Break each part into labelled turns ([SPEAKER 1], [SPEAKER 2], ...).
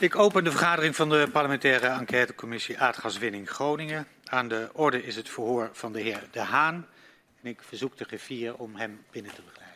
[SPEAKER 1] Ik open de vergadering van de parlementaire enquêtecommissie Aardgaswinning Groningen. Aan de orde is het verhoor van de heer De Haan. En ik verzoek de griffier om hem binnen te begeleiden.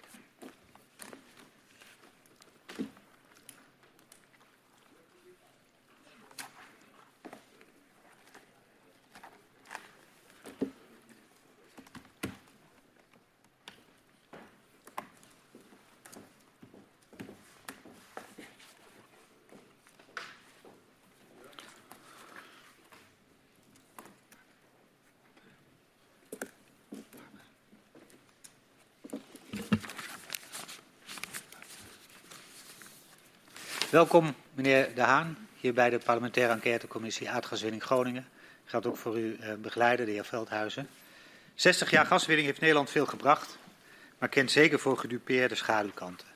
[SPEAKER 1] Welkom, meneer De Haan, hier bij de parlementaire enquêtecommissie Aardgaswinning Groningen. Geldt ook voor uw eh, begeleider, de heer Veldhuizen. 60 jaar gaswinning heeft Nederland veel gebracht, maar kent zeker voor gedupeerde schaduwkanten.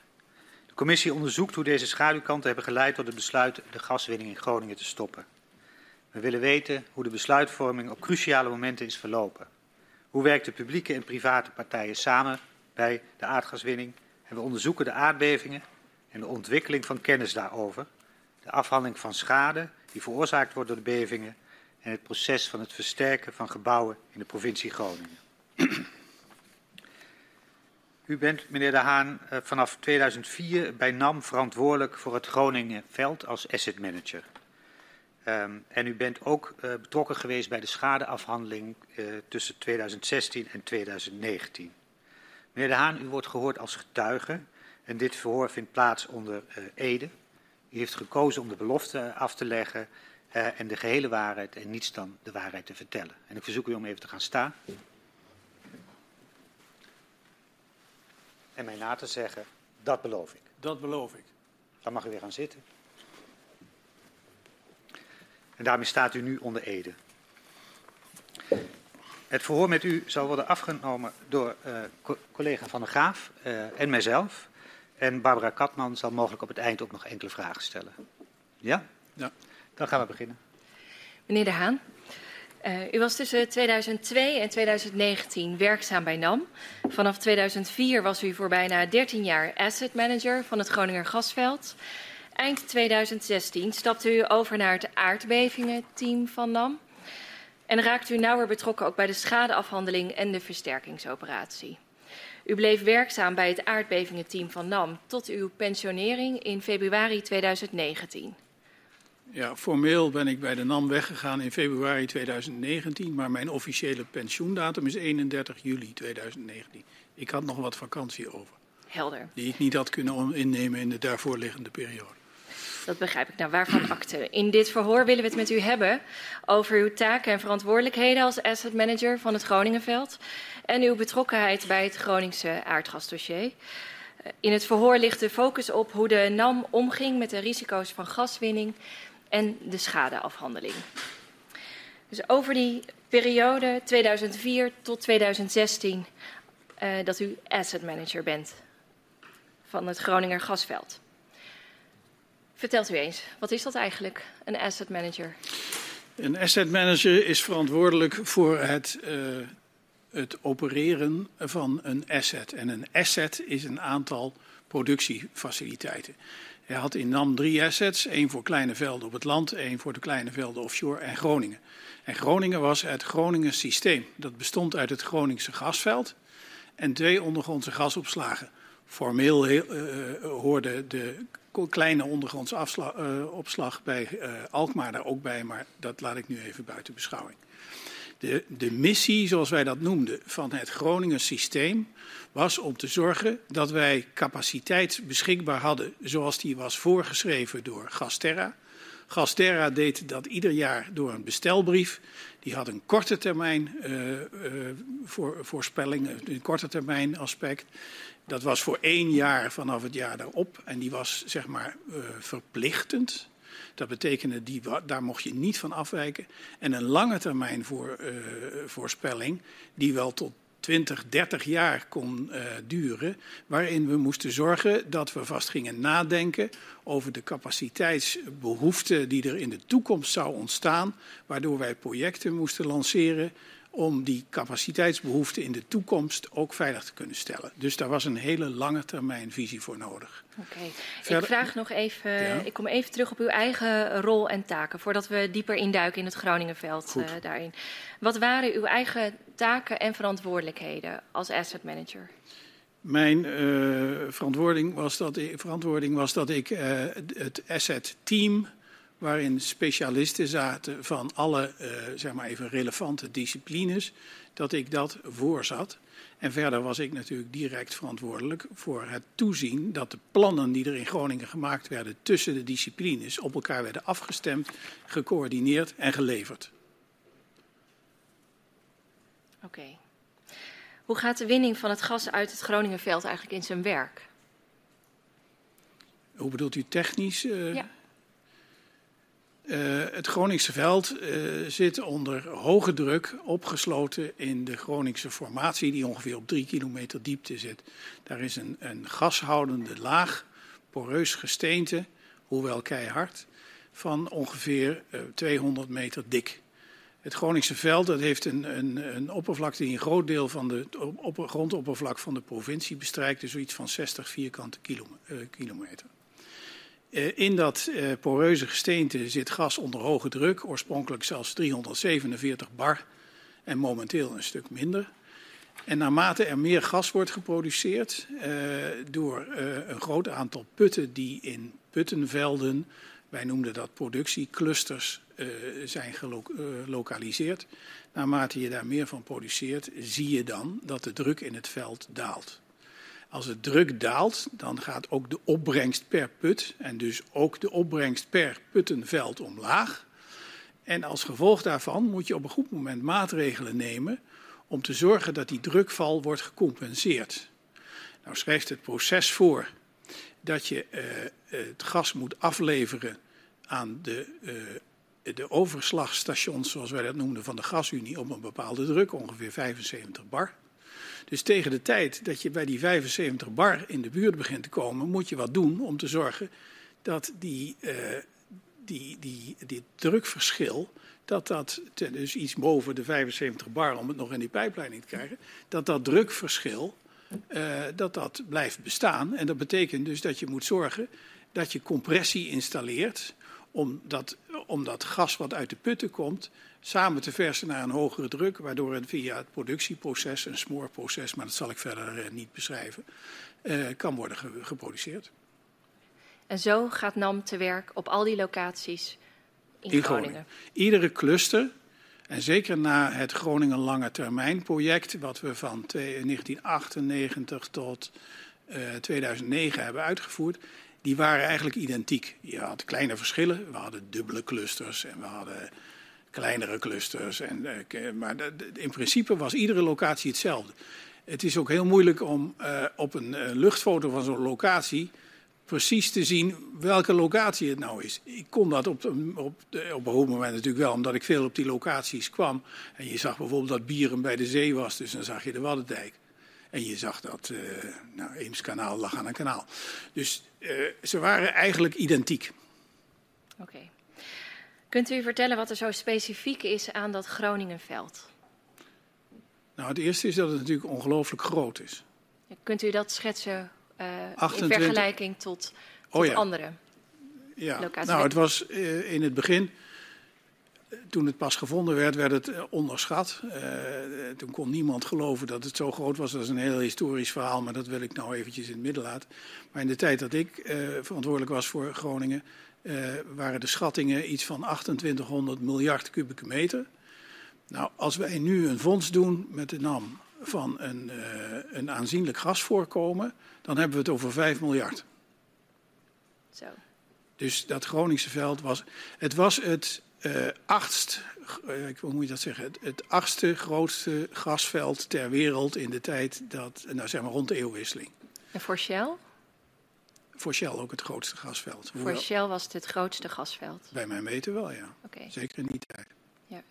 [SPEAKER 1] De commissie onderzoekt hoe deze schaduwkanten hebben geleid tot het besluit de gaswinning in Groningen te stoppen. We willen weten hoe de besluitvorming op cruciale momenten is verlopen. Hoe werken publieke en private partijen samen bij de aardgaswinning? En we onderzoeken de aardbevingen en de ontwikkeling van kennis daarover, de afhandeling van schade die veroorzaakt wordt door de bevingen en het proces van het versterken van gebouwen in de provincie Groningen. U bent, meneer De Haan, eh, vanaf 2004 bij NAM verantwoordelijk voor het Groningenveld als asset manager. Um, en u bent ook uh, betrokken geweest bij de schadeafhandeling uh, tussen 2016 en 2019. Meneer De Haan, u wordt gehoord als getuige en dit verhoor vindt plaats onder uh, Ede. U heeft gekozen om de belofte af te leggen uh, en de gehele waarheid en niets dan de waarheid te vertellen. En ik verzoek u om even te gaan staan. En mij na te zeggen, dat beloof ik.
[SPEAKER 2] Dat beloof ik.
[SPEAKER 1] Dan mag u weer gaan zitten. En daarmee staat u nu onder Ede. Het verhoor met u zal worden afgenomen door uh, collega Van der Graaf uh, en mijzelf. En Barbara Katman zal mogelijk op het eind ook nog enkele vragen stellen. Ja?
[SPEAKER 2] Ja.
[SPEAKER 1] Dan gaan we beginnen.
[SPEAKER 3] Meneer De Haan, uh, u was tussen 2002 en 2019 werkzaam bij NAM. Vanaf 2004 was u voor bijna 13 jaar asset manager van het Groninger Gasveld. Eind 2016 stapte u over naar het aardbevingenteam van NAM. En raakte u nauwer betrokken ook bij de schadeafhandeling en de versterkingsoperatie. U bleef werkzaam bij het aardbevingenteam van NAM tot uw pensionering in februari 2019.
[SPEAKER 2] Ja, formeel ben ik bij de NAM weggegaan in februari 2019, maar mijn officiële pensioendatum is 31 juli 2019. Ik had nog wat vakantie over.
[SPEAKER 3] Helder.
[SPEAKER 2] Die ik niet had kunnen innemen in de daarvoor liggende periode.
[SPEAKER 3] Dat begrijp ik. Nou, waarvan akte? In dit verhoor willen we het met u hebben over uw taken en verantwoordelijkheden als asset manager van het Groningenveld en uw betrokkenheid bij het Groningse aardgasdossier. In het verhoor ligt de focus op hoe de NAM omging met de risico's van gaswinning en de schadeafhandeling. Dus over die periode 2004 tot 2016 uh, dat u asset manager bent van het Groninger gasveld. Vertelt u eens, wat is dat eigenlijk, een asset manager?
[SPEAKER 2] Een asset manager is verantwoordelijk voor het, uh, het opereren van een asset. En een asset is een aantal productiefaciliteiten. Hij had in NAM drie assets, één voor kleine velden op het land, één voor de kleine velden offshore en Groningen. En Groningen was het Groningen systeem. Dat bestond uit het Groningse gasveld en twee ondergrondse gasopslagen. Formeel uh, hoorde de kleine ondergrondse afslag, uh, opslag bij Alkmaar daar ook bij, maar dat laat ik nu even buiten beschouwing. De, de missie, zoals wij dat noemden, van het Groningen systeem was om te zorgen dat wij capaciteit beschikbaar hadden zoals die was voorgeschreven door Gasterra. Gasterra deed dat ieder jaar door een bestelbrief. Die had een korte termijn uh, uh, voor, voorspelling, een korte termijn aspect. Dat was voor één jaar vanaf het jaar daarop. En die was zeg maar uh, verplichtend. Dat betekende, die, daar mocht je niet van afwijken. En een lange termijn voor, voorspelling, die wel tot 20, 30 jaar kon uh, duren. Waarin we moesten zorgen dat we vast gingen nadenken over de capaciteitsbehoefte die er in de toekomst zou ontstaan. Waardoor wij projecten moesten lanceren om die capaciteitsbehoeften in de toekomst ook veilig te kunnen stellen. Dus daar was een hele lange termijn visie voor nodig.
[SPEAKER 3] Oké, ik vraag nog even, ik kom even terug op uw eigen rol en taken, voordat we dieper induiken in het Groningenveld uh, daarin. Wat waren uw eigen taken en verantwoordelijkheden als asset manager?
[SPEAKER 2] Mijn uh, verantwoording, was dat, verantwoording was dat ik uh, het asset team waarin specialisten zaten van alle uh, zeg maar even relevante disciplines, dat ik dat voorzat. En verder was ik natuurlijk direct verantwoordelijk voor het toezien dat de plannen die er in Groningen gemaakt werden tussen de disciplines op elkaar werden afgestemd, gecoördineerd en geleverd.
[SPEAKER 3] Oké. Okay. Hoe gaat de winning van het gas uit het Groningenveld eigenlijk in zijn werk?
[SPEAKER 2] Hoe bedoelt u technisch? Uh, ja. Uh, het Groningse veld uh, zit onder hoge druk opgesloten in de Groningse formatie, die ongeveer op drie kilometer diepte zit. Daar is een, een gashoudende laag, poreus gesteente, hoewel keihard, van ongeveer uh, 200 meter dik. Het Groningse veld dat heeft een, een, een oppervlakte die een groot deel van de op, grondoppervlak van de provincie bestrijkt, dus zoiets van 60 vierkante kilometer. Uh, in dat uh, poreuze gesteente zit gas onder hoge druk, oorspronkelijk zelfs 347 bar en momenteel een stuk minder. En naarmate er meer gas wordt geproduceerd uh, door een groot aantal putten die in puttenvelden, wij noemden dat productieclusters, zijn gelokaliseerd. Naarmate je daar meer van produceert, zie je dan dat de druk in het veld daalt. Als het druk daalt, dan gaat ook de opbrengst per put en dus ook de opbrengst per puttenveld omlaag. En als gevolg daarvan moet je op een goed moment maatregelen nemen om te zorgen dat die drukval wordt gecompenseerd. Nou schrijft het proces voor dat je uh, het gas moet afleveren aan de, uh, de overslagstations, zoals wij dat noemden, van de gasunie op een bepaalde druk, ongeveer 75 bar. Dus tegen de tijd dat je bij die 75 bar in de buurt begint te komen, moet je wat doen om te zorgen dat die, uh, die, die, die drukverschil, dat dat, dus iets boven de 75 bar om het nog in die pijpleiding te krijgen, dat dat drukverschil, uh, dat dat blijft bestaan. En dat betekent dus dat je moet zorgen dat je compressie installeert om dat, om dat gas wat uit de putten komt samen te versen naar een hogere druk, waardoor het via het productieproces, een smoorproces, maar dat zal ik verder uh, niet beschrijven, uh, kan worden ge geproduceerd.
[SPEAKER 3] En zo gaat NAM te werk op al die locaties in, in Groningen. Groningen.
[SPEAKER 2] Iedere cluster, en zeker na het Groningen Lange Termijn project, wat we van 1998 tot uh, eh, 2009 hebben uitgevoerd, die waren eigenlijk identiek. Je had kleine verschillen. We hadden dubbele clusters en we hadden kleinere clusters. En, uh, maar in principe was iedere locatie hetzelfde. Het is ook heel moeilijk om uh, op een uh, luchtfoto van zo'n locatie precies te zien welke locatie het nou is. Ik kon dat op, op, op een goed moment natuurlijk wel, omdat ik veel op die locaties kwam. En je zag bijvoorbeeld dat Bieren bij de zee was, dus dan zag je de Waddendijk. En je zag dat uh, nou, Eemskanaal lag aan een kanaal. Dus ze waren eigenlijk identiek.
[SPEAKER 3] Oké. Kunt u vertellen wat er zo specifiek is aan dat Groningenveld?
[SPEAKER 2] Nou, het eerste is dat het natuurlijk ongelooflijk groot is.
[SPEAKER 3] Kunt u dat schetsen uh, 28... in vergelijking tot, tot oh, ja. andere
[SPEAKER 2] ja. locaties? Nou, het was in het begin toen het pas gevonden werd, werd het eh, onderschat. Toen kon niemand geloven dat het zo groot was. Dat is een heel historisch verhaal, maar dat wil ik nou eventjes in het midden laten. Maar in de tijd dat ik verantwoordelijk was voor Groningen, waren de schattingen iets van 2800 miljard kubieke meter. Nou, als wij nu een fonds doen met de NAM van een, een aanzienlijk gasvoorkomen, dan hebben we het over 5 miljard.
[SPEAKER 3] Zo.
[SPEAKER 2] Dus dat Groningse veld was. Het was het uh, achtst, uh, hoe moet je dat zeggen, het, het, achtste grootste gasveld ter wereld in de tijd dat, nou zeg maar rond de eeuwwisseling.
[SPEAKER 3] En voor Shell?
[SPEAKER 2] Voor Shell ook het grootste gasveld.
[SPEAKER 3] Voor Shell was het het grootste gasveld?
[SPEAKER 2] Bij mijn weten wel, ja.
[SPEAKER 3] Okay.
[SPEAKER 2] Zeker in die tijd. Ja.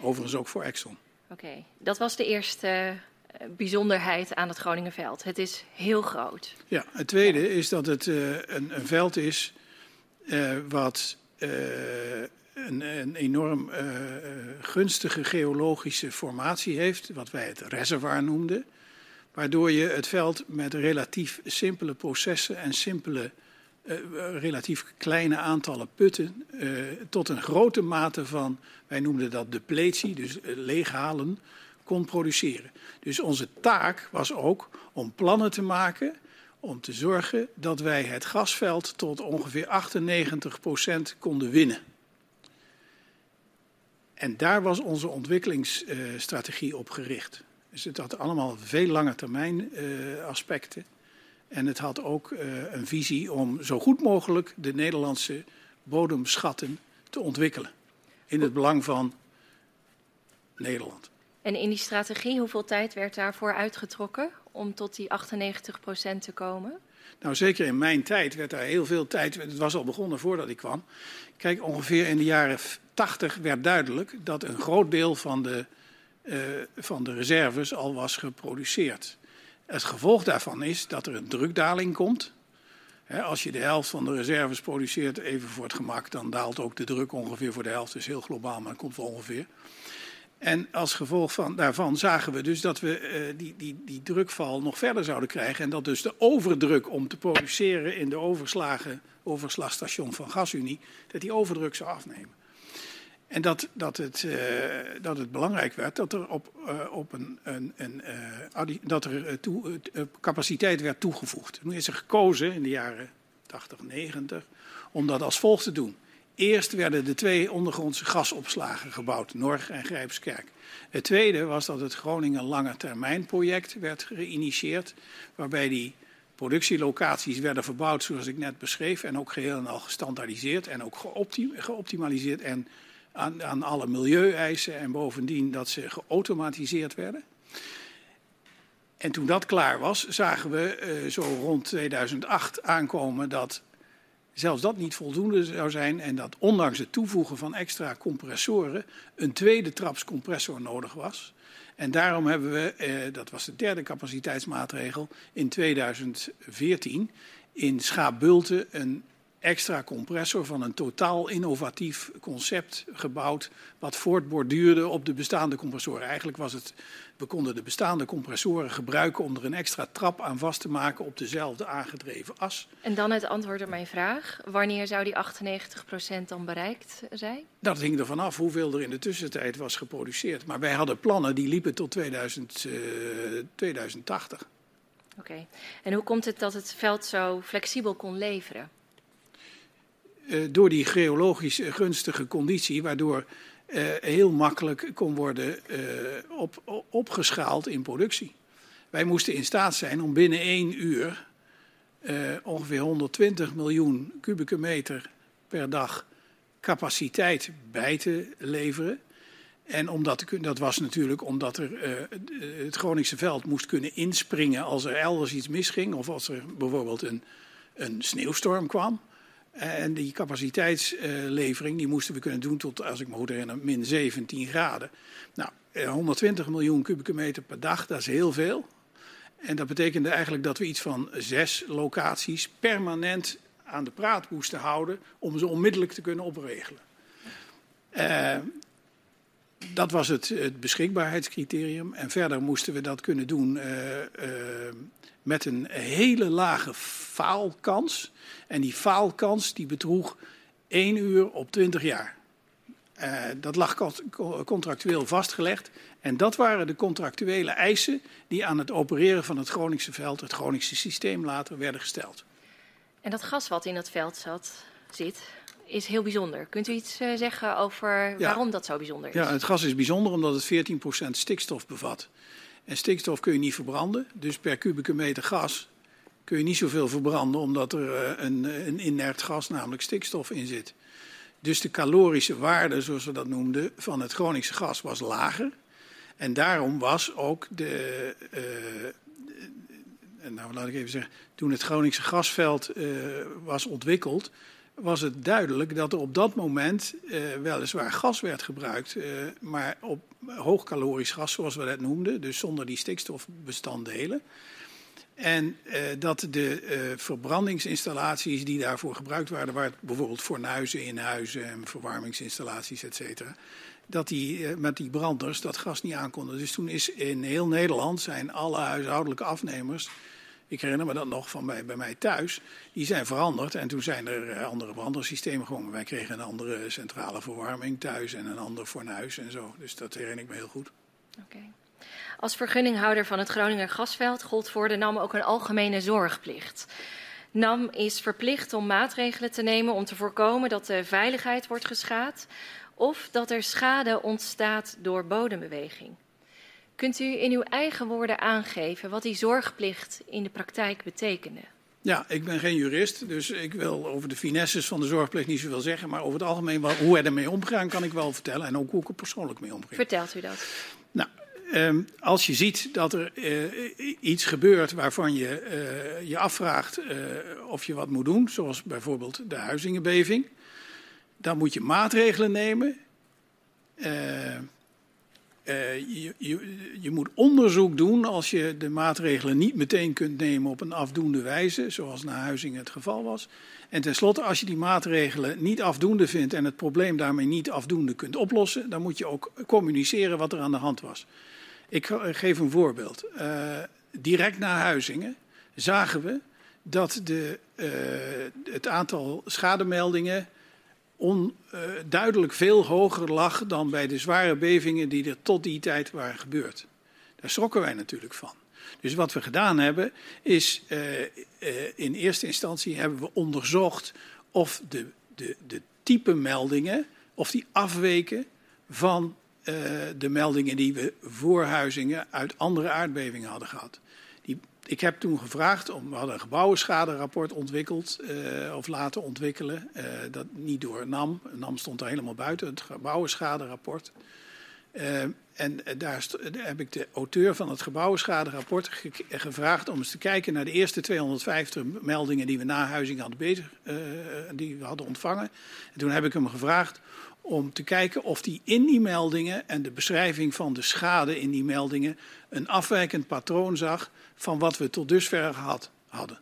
[SPEAKER 2] Overigens ook voor Exxon.
[SPEAKER 3] Oké, okay. dat was de eerste uh, bijzonderheid aan het Groningenveld. Het is heel groot.
[SPEAKER 2] Ja, het tweede ja. is dat het een, een, veld is wat uh, een, een, enorm gunstige geologische formatie heeft, wat wij het reservoir noemden, waardoor je het veld met relatief simpele processen en simpele, uh, relatief kleine aantallen putten tot een grote mate van, wij noemden dat depletie, dus leeghalen, kon produceren. Dus onze taak was ook om plannen te maken om te zorgen dat wij het gasveld tot ongeveer 98% konden winnen. En daar was onze ontwikkelingsstrategie op gericht. Dus het had allemaal veel lange termijn uh, aspecten. En het had ook uh, een visie om zo goed mogelijk de Nederlandse bodemschatten te ontwikkelen. In het belang van Nederland.
[SPEAKER 3] En in die strategie, hoeveel tijd werd daarvoor uitgetrokken om tot die 98% te komen?
[SPEAKER 2] Nou, zeker in mijn tijd werd daar heel veel tijd. Het was al begonnen voordat ik kwam. Kijk, ongeveer in de jaren 80 werd duidelijk dat een groot deel van de, van de reserves al was geproduceerd. Het gevolg daarvan is dat er een drukdaling komt. als je de helft van de reserves produceert, even voor het gemak, dan daalt ook de druk ongeveer voor de helft. Dus heel globaal, maar komt wel ongeveer. En als gevolg van, daarvan zagen we dus dat we uh, die, die, die drukval nog verder zouden krijgen. En dat dus de overdruk om te produceren in de overslagen, overslagstation van GasUnie, dat die overdruk zou afnemen. En dat, dat, het, uh, dat het belangrijk werd dat er, op, uh, op een, een, een dat er toe, capaciteit werd toegevoegd. Nu is er gekozen in de jaren 80, 90 om dat als volgt te doen. Eerst werden de twee ondergrondse gasopslagen gebouwd, Norg en Grijpskerk. Het tweede was dat het Groningen Lange Termijn project werd geïnitieerd, waarbij die productielocaties werden verbouwd zoals ik net beschreef en ook geheel en al gestandaardiseerd en ook geoptimaliseerd en aan, aan alle milieueisen en bovendien dat ze geautomatiseerd werden. En toen dat klaar was, zagen we uh, zo rond 2008 aankomen dat zelfs dat niet voldoende zou zijn en dat ondanks het toevoegen van extra compressoren een tweede traps compressor nodig was. En daarom hebben we, eh, dat was de derde capaciteitsmaatregel, in 2014 in Schaapbulten een extra compressor van een totaal innovatief concept gebouwd. wat voortborduurde op de bestaande compressoren. Eigenlijk was het. we konden de bestaande compressoren gebruiken om er een extra trap aan vast te maken op dezelfde aangedreven as.
[SPEAKER 3] En dan het antwoord op mijn vraag: wanneer zou die 98% dan bereikt zijn?
[SPEAKER 2] Dat hing er vanaf hoeveel er in de tussentijd was geproduceerd. Maar wij hadden plannen die liepen tot 2000, uh, 2080.
[SPEAKER 3] Oké. Okay. En hoe komt het dat het veld zo flexibel kon leveren?
[SPEAKER 2] Uh, door die geologisch gunstige conditie, waardoor uh, heel makkelijk kon worden uh, op, opgeschaald in productie. Wij moesten in staat zijn om binnen één uur ongeveer 120 miljoen kubieke meter per dag capaciteit bij te leveren. En omdat, dat was natuurlijk omdat er, het Groningse veld moest kunnen inspringen als er elders iets misging. Of als er bijvoorbeeld een, een sneeuwstorm kwam. En die capaciteitslevering die moesten we kunnen doen tot, als ik me goed herinner, min 17 graden. Nou, 120 miljoen kubieke meter per dag, dat is heel veel. En dat betekende eigenlijk dat we iets van zes locaties permanent aan de praat moesten houden om ze onmiddellijk te kunnen opregelen. Uh, dat was het, het, beschikbaarheidscriterium. En verder moesten we dat kunnen doen uh, met een hele lage faalkans. En die faalkans die bedroeg 1 uur op 20 jaar. Uh, dat lag contractueel vastgelegd. En dat waren de contractuele eisen die aan het opereren van het Groningse veld, het Groningse systeem later, werden gesteld.
[SPEAKER 3] En dat gas wat in dat veld zat, zit, is heel bijzonder. Kunt u iets uh, zeggen over ja. waarom dat zo bijzonder is?
[SPEAKER 2] Ja, het gas is bijzonder omdat het 14% stikstof bevat. En stikstof kun je niet verbranden. Dus per kubieke meter gas kun je niet zoveel verbranden, omdat er eh, een, een inert gas, namelijk stikstof, in zit. Dus de calorische waarde, zoals we dat noemden, van het Groningse gas was lager. En daarom was ook de. Uh, nou, laat ik even zeggen. Toen het Groningse gasveld was ontwikkeld, was het duidelijk dat er op dat moment uh, weliswaar gas werd gebruikt, uh, maar op hoogkalorisch gas, zoals we dat noemden, dus zonder die stikstofbestanddelen. En uh, dat de verbrandingsinstallaties die daarvoor gebruikt waren, waar bijvoorbeeld fornuizen in huizen en verwarmingsinstallaties, et cetera, dat die met die branders dat gas niet aankonden. Dus toen is in heel Nederland zijn alle huishoudelijke afnemers, ik herinner me dat nog van bij, bij mij thuis, die zijn veranderd. En toen zijn er andere brandersystemen gekomen. Wij kregen een andere centrale verwarming thuis en een ander fornuis en zo. Dus dat herinner ik me heel goed.
[SPEAKER 3] Oké. Als vergunninghouder van het Groninger gasveld gold voor de NAM ook een algemene zorgplicht. NAM is verplicht om maatregelen te nemen om te voorkomen dat de veiligheid wordt geschaad of dat er schade ontstaat door bodembeweging. Kunt u in uw eigen woorden aangeven wat die zorgplicht in de praktijk betekende?
[SPEAKER 2] Ja, ik ben geen jurist, dus ik wil over de finesses van de zorgplicht niet zoveel zeggen. Maar over het algemeen, hoe er ermee omgaan, kan ik wel vertellen. En ook hoe ik er persoonlijk mee omga.
[SPEAKER 3] Vertelt u dat?
[SPEAKER 2] Nou, Um, als je ziet dat er uh, iets gebeurt waarvan je uh, je afvraagt uh, of je wat moet doen, zoals bijvoorbeeld de huizingenbeving, dan moet je maatregelen nemen. Je, je, je, moet onderzoek doen als je de maatregelen niet meteen kunt nemen op een afdoende wijze, zoals na Huizingen het geval was. En tenslotte, als je die maatregelen niet afdoende vindt en het probleem daarmee niet afdoende kunt oplossen, dan moet je ook communiceren wat er aan de hand was. Ik geef een voorbeeld. Uh, direct na Huizingen zagen we dat de, uh, het aantal schademeldingen on, uh, duidelijk veel hoger lag dan bij de zware bevingen die er tot die tijd waren gebeurd. Daar schrokken wij natuurlijk van. Dus wat we gedaan hebben is in eerste instantie hebben we onderzocht of de, de, de type meldingen of die afweken van de meldingen die we voor Huizingen uit andere aardbevingen hadden gehad. Ik heb toen gevraagd, om, we hadden een gebouwenschaderapport ontwikkeld uh, of laten ontwikkelen. Uh, dat niet door NAM, NAM stond er helemaal buiten, het gebouwenschaderapport. en daar, heb ik de auteur van het gebouwenschaderapport ge gevraagd om eens te kijken naar de eerste 250 meldingen die we na Huizingen hadden, bezig, die we hadden ontvangen. En toen heb ik hem gevraagd om te kijken of die in die meldingen en de beschrijving van de schade in die meldingen een afwijkend patroon zag van wat we tot dusver gehad hadden.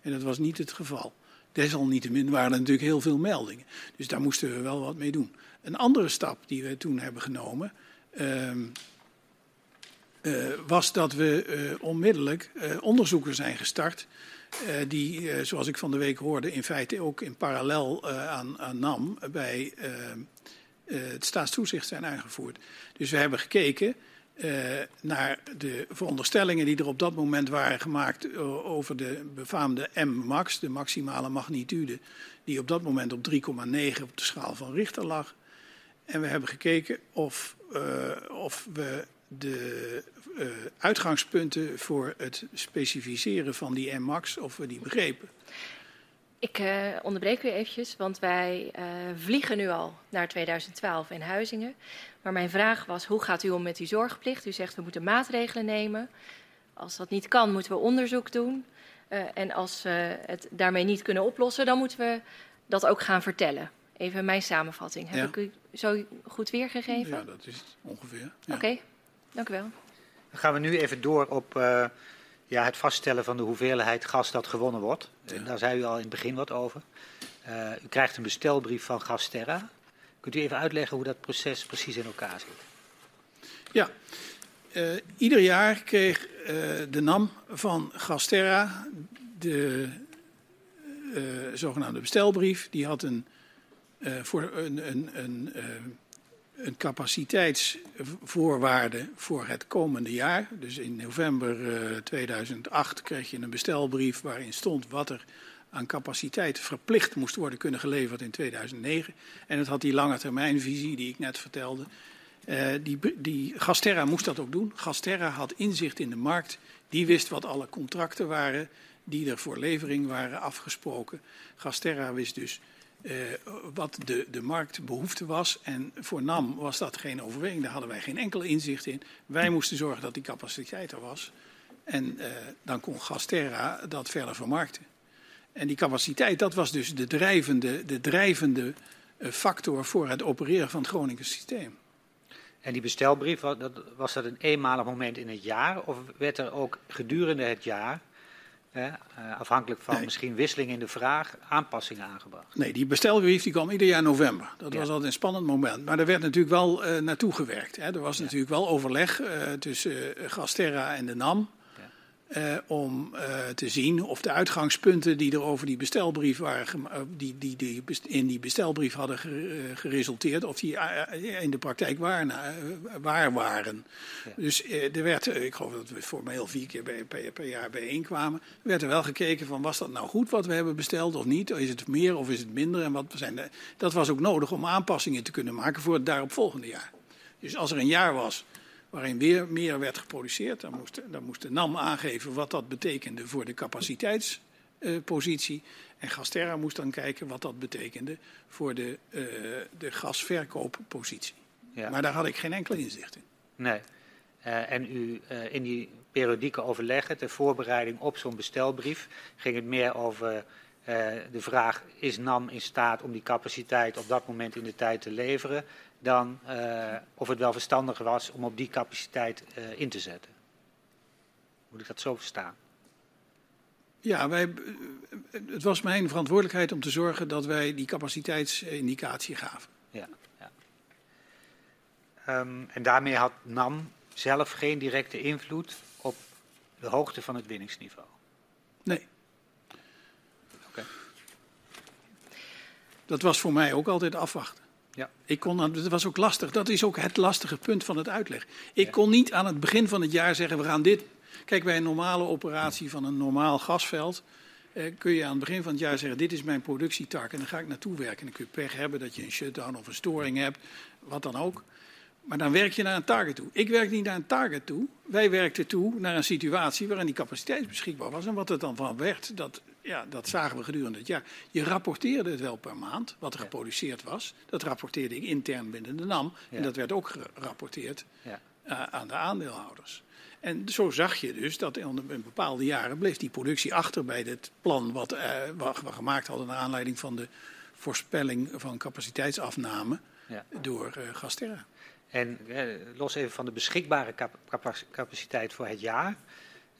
[SPEAKER 2] En dat was niet het geval. Desalniettemin waren er natuurlijk heel veel meldingen. Dus daar moesten we wel wat mee doen. Een andere stap die we toen hebben genomen. Uh, uh, was dat we uh, onmiddellijk uh, onderzoeken zijn gestart die, uh, zoals ik van de week hoorde, in feite ook in parallel uh, aan, aan, NAM bij het staatstoezicht zijn aangevoerd. Dus we hebben gekeken naar de veronderstellingen die er op dat moment waren gemaakt over de befaamde M-max, de maximale magnitude, die op dat moment op 3,9 op de schaal van Richter lag. En we hebben gekeken of, of we de uh, uitgangspunten voor het specificeren van die MMAX, of we die begrepen.
[SPEAKER 3] Ik uh, onderbreek u eventjes, want wij uh, vliegen nu al naar 2012 in Huizingen. Maar mijn vraag was, hoe gaat u om met die zorgplicht? U zegt, we moeten maatregelen nemen. Als dat niet kan, moeten we onderzoek doen. en als we het daarmee niet kunnen oplossen, dan moeten we dat ook gaan vertellen. Even mijn samenvatting. Heb ja. ik u zo goed weergegeven?
[SPEAKER 2] Ja, dat is het ongeveer.
[SPEAKER 3] Ja. Oké, okay. dank u wel.
[SPEAKER 1] Dan gaan we nu even door op uh, ja, het vaststellen van de hoeveelheid gas dat gewonnen wordt. Ja. Daar zei u al in het begin wat over. Uh, u krijgt een bestelbrief van Gasterra. Kunt u even uitleggen hoe dat proces precies in elkaar zit?
[SPEAKER 2] Ja, uh, ieder jaar kreeg de NAM van Gasterra de zogenaamde bestelbrief. Die had een, voor een, een, een een capaciteitsvoorwaarde voor het komende jaar. Dus in november uh, eh, 2008 kreeg je een bestelbrief waarin stond wat er aan capaciteit verplicht moest worden kunnen geleverd in 2009. En het had die lange termijnvisie die ik net vertelde. Uh, die, die Gasterra moest dat ook doen. Gasterra had inzicht in de markt. Die wist wat alle contracten waren die er voor levering waren afgesproken. Gasterra wist dus uh, wat de, de marktbehoefte was. En voor NAM was dat geen overweging, daar hadden wij geen enkel inzicht in. Wij moesten zorgen dat die capaciteit er was. En uh, dan kon Gasterra dat verder vermarkten. En die capaciteit, dat was dus de drijvende, de drijvende uh, factor voor het opereren van het Groningen systeem.
[SPEAKER 1] En die bestelbrief, was dat een eenmalig moment in het jaar? Of werd er ook gedurende het jaar uh, afhankelijk van misschien wisseling in de vraag, aanpassingen aangebracht.
[SPEAKER 2] Nee, die bestelbrief die kwam ieder jaar november. Dat was altijd een spannend moment. Maar er werd natuurlijk wel uh, naartoe gewerkt. Hè. Er was ja. natuurlijk wel overleg uh, tussen Gasterra en de NAM. Uh, om uh, te zien of de uitgangspunten die er over die bestelbrief waren, die, die, die in die bestelbrief hadden geresulteerd, of die in de praktijk waar, waar waren. Ja. Dus er werd, ik geloof dat we formeel vier keer bij, per, per, jaar bijeenkwamen, werd er wel gekeken van was dat nou goed wat we hebben besteld of niet? Is het meer of is het minder? En wat zijn de, dat was ook nodig om aanpassingen te kunnen maken voor het daaropvolgende jaar. Dus als er een jaar was waarin weer meer werd geproduceerd. Dan moest, dan moest de NAM aangeven wat dat betekende voor de capaciteitspositie. Uh, en Gasterra moest dan kijken wat dat betekende voor de, uh, de gasverkooppositie. Ja. Maar daar had ik geen enkel inzicht in.
[SPEAKER 1] Nee. Uh, en u in die periodieke overleggen ter voorbereiding op zo'n bestelbrief ging het meer over de vraag: is NAM in staat om die capaciteit op dat moment in de tijd te leveren? Dan uh, of het wel verstandig was om op die capaciteit uh, in te zetten. Moet ik dat zo verstaan?
[SPEAKER 2] Ja, wij, het was mijn verantwoordelijkheid om te zorgen dat wij die capaciteitsindicatie gaven.
[SPEAKER 1] Ja, ja. Um, en daarmee had NAM zelf geen directe invloed op de hoogte van het winningsniveau?
[SPEAKER 2] Nee. Oké. Okay. Dat was voor mij ook altijd afwachten. Ja. Ik kon, het was ook lastig. Dat is ook het lastige punt van het uitleg. Ik ja. kon niet aan het begin van het jaar zeggen: we gaan dit. Kijk, bij een normale operatie van een normaal gasveld. Eh, kun je aan het begin van het jaar zeggen: dit is mijn productietak en dan ga ik naartoe werken. En dan kun je pech hebben dat je een shutdown of een storing hebt, wat dan ook. Maar dan werk je naar een target toe. Ik werk niet naar een target toe. Wij werkten toe naar een situatie waarin die capaciteit beschikbaar was. En wat er dan van werd, dat ja, dat zagen we gedurende het jaar. Je rapporteerde het wel per maand, wat er geproduceerd was. Dat rapporteerde ik intern binnen de NAM. En dat werd ook gerapporteerd ja. uh, aan de aandeelhouders. En zo zag je dus dat in bepaalde jaren bleef die productie achter bij het plan wat, uh, wat we gemaakt hadden naar aanleiding van de voorspelling van capaciteitsafname ja. door uh, Gasterra.
[SPEAKER 1] En los even van de beschikbare cap capaciteit voor het jaar.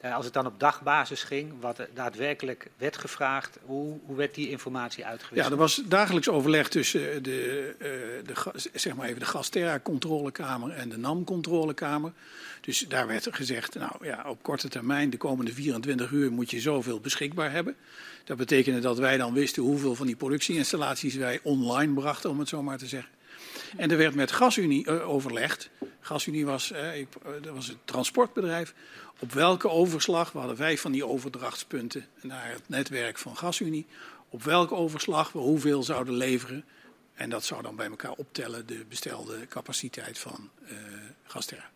[SPEAKER 1] Uh, als het dan op dagbasis ging, wat daadwerkelijk werd gevraagd, hoe, hoe werd die informatie uitgewisseld?
[SPEAKER 2] Ja, er was dagelijks overleg tussen de, uh, de, zeg maar even de Gasterra-controlekamer en de NAM-controlekamer. Dus daar werd gezegd, nou ja, op korte termijn, de komende 24 uur moet je zoveel beschikbaar hebben. Dat betekende dat wij dan wisten hoeveel van die productieinstallaties wij online brachten, om het zo maar te zeggen. En er werd met GasUnie uh, overlegd. GasUnie was, uh, ik, uh, dat was het transportbedrijf. Op welke overslag, we hadden vijf van die overdrachtspunten naar het netwerk van GasUnie. Op welke overslag we hoeveel zouden leveren. En dat zou dan bij elkaar optellen de bestelde capaciteit van Gasterra.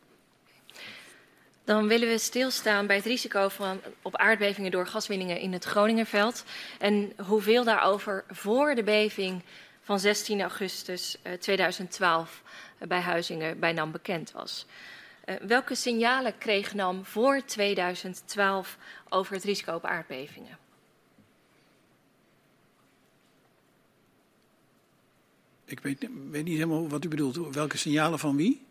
[SPEAKER 3] Dan willen we stilstaan bij het risico van, op aardbevingen door gaswinningen in het Groningenveld. En hoeveel daarover voor de beving van 16 augustus 2012 uh, bij Huizingen bij NAM bekend was. Uh, welke signalen kreeg NAM voor 2012 over het risico op aardbevingen?
[SPEAKER 2] Ik weet, weet niet helemaal wat u bedoelt. Welke signalen van wie?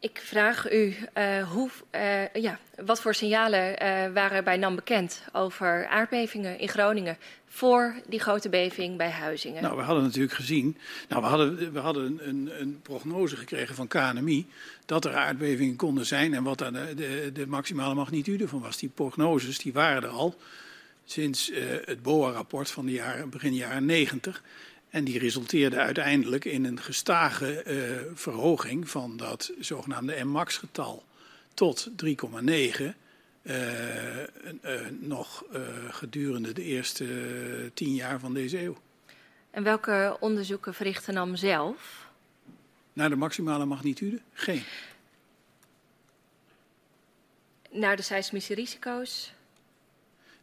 [SPEAKER 3] Ik vraag u, uh, hoe, uh, ja, wat voor signalen uh, waren bij NAM bekend over aardbevingen in Groningen voor die grote beving bij Huizingen?
[SPEAKER 2] Nou, we hadden natuurlijk gezien, nou, we hadden, we hadden een, een prognose gekregen van KNMI dat er aardbevingen konden zijn en wat de, de, de maximale magnitude van was. Die prognoses die waren er al sinds het BOA-rapport van de jaren, begin jaren 90. En die resulteerde uiteindelijk in een gestage uh, verhoging van dat zogenaamde M-max-getal tot 3,9. Uh, uh, nog gedurende de eerste tien jaar van deze eeuw.
[SPEAKER 3] En welke onderzoeken verrichtte NAM zelf?
[SPEAKER 2] Naar de maximale magnitude? Geen.
[SPEAKER 3] Naar de seismische risico's?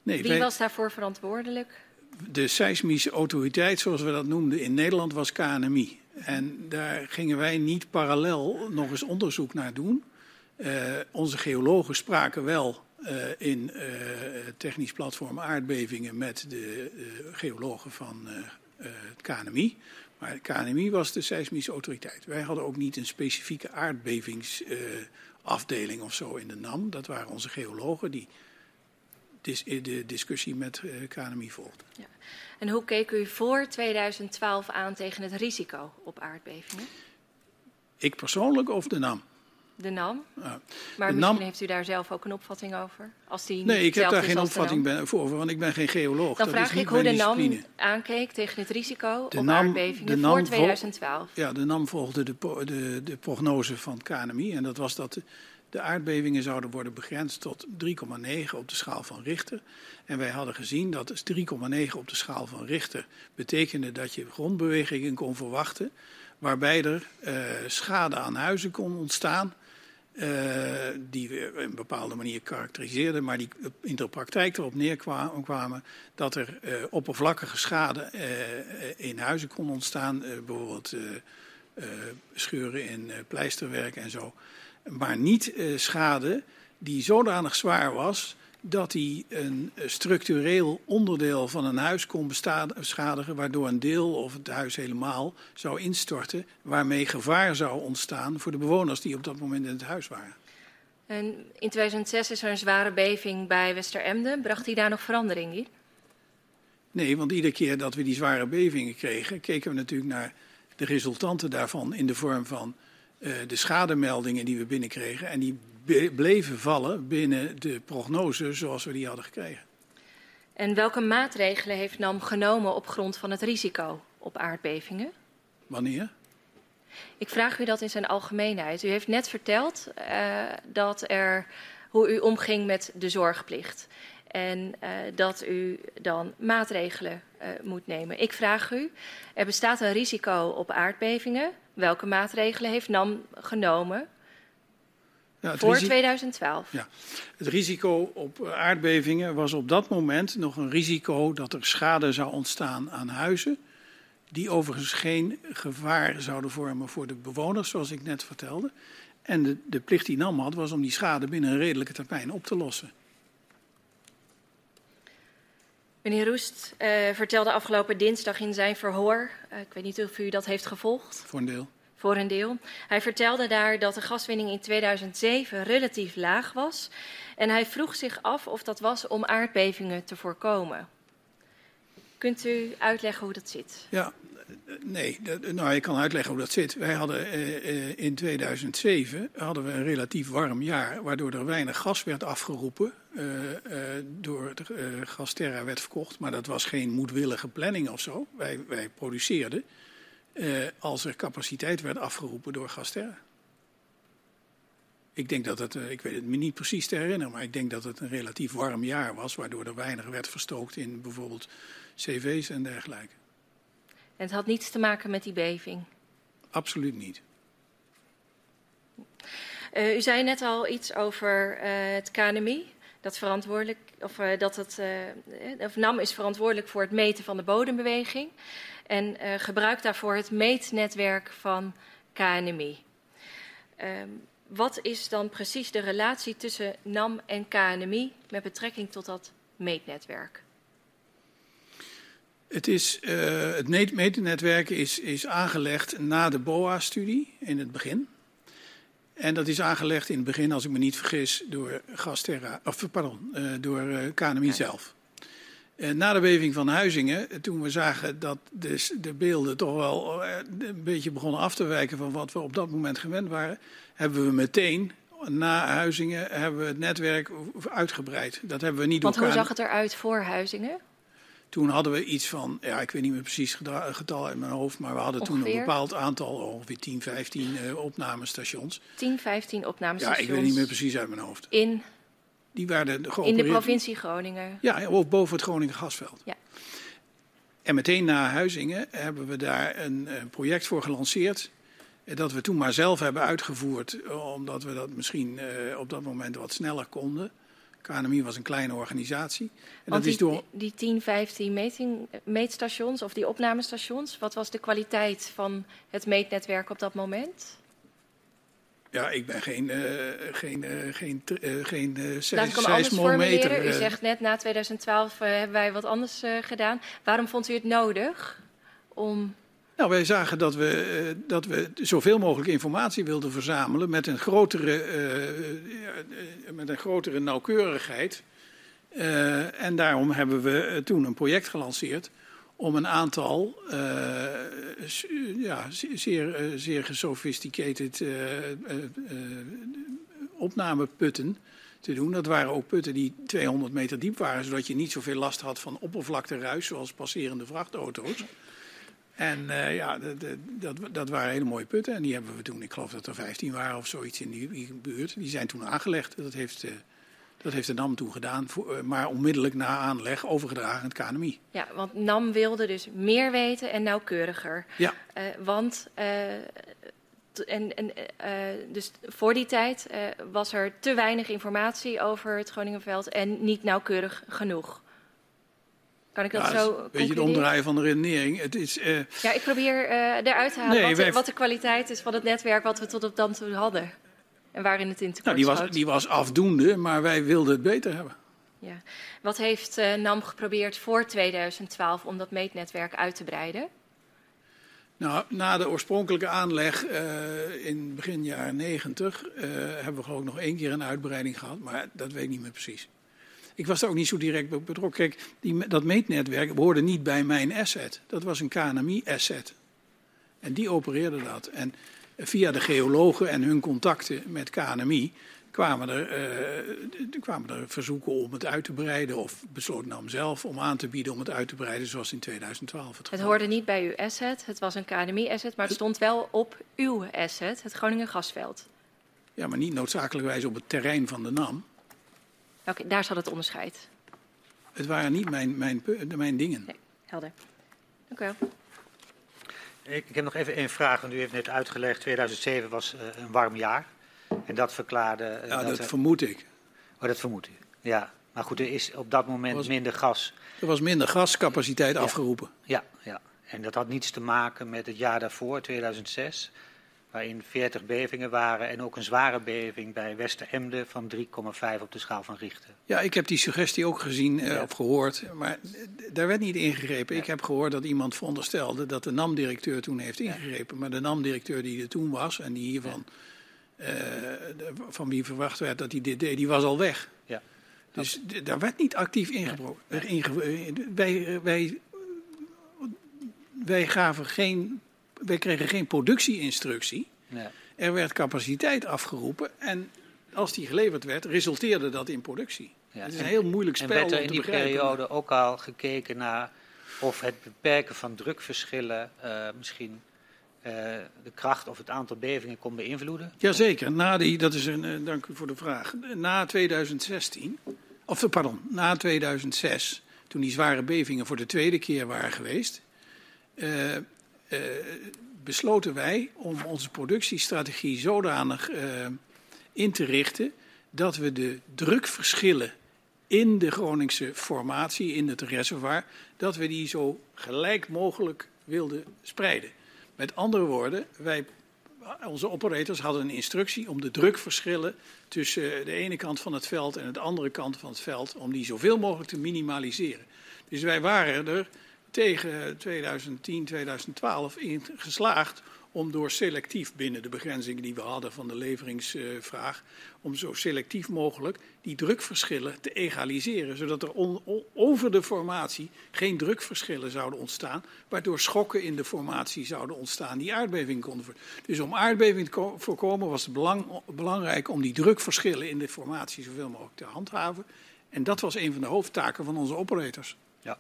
[SPEAKER 3] Nee, Wie wij... was daarvoor verantwoordelijk?
[SPEAKER 2] De seismische autoriteit, zoals we dat noemden in Nederland, was KNMI. En daar gingen wij niet parallel nog eens onderzoek naar doen. Uh, onze geologen spraken wel uh, in uh, technisch platform aardbevingen met de geologen van het KNMI. Maar het KNMI was de seismische autoriteit. Wij hadden ook niet een specifieke aardbevingsafdeling of zo in de NAM. Dat waren onze geologen die de discussie met KNMI volgden. Ja.
[SPEAKER 3] En hoe keek u voor 2012 aan tegen het risico op aardbevingen?
[SPEAKER 2] Ik persoonlijk of de NAM?
[SPEAKER 3] De NAM. Ja. Maar misschien heeft u daar zelf ook een opvatting over?
[SPEAKER 2] Als die nee, ik heb daar geen opvatting voor, want ik ben geen geoloog.
[SPEAKER 3] Dan vraag ik hoe de NAM aankeek tegen het risico op NAM, aardbevingen voor 2012.
[SPEAKER 2] ja, de NAM volgde de, de, de prognose van KNMI. En dat was dat de, aardbevingen zouden worden begrensd tot 3,9 op de schaal van Richter. En wij hadden gezien dat 3,9 op de schaal van Richter betekende dat je grondbewegingen kon verwachten. Waarbij er uh, schade aan huizen kon ontstaan uh, die we op een bepaalde manier karakteriseerden, maar die in de praktijk erop neerkwamen dat er uh, oppervlakkige schade in huizen kon ontstaan, bijvoorbeeld scheuren in pleisterwerk en zo, maar niet schade die zodanig zwaar was dat hij een structureel onderdeel van een huis kon beschadigen, waardoor een deel of het huis helemaal zou instorten, waarmee gevaar zou ontstaan voor de bewoners die op dat moment in het huis waren.
[SPEAKER 3] En in 2006 is er een zware beving bij Westeremden. Bracht hij daar nog verandering in?
[SPEAKER 2] Nee, want iedere keer dat we die zware bevingen kregen, keken we natuurlijk naar de resultanten daarvan in de vorm van de schademeldingen die we binnenkregen. En die bleven vallen binnen de prognose zoals we die hadden gekregen.
[SPEAKER 3] En welke maatregelen heeft NAM genomen op grond van het risico op aardbevingen?
[SPEAKER 2] Wanneer?
[SPEAKER 3] Ik vraag u dat in zijn algemeenheid. U heeft net verteld uh, dat er, hoe u omging met de zorgplicht. En uh, dat u dan maatregelen uh, moet nemen. Ik vraag u, er bestaat een risico op aardbevingen. Welke maatregelen heeft NAM genomen ja, voor 2012.
[SPEAKER 2] Ja. Het risico op aardbevingen was op dat moment nog een risico dat er schade zou ontstaan aan huizen. Die overigens geen gevaar zouden vormen voor de bewoners, zoals ik net vertelde. En de, de plicht die NAM had, was om die schade binnen een redelijke termijn op te lossen.
[SPEAKER 3] Meneer Roest uh, vertelde afgelopen dinsdag in zijn verhoor, uh, ik weet niet of u dat heeft gevolgd.
[SPEAKER 2] Voor een deel
[SPEAKER 3] voor een deel. Hij vertelde daar dat de gaswinning in 2007 relatief laag was. En hij vroeg zich af of dat was om aardbevingen te voorkomen. Kunt u uitleggen hoe dat zit?
[SPEAKER 2] Ja, nee, nou, ik kan uitleggen hoe dat zit. Wij hadden eh, in 2007 hadden we een relatief warm jaar, waardoor er weinig gas werd afgeroepen. Uh, uh, door de, Gasterra werd verkocht, maar dat was geen moedwillige planning of zo. Wij, wij produceerden uh, als er capaciteit werd afgeroepen door Gasterra. Ik denk dat het, uh, ik weet het me niet precies te herinneren, maar ik denk dat het een relatief warm jaar was, waardoor er weinig werd verstookt in bijvoorbeeld cv's en dergelijke.
[SPEAKER 3] En het had niets te maken met die beving?
[SPEAKER 2] Absoluut niet.
[SPEAKER 3] Uh, u zei net al iets over het KNMI. Dat, verantwoordelijk, of, dat het, of NAM is verantwoordelijk voor het meten van de bodembeweging en gebruikt daarvoor het meetnetwerk van KNMI. Um, wat is dan precies de relatie tussen NAM en KNMI met betrekking tot dat meetnetwerk?
[SPEAKER 2] Het, is, het meetnetwerk is, is aangelegd na de BOA-studie in het begin. En dat is aangelegd in het begin, als ik me niet vergis, door Gasterra, of pardon, uh, door KNMI ja. zelf. Eh, na de beving van Huizingen, eh, toen we zagen dat de, de beelden toch wel eh, een beetje begonnen af te wijken van wat we op dat moment gewend waren, hebben we meteen na Huizingen hebben we het netwerk uitgebreid. Dat hebben we niet
[SPEAKER 3] Want hoe zag het eruit voor Huizingen?
[SPEAKER 2] Toen hadden we iets van, ja, ik weet niet meer precies het getal in mijn hoofd, maar we hadden ongeveer? toen een bepaald aantal, ongeveer 10, 15 uh, opnamestations.
[SPEAKER 3] 10, 15 opnamestations?
[SPEAKER 2] Ja, ik weet niet meer precies uit mijn hoofd.
[SPEAKER 3] In
[SPEAKER 2] die werden
[SPEAKER 3] In de provincie Groningen?
[SPEAKER 2] Ja, of boven het Groningen gasveld. Ja. En meteen na Huizingen hebben we daar een, een project voor gelanceerd. Eh, dat we toen maar zelf hebben uitgevoerd, eh, omdat we dat misschien uh, op dat moment wat sneller konden. KNMI was een kleine organisatie.
[SPEAKER 3] En dat die, is door... die 10, 15 meting, meetstations of die opnamestations, wat was de kwaliteit van het meetnetwerk op dat moment?
[SPEAKER 2] Ja, ik ben geen, uh, geen, uh, geen, uh, geen seismometer.
[SPEAKER 3] U zegt net, na 2012 hebben wij wat anders gedaan. Waarom vond u het nodig om
[SPEAKER 2] nou, wij zagen dat we, uh, dat we zoveel mogelijk informatie wilden verzamelen met een grotere, uh, met een grotere nauwkeurigheid. en daarom hebben we toen een project gelanceerd om een aantal ja, zeer, zeer gesofisticated opnameputten te doen. Dat waren ook putten die 200 meter diep waren, zodat je niet zoveel last had van oppervlakteruis zoals passerende vrachtauto's. En uh, ja, dat, dat, dat, waren hele mooie putten. En die hebben we toen, ik geloof dat er 15 waren of zoiets in die, buurt. Die zijn toen aangelegd. Dat heeft, uh, dat heeft de NAM toen gedaan. Voor, uh, maar onmiddellijk na aanleg overgedragen aan het KNMI.
[SPEAKER 3] Ja, want NAM wilde dus meer weten en nauwkeuriger.
[SPEAKER 2] Ja.
[SPEAKER 3] want en, en, dus voor die tijd was er te weinig informatie over het Groningenveld en niet nauwkeurig genoeg. Kan ik dat
[SPEAKER 2] ja,
[SPEAKER 3] zo
[SPEAKER 2] Een beetje het omdraaien van de redenering. Het is, uh...
[SPEAKER 3] Ja, ik probeer uh, eruit te halen nee, wat, wij... wat, de kwaliteit is van het netwerk wat we tot op dan toe hadden. En waarin het in tekort
[SPEAKER 2] nou, die was, die was afdoende, maar wij wilden het beter hebben.
[SPEAKER 3] Ja. Wat heeft uh, NAM geprobeerd voor 2012 om dat meetnetwerk uit te breiden?
[SPEAKER 2] Nou, na de oorspronkelijke aanleg uh, in begin jaren 90 uh, hebben we geloof ik nog één keer een uitbreiding gehad, maar dat weet ik niet meer precies. Ik was daar ook niet zo direct betrokken. Kijk, die, dat meetnetwerk behoorde niet bij mijn asset. Dat was een KNMI-asset. En die opereerde dat. En via de geologen en hun contacten met KNMI kwamen er, uh, kwamen er verzoeken om het uit te breiden. Of besloot NAM zelf om aan te bieden om het uit te breiden, zoals in 2012
[SPEAKER 3] het Het hoorde niet bij uw asset, het was een KNMI-asset, maar het stond wel op uw asset, het Groningen gasveld.
[SPEAKER 2] Ja, maar niet noodzakelijkwijs op het terrein van de NAM.
[SPEAKER 3] Oké, daar zat het onderscheid.
[SPEAKER 2] Het waren niet mijn, mijn, mijn dingen.
[SPEAKER 3] Nee, helder. Dank u wel.
[SPEAKER 1] Ik, ik heb nog even één vraag, want u heeft net uitgelegd, 2007 was uh, een warm jaar. En dat verklaarde...
[SPEAKER 2] Uh, ja, dat, dat vermoed ik.
[SPEAKER 1] Oh, dat vermoedt u. Ja, maar goed, er is op dat moment was, minder gas.
[SPEAKER 2] Er was minder gascapaciteit
[SPEAKER 1] ja.
[SPEAKER 2] afgeroepen.
[SPEAKER 1] Ja, ja, en dat had niets te maken met het jaar daarvoor, 2006 waarin 40 bevingen waren en ook een zware beving bij Westeremde van 3,5 op de schaal van Richter.
[SPEAKER 2] Ja, ik heb die suggestie ook gezien ja. of gehoord, maar daar werd niet ingegrepen. Ja. Ik heb gehoord dat iemand veronderstelde dat de NAM-directeur toen heeft ingegrepen, ja. maar de NAM-directeur die er toen was en die hiervan, uh, van wie verwacht werd dat hij dit deed, die was al weg.
[SPEAKER 1] Ja.
[SPEAKER 2] Dus daar werd niet actief ingebroken. Wij, wij, wij gaven geen wij kregen geen productieinstructie. Nee. Er werd capaciteit afgeroepen en als die geleverd werd, resulteerde dat in productie. Ja. Het is een heel moeilijk spel. En
[SPEAKER 1] werd er
[SPEAKER 2] in
[SPEAKER 1] die
[SPEAKER 2] begrijpen.
[SPEAKER 1] periode ook al gekeken naar of het beperken van drukverschillen uh, misschien uh, de kracht of het aantal bevingen kon beïnvloeden?
[SPEAKER 2] Jazeker, na die, dat is een, uh, dank u voor de vraag. Na 2016, of pardon, na 2006, toen die zware bevingen voor de tweede keer waren geweest, uh, besloten wij om onze productiestrategie zodanig uh, in te richten dat we de drukverschillen in de Groningse formatie, in het reservoir, dat we die zo gelijk mogelijk wilden spreiden. Met andere woorden, wij, onze operators hadden een instructie om de drukverschillen tussen de ene kant van het veld en de andere kant van het veld, om die zoveel mogelijk te minimaliseren. Dus wij waren er tegen 2010, 2012 in geslaagd om door selectief binnen de begrenzingen die we hadden van de leveringsvraag, om zo selectief mogelijk die drukverschillen te egaliseren, zodat er over de formatie geen drukverschillen zouden ontstaan, waardoor schokken in de formatie zouden ontstaan die aardbeving konden voorkomen. Dus om aardbeving te voorkomen was het belang, belangrijk om die drukverschillen in de formatie zoveel mogelijk te handhaven. En dat was een van de hoofdtaken van onze operators uh,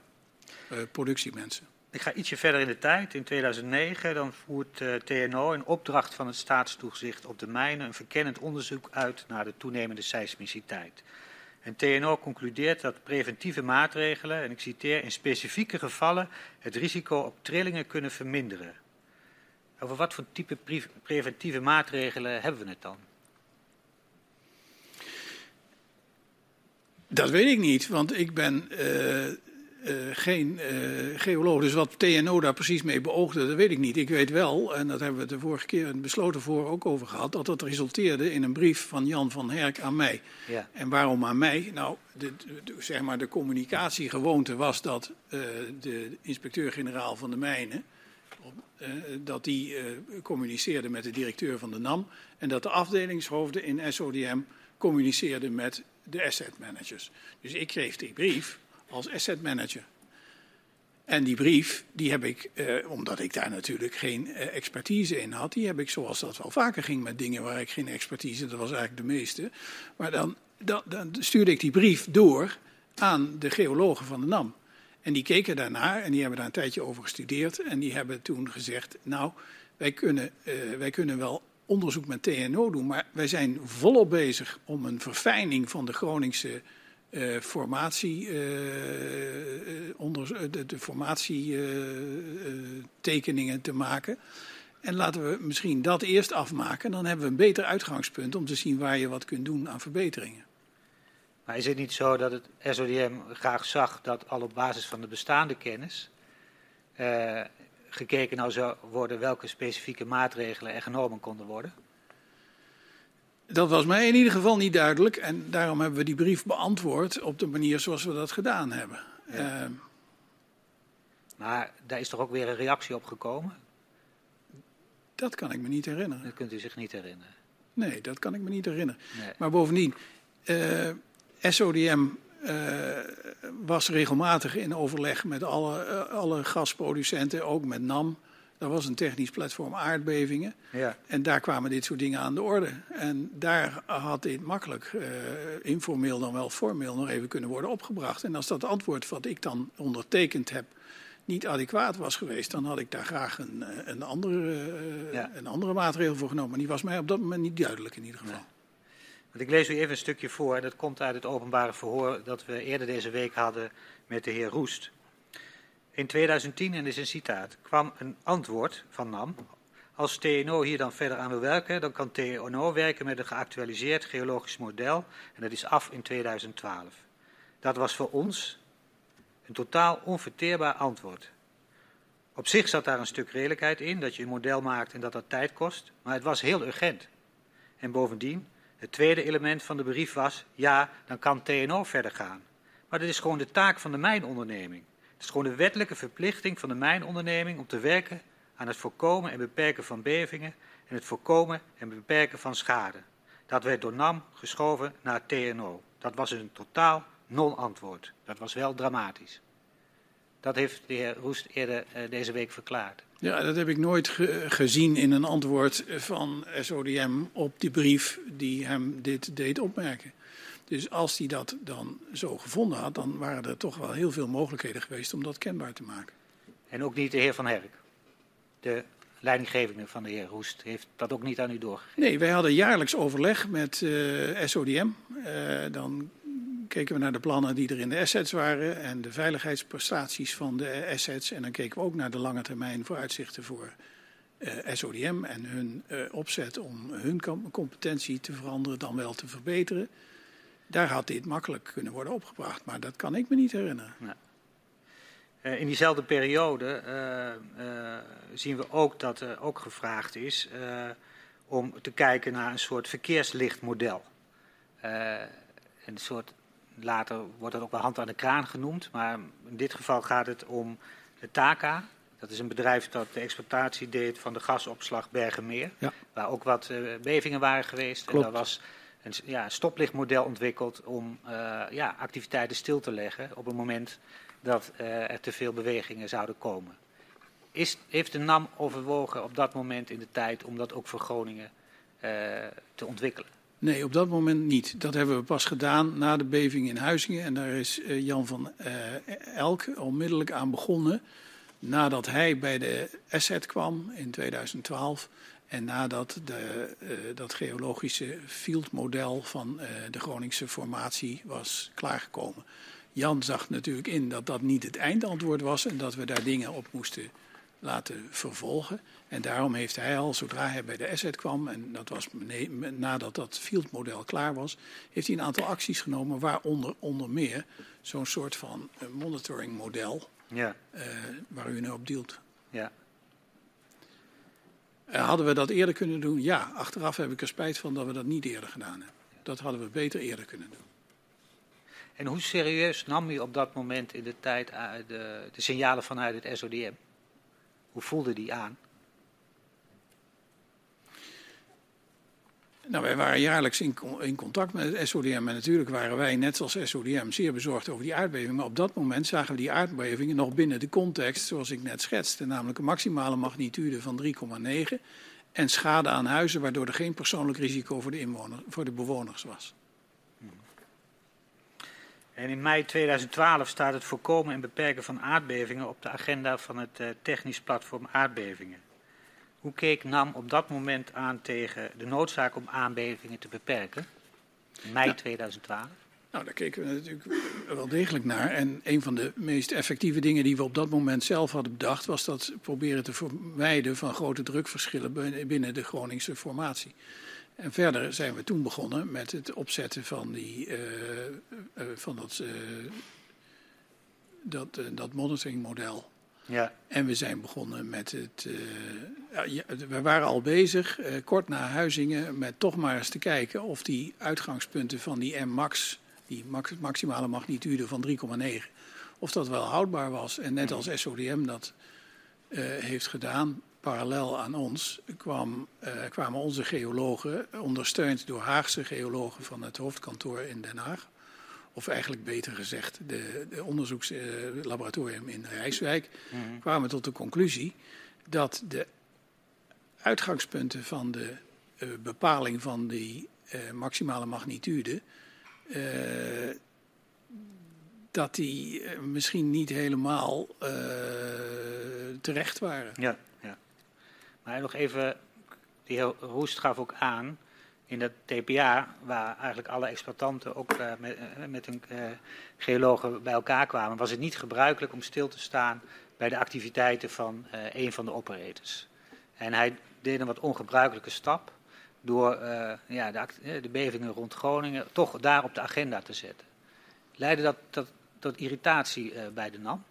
[SPEAKER 2] productiemensen.
[SPEAKER 1] Ik ga ietsje verder in de tijd. In 2009 dan voert uh, TNO in opdracht van het staatstoezicht op de mijnen een verkennend onderzoek uit naar de toenemende seismiciteit. En TNO concludeert dat preventieve maatregelen, en ik citeer, in specifieke gevallen het risico op trillingen kunnen verminderen. Over wat voor type pre preventieve maatregelen hebben we het dan?
[SPEAKER 2] Dat weet ik niet, want ik ben uh, uh, geen uh, geoloog. Dus wat TNO daar precies mee beoogde, dat weet ik niet. Ik weet wel, en dat hebben we de vorige keer besloten voor ook over gehad, dat dat resulteerde in een brief van Jan van Herk aan mij. Ja. En waarom aan mij? Nou, de, de, zeg maar de communicatiegewoonte was dat uh, de inspecteur-generaal van de mijnen, dat die communiceerde met de directeur van de NAM en dat de afdelingshoofden in SODM communiceerden met de asset managers. Dus ik kreeg die brief als asset manager. En die brief, die heb ik, eh, omdat ik daar natuurlijk geen eh, expertise in had, die heb ik zoals dat wel vaker ging met dingen waar ik geen expertise, dat was eigenlijk de meeste. Maar dan, dan, stuurde ik die brief door aan de geologen van de NAM. En die keken daarnaar en die hebben daar een tijdje over gestudeerd. En die hebben toen gezegd, nou, wij kunnen, uh, wij kunnen wel onderzoek met TNO doen, maar wij zijn volop bezig om een verfijning van de Groningse uh, formatie, uh, onder, de, de formatietekeningen te maken. En laten we misschien dat eerst afmaken. Dan hebben we een beter uitgangspunt om te zien waar je wat kunt doen aan verbeteringen.
[SPEAKER 1] Maar is het niet zo dat het SODM graag zag dat al op basis van de bestaande kennis gekeken nou zou worden welke specifieke maatregelen er genomen konden worden?
[SPEAKER 2] Dat was mij in ieder geval niet duidelijk en daarom hebben we die brief beantwoord op de manier zoals we dat gedaan hebben. Ja. Uh,
[SPEAKER 1] maar daar is toch ook weer een reactie op gekomen?
[SPEAKER 2] Dat kan ik me niet herinneren.
[SPEAKER 1] Dat kunt u zich niet herinneren?
[SPEAKER 2] Nee, dat kan ik me niet herinneren. Nee. Maar bovendien, uh, SODM uh, was regelmatig in overleg met alle, uh, alle gasproducenten, ook met NAM. Dat was een technisch platform aardbevingen. Ja. En daar kwamen dit soort dingen aan de orde. En daar had dit makkelijk, uh, informeel dan wel formeel, nog even kunnen worden opgebracht. En als dat antwoord wat ik dan ondertekend heb niet adequaat was geweest, dan had ik daar graag een, een, andere, ja. een andere maatregel voor genomen. Maar die was mij op dat moment niet duidelijk in ieder geval.
[SPEAKER 1] Want ik lees u even een stukje voor. Dat komt uit het openbare verhoor dat we eerder deze week hadden met de heer Roest. In 2010, en dit is een citaat, kwam een antwoord van NAM. Als TNO hier dan verder aan wil werken, dan kan TNO werken met een geactualiseerd geologisch model. En dat is af in 2012. Dat was voor ons een totaal onverteerbaar antwoord. Op zich zat daar een stuk redelijkheid in, dat je een model maakt en dat dat tijd kost. Maar het was heel urgent. En bovendien, het tweede element van de brief was, ja, dan kan TNO verder gaan. Maar dat is gewoon de taak van de mijnonderneming. Het is gewoon de wettelijke verplichting van de mijnonderneming om te werken aan het voorkomen en beperken van bevingen en het voorkomen en beperken van schade. Dat werd door NAM geschoven naar TNO. Dat was een totaal non-antwoord. Dat was wel dramatisch. Dat heeft de heer Roest eerder uh, deze week verklaard.
[SPEAKER 2] Ja, dat heb ik nooit ge gezien in een antwoord van SODM op die brief die hem dit deed opmerken. Dus als hij dat dan zo gevonden had, dan waren er toch wel heel veel mogelijkheden geweest om dat kenbaar te maken.
[SPEAKER 1] En ook niet de heer Van Herk, de leidinggevende van de heer Roest, heeft dat ook niet aan u doorgegeven?
[SPEAKER 2] Nee, wij hadden jaarlijks overleg met uh, SODM. Uh, dan keken we naar de plannen die er in de assets waren en de veiligheidsprestaties van de assets. En dan keken we ook naar de lange termijn vooruitzichten voor uh, SODM en hun opzet om hun competentie te veranderen, dan wel te verbeteren. Daar had dit makkelijk kunnen worden opgebracht, maar dat kan ik me niet herinneren.
[SPEAKER 1] Uh, in diezelfde periode zien we ook dat er ook gevraagd is om te kijken naar een soort verkeerslichtmodel. een soort later wordt dat ook wel hand aan de kraan genoemd. Maar in dit geval gaat het om de TACA. Dat is een bedrijf dat de exploitatie deed van de gasopslag Bergenmeer. Ja. Waar ook wat bevingen waren geweest. Klopt. En daar was een ja, stoplichtmodel ontwikkeld om uh, ja, activiteiten stil te leggen op het moment dat uh, er te veel bewegingen zouden komen. Is, heeft de NAM overwogen op dat moment in de tijd om dat ook voor Groningen te ontwikkelen?
[SPEAKER 2] Nee, op dat moment niet. Dat hebben we pas gedaan na de beving in Huizingen. En daar is Jan van Elk onmiddellijk aan begonnen. Nadat hij bij de Asset kwam in 2012. En nadat de, uh, dat geologische fieldmodel van de Groningse formatie was klaargekomen. Jan zag natuurlijk in dat dat niet het eindantwoord was en dat we daar dingen op moesten laten vervolgen. En daarom heeft hij al, zodra hij bij de asset kwam, en dat was nadat dat fieldmodel klaar was, heeft hij een aantal acties genomen, waaronder onder meer zo'n soort van uh, monitoring model
[SPEAKER 1] Ja,
[SPEAKER 2] uh, waar u nu op deelt.
[SPEAKER 1] ja.
[SPEAKER 2] Uh, hadden we dat eerder kunnen doen? Ja, achteraf heb ik er spijt van dat we dat niet eerder gedaan hebben. Dat hadden we beter eerder kunnen doen.
[SPEAKER 1] En hoe serieus nam u op dat moment in de tijd uh, de, de signalen vanuit het SODM? Hoe voelde die aan?
[SPEAKER 2] Nou, wij waren jaarlijks in, contact met het SODM. En natuurlijk waren wij, net zoals SODM, zeer bezorgd over die aardbeving. Maar op dat moment zagen we die aardbevingen nog binnen de context zoals ik net schetste. Namelijk een maximale magnitude van 3,9. En schade aan huizen, waardoor er geen persoonlijk risico voor de, inwoner, voor de bewoners was.
[SPEAKER 1] En in mei 2012 staat het voorkomen en beperken van aardbevingen op de agenda van het uh, technisch platform aardbevingen. Hoe keek NAM op dat moment aan tegen de noodzaak om aardbevingen te beperken? In mei ja. 2012?
[SPEAKER 2] Nou, daar keken we natuurlijk wel degelijk naar. En een van de meest effectieve dingen die we op dat moment zelf hadden bedacht, was dat proberen te vermijden van grote drukverschillen binnen de Groningse formatie. En verder zijn we toen begonnen met het opzetten van, die, uh, uh, van dat, uh, dat, dat monitoringmodel.
[SPEAKER 1] Ja.
[SPEAKER 2] En we zijn begonnen met het. ja, we waren al bezig, kort na Huizingen, met toch maar eens te kijken of die uitgangspunten van die M-max, die max, maximale magnitude van 3,9, of dat wel houdbaar was. En net als SODM dat heeft gedaan, parallel aan ons kwam, kwamen onze geologen, ondersteund door Haagse geologen van het hoofdkantoor in Den Haag. Of eigenlijk beter gezegd, de, de onderzoekslaboratorium in Rijswijk, mm -hmm. kwamen tot de conclusie dat de uitgangspunten van de uh, bepaling van die uh, maximale magnitude. dat die misschien niet helemaal terecht waren.
[SPEAKER 1] Ja. Maar nog even, de heer Roest gaf ook aan, in dat TPA, waar eigenlijk alle exploitanten ook uh, met, uh, met hun uh, geologen bij elkaar kwamen, was het niet gebruikelijk om stil te staan bij de activiteiten van een van de operators. En hij deed een wat ongebruikelijke stap door ja, de, de, bevingen rond Groningen toch daar op de agenda te zetten. Leidde dat tot irritatie bij de NAM?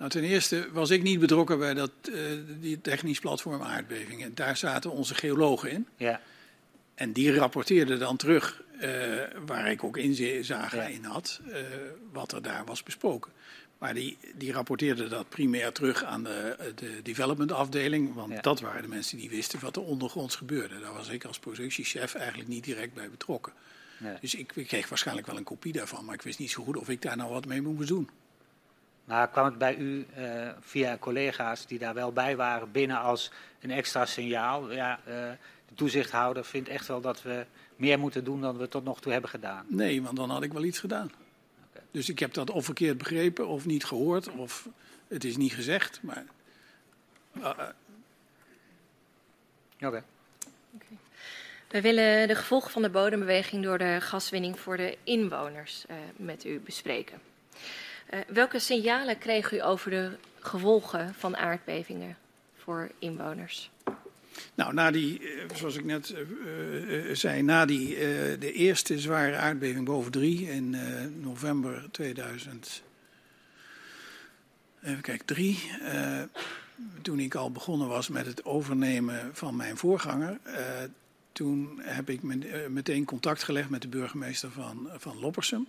[SPEAKER 2] Nou, ten eerste was ik niet betrokken bij dat, uh, die technisch platform aardbevingen. Daar zaten onze geologen in.
[SPEAKER 1] Ja.
[SPEAKER 2] En die rapporteerden dan terug, uh, waar ik ook inzage ja. in had, uh, wat er daar was besproken. Maar die, die rapporteerden dat primair terug aan de, de development afdeling. Want ja. dat waren de mensen die wisten wat er ondergronds gebeurde. Daar was ik als productiechef eigenlijk niet direct bij betrokken. Dus ik, ik kreeg waarschijnlijk wel een kopie daarvan. Maar ik wist niet zo goed of ik daar nou wat mee moest doen.
[SPEAKER 1] Maar kwam het bij u uh, via collega's die daar wel bij waren binnen als een extra signaal? Ja, uh, de toezichthouder vindt echt wel dat we meer moeten doen dan we tot nog toe hebben gedaan.
[SPEAKER 2] Nee, want dan had ik wel iets gedaan. Okay. Dus ik heb dat of verkeerd begrepen of niet gehoord of het is niet gezegd. Maar. Uh,
[SPEAKER 1] Oké. Okay.
[SPEAKER 3] Okay. We willen de gevolgen van de bodembeweging door de gaswinning voor de inwoners met u bespreken. Uh, welke signalen kreeg u over de gevolgen van aardbevingen voor inwoners?
[SPEAKER 2] Nou, na die, zoals ik net uh, zei, na die, de eerste zware aardbeving boven drie in november 2000. Even kijken, drie. toen ik al begonnen was met het overnemen van mijn voorganger. toen heb ik meteen contact gelegd met de burgemeester van, van Loppersum.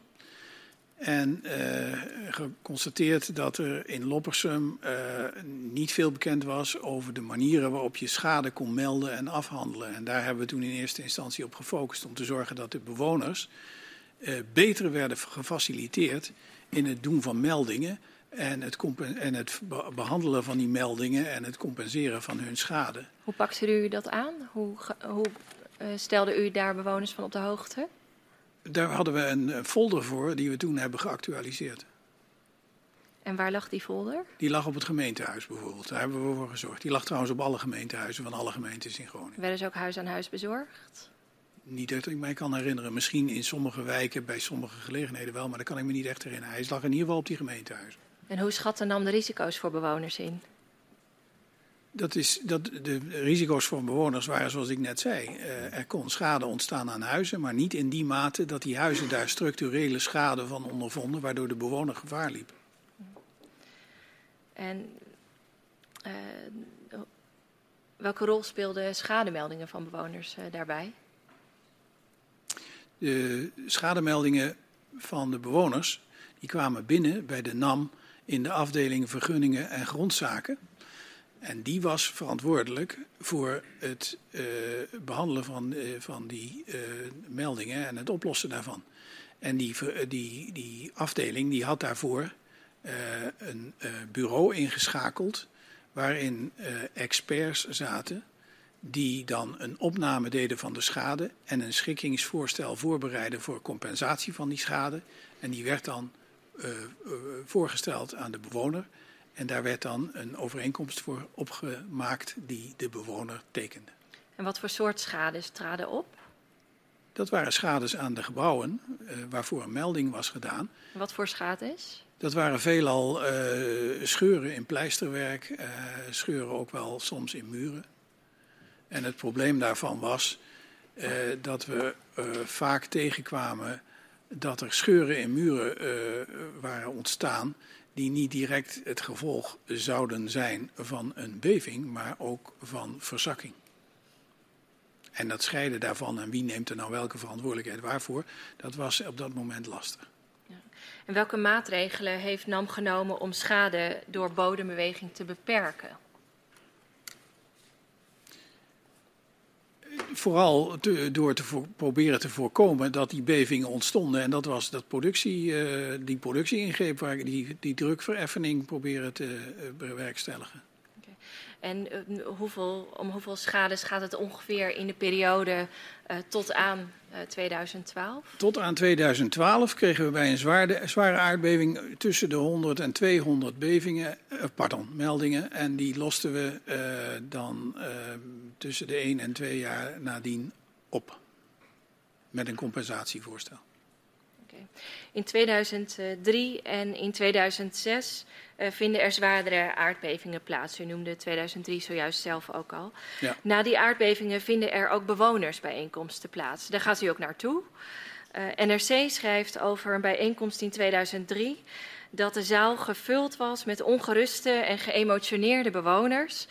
[SPEAKER 2] En uh, geconstateerd dat er in Loppersum uh, niet veel bekend was over de manieren waarop je schade kon melden en afhandelen. En daar hebben we toen in eerste instantie op gefocust om te zorgen dat de bewoners uh, beter werden gefaciliteerd in het doen van meldingen en het, en het behandelen van die meldingen en het compenseren van hun schade.
[SPEAKER 3] Hoe pakte u dat aan? Hoe, hoe stelde u daar bewoners van op de hoogte?
[SPEAKER 2] Daar hadden we een folder voor die we toen hebben geactualiseerd.
[SPEAKER 3] En waar lag die folder?
[SPEAKER 2] Die lag op het gemeentehuis bijvoorbeeld. Daar hebben we voor gezorgd. Die lag trouwens op alle gemeentehuizen van alle gemeentes in Groningen.
[SPEAKER 3] Werden ze ook huis aan huis bezorgd?
[SPEAKER 2] Niet dat ik mij kan herinneren. Misschien in sommige wijken, bij sommige gelegenheden wel, maar dat kan ik me niet echt herinneren. Hij lag in ieder geval op die gemeentehuizen.
[SPEAKER 3] En hoe schatte NAM de risico's voor bewoners in?
[SPEAKER 2] Dat is, dat, de risico's voor bewoners waren zoals ik net zei. Uh, er kon schade ontstaan aan huizen, maar niet in die mate dat die huizen daar structurele schade van ondervonden, waardoor de bewoner gevaar liep.
[SPEAKER 3] En uh, welke rol speelden schademeldingen van bewoners uh, daarbij?
[SPEAKER 2] De schademeldingen van de bewoners die kwamen binnen bij de NAM in de afdeling vergunningen en grondzaken. En die was verantwoordelijk voor het uh, behandelen van, uh, van die uh, meldingen en het oplossen daarvan. En die, die, die afdeling die had daarvoor een bureau ingeschakeld waarin experts zaten die dan een opname deden van de schade en een schikkingsvoorstel voorbereiden voor compensatie van die schade. En die werd dan voorgesteld aan de bewoner. En daar werd dan een overeenkomst voor opgemaakt die de bewoner tekende.
[SPEAKER 3] En wat voor soort schades traden op?
[SPEAKER 2] Dat waren schades aan de gebouwen uh, waarvoor een melding was gedaan.
[SPEAKER 3] Wat voor schades?
[SPEAKER 2] Dat waren veelal uh, scheuren in pleisterwerk, uh, scheuren ook wel soms in muren. En het probleem daarvan was dat we vaak tegenkwamen dat er scheuren in muren waren ontstaan die niet direct het gevolg zouden zijn van een beving, maar ook van verzakking. En dat scheiden daarvan en wie neemt er nou welke verantwoordelijkheid waarvoor, dat was op dat moment lastig.
[SPEAKER 3] Ja. En welke maatregelen heeft NAM genomen om schade door bodembeweging te beperken?
[SPEAKER 2] Vooral door te proberen te voorkomen dat die bevingen ontstonden. En dat was dat productie, uh, die productie-ingreep waar die, die drukvereffening proberen te uh, bewerkstelligen.
[SPEAKER 3] En uh, hoeveel, om hoeveel schades gaat het ongeveer in de periode tot aan 2012?
[SPEAKER 2] Tot aan 2012 kregen we bij een zware, zware aardbeving tussen de 100 en 200 bevingen, pardon, meldingen. En die losten we dan tussen de 1 en 2 jaar nadien op. Met een compensatievoorstel.
[SPEAKER 3] In 2003 en in 2006 uh, vinden er zwaardere aardbevingen plaats. U noemde 2003 zojuist zelf ook al. Ja. Na die aardbevingen vinden er ook bewonersbijeenkomsten plaats. Daar gaat u ook naartoe. Uh, NRC schrijft over een bijeenkomst in 2003 dat de zaal gevuld was met ongeruste en geëmotioneerde bewoners.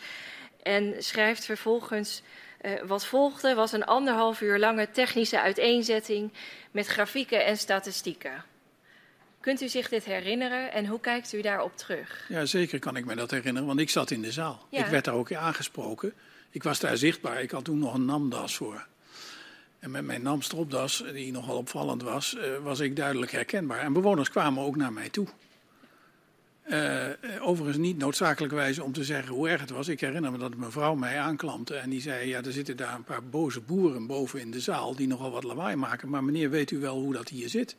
[SPEAKER 3] En schrijft vervolgens. Uh, wat volgde was een anderhalf uur lange technische uiteenzetting met grafieken en statistieken. Kunt u zich dit herinneren en hoe kijkt u daarop terug?
[SPEAKER 2] Ja, zeker kan ik me dat herinneren, want ik zat in de zaal. Ja. Ik werd daar ook aangesproken. Ik was daar zichtbaar. Ik had toen nog een NAM-das voor. En met mijn NAM-stropdas, die nogal opvallend was, uh, was ik duidelijk herkenbaar. En bewoners kwamen ook naar mij toe. Uh, overigens niet noodzakelijkerwijs om te zeggen hoe erg het was. Ik herinner me dat een mevrouw mij aanklampte en die zei... ja, er zitten daar een paar boze boeren boven in de zaal die nogal wat lawaai maken. Maar meneer, weet u wel hoe dat hier zit?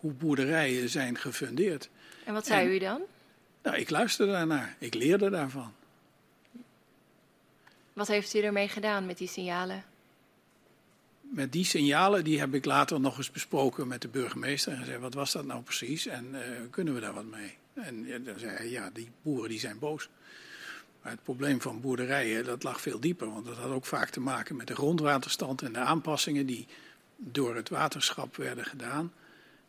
[SPEAKER 2] Hoe boerderijen zijn gefundeerd.
[SPEAKER 3] En wat zei en, u dan?
[SPEAKER 2] Nou, ik luisterde daarnaar. Ik leerde daarvan.
[SPEAKER 3] Wat heeft u ermee gedaan met die signalen?
[SPEAKER 2] Met die signalen die heb ik later nog eens besproken met de burgemeester. En gezegd, wat was dat nou precies en uh, kunnen we daar wat mee? En dan zei hij, ja, die boeren die zijn boos. Maar het probleem van boerderijen, dat lag veel dieper. Want dat had ook vaak te maken met de grondwaterstand en de aanpassingen die door het waterschap werden gedaan.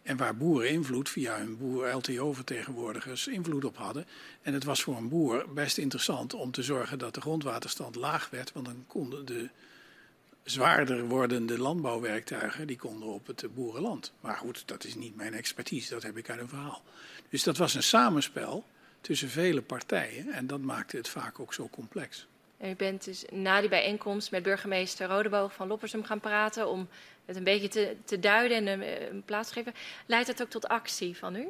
[SPEAKER 2] En waar boeren invloed via hun boer-LTO-vertegenwoordigers invloed op hadden. En het was voor een boer best interessant om te zorgen dat de grondwaterstand laag werd. Want dan konden de zwaarder wordende landbouwwerktuigen, die konden op het boerenland. Maar goed, dat is niet mijn expertise, dat heb ik uit een verhaal. Dus dat was een samenspel tussen vele partijen en dat maakte het vaak ook zo complex.
[SPEAKER 3] En u bent dus na die bijeenkomst met burgemeester Rodeboog van Loppersum gaan praten om het een beetje te, te duiden en een, een plaats te geven. Leidt dat ook tot actie van u?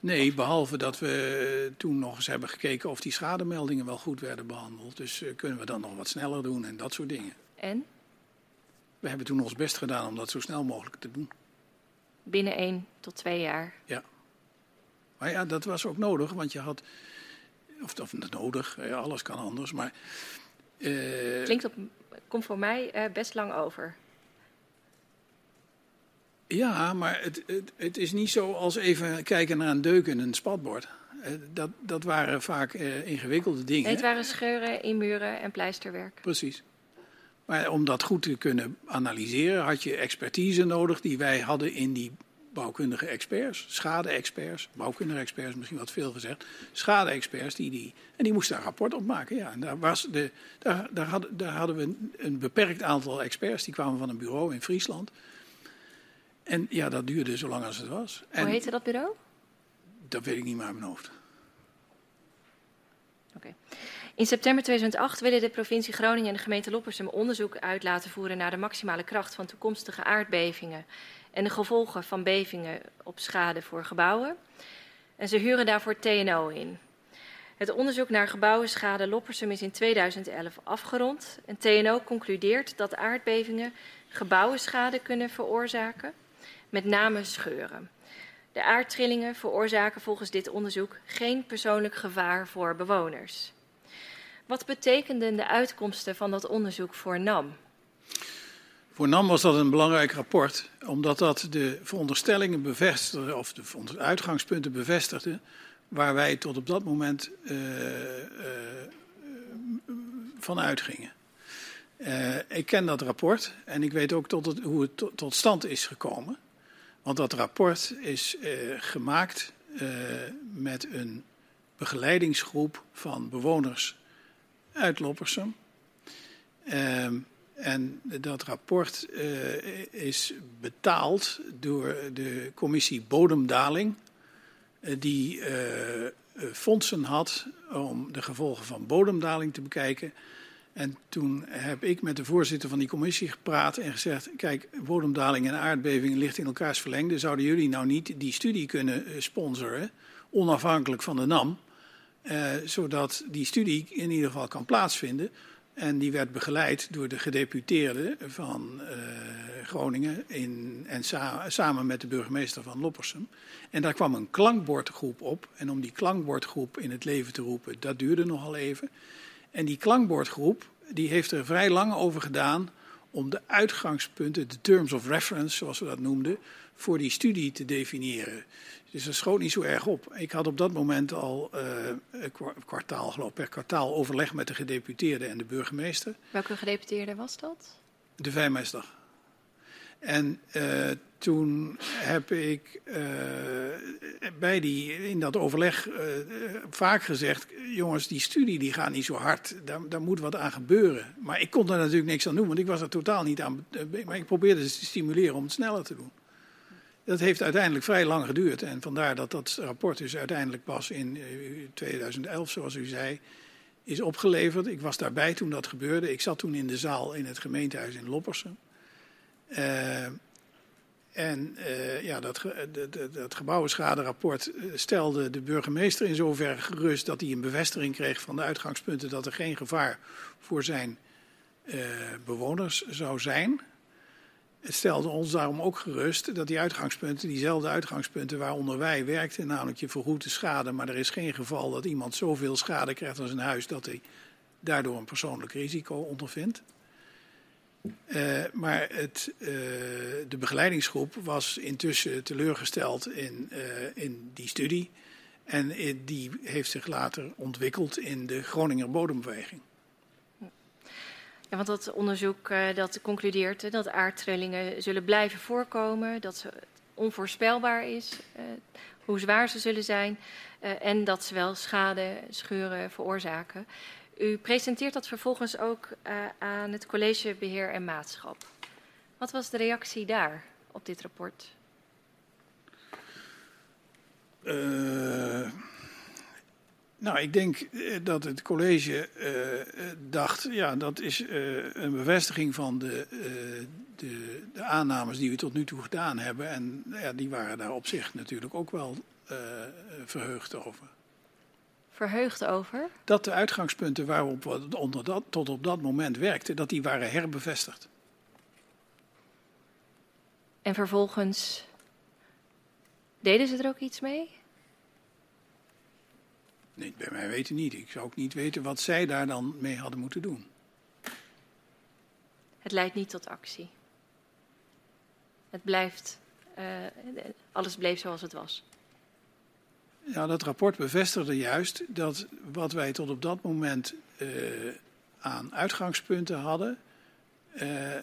[SPEAKER 2] Nee, behalve dat we toen nog eens hebben gekeken of die schademeldingen wel goed werden behandeld. Dus uh, kunnen we dan nog wat sneller doen en dat soort dingen.
[SPEAKER 3] En?
[SPEAKER 2] We hebben toen ons best gedaan om dat zo snel mogelijk te doen.
[SPEAKER 3] Binnen één tot twee jaar?
[SPEAKER 2] Ja. Maar ja, dat was ook nodig, want je had. Of, of nodig, alles kan anders, maar.
[SPEAKER 3] Uh, Klinkt op, komt voor mij uh, best lang over.
[SPEAKER 2] Ja, maar het, het, het, is niet zo als even kijken naar een deuk in een spatbord. Eh, dat, dat waren vaak uh, ingewikkelde dingen.
[SPEAKER 3] Nee, het waren scheuren, inmuren en pleisterwerk.
[SPEAKER 2] Precies. Maar om dat goed te kunnen analyseren had je expertise nodig die wij hadden in die bouwkundige experts, schade-experts, bouwkundige experts misschien wat veel gezegd, schade-experts die, die en die moesten een rapport opmaken. Ja, en daar, was de, daar, daar, hadden, daar hadden we een, een beperkt aantal experts, die kwamen van een bureau in Friesland. En ja, dat duurde zo lang als het was.
[SPEAKER 3] Hoe heette dat bureau?
[SPEAKER 2] Dat weet ik niet meer uit mijn hoofd.
[SPEAKER 3] Oké. In september 2008 willen de provincie Groningen en de gemeente Loppersum onderzoek uit laten voeren naar de maximale kracht van toekomstige aardbevingen en de gevolgen van bevingen op schade voor gebouwen. En ze huren daarvoor TNO in. Het onderzoek naar gebouwenschade Loppersum is in 2011 afgerond. En TNO concludeert dat aardbevingen gebouwenschade kunnen veroorzaken, met name scheuren. De aardtrillingen veroorzaken volgens dit onderzoek geen persoonlijk gevaar voor bewoners. Wat betekenden de uitkomsten van dat onderzoek voor NAM?
[SPEAKER 2] Voor NAM was dat een belangrijk rapport, omdat dat de veronderstellingen bevestigde, of de uitgangspunten bevestigde, waar wij tot op dat moment uh, van uitgingen. Uh, ik ken dat rapport en ik weet ook tot het, hoe het tot, stand is gekomen. Want dat rapport is gemaakt met een begeleidingsgroep van bewoners uit Loppersum. En dat rapport uh, is betaald door de commissie Bodemdaling, uh, die uh, fondsen had om de gevolgen van bodemdaling te bekijken. En toen heb ik met de voorzitter van die commissie gepraat en gezegd: Kijk, bodemdaling en aardbeving ligt in elkaars verlengde. Zouden jullie nou niet die studie kunnen sponsoren, onafhankelijk van de NAM? Zodat die studie in ieder geval kan plaatsvinden. En die werd begeleid door de gedeputeerde van uh, Groningen in, en sa samen met de burgemeester van Loppersum. En daar kwam een klankbordgroep op. En om die klankbordgroep in het leven te roepen, dat duurde nogal even. En die klankbordgroep die heeft er vrij lang over gedaan om de uitgangspunten, de terms of reference zoals we dat noemden, voor die studie te definiëren. Dus dat schoot niet zo erg op. Ik had op dat moment al uh, een kwartaal, geloof per kwartaal overleg met de gedeputeerde en de burgemeester.
[SPEAKER 3] Welke gedeputeerde was dat?
[SPEAKER 2] De Vijfmeester. En uh, toen heb ik uh, bij die, in dat overleg vaak gezegd: jongens, die studie die gaat niet zo hard, daar, daar, moet wat aan gebeuren. Maar ik kon daar natuurlijk niks aan doen, want ik was er totaal niet aan. Maar ik probeerde ze te stimuleren om het sneller te doen. Dat heeft uiteindelijk vrij lang geduurd. En vandaar dat dat rapport dus uiteindelijk pas in 2011, eh, zoals u zei, is opgeleverd. Ik was daarbij toen dat gebeurde. Ik zat toen in de zaal in het gemeentehuis in Loppersum. Uh, en uh, ja, dat, dat, stelde de burgemeester in zoverre gerust dat hij een bevestiging kreeg van de uitgangspunten dat er geen gevaar voor zijn bewoners zou zijn. Het stelde ons daarom ook gerust dat die uitgangspunten, diezelfde uitgangspunten waaronder wij werkten, namelijk je vergoedt de schade, maar er is geen geval dat iemand zoveel schade krijgt als een huis dat hij daardoor een persoonlijk risico ondervindt. Uh, maar het, uh, de begeleidingsgroep was intussen teleurgesteld in, uh, in die studie. En die heeft zich later ontwikkeld in de Groninger bodembeweging.
[SPEAKER 3] Ja, want dat onderzoek uh, dat concludeert dat aardtrillingen zullen blijven voorkomen, dat het onvoorspelbaar is uh, hoe zwaar ze zullen zijn uh, en dat ze wel schade, scheuren veroorzaken. U presenteert dat vervolgens ook aan het college beheer en maatschap. Wat was de reactie daar op dit rapport?
[SPEAKER 2] Nou, ik denk eh, dat het college uh, dacht, ja, dat is uh, een bevestiging van de, uh, de, de, aannames die we tot nu toe gedaan hebben. En ja, die waren daar op zich natuurlijk ook wel verheugd over.
[SPEAKER 3] Verheugd over?
[SPEAKER 2] Dat de uitgangspunten waarop we onder dat, tot op dat moment werkten, dat die waren herbevestigd.
[SPEAKER 3] En vervolgens deden ze er ook iets mee?
[SPEAKER 2] Nee, bij mij weten niet. Ik zou ook niet weten wat zij daar dan mee hadden moeten doen.
[SPEAKER 3] Het leidt niet tot actie. Het blijft, uh, alles bleef zoals het was.
[SPEAKER 2] Ja, dat rapport bevestigde juist dat wat wij tot op dat moment uh, aan uitgangspunten hadden, uh,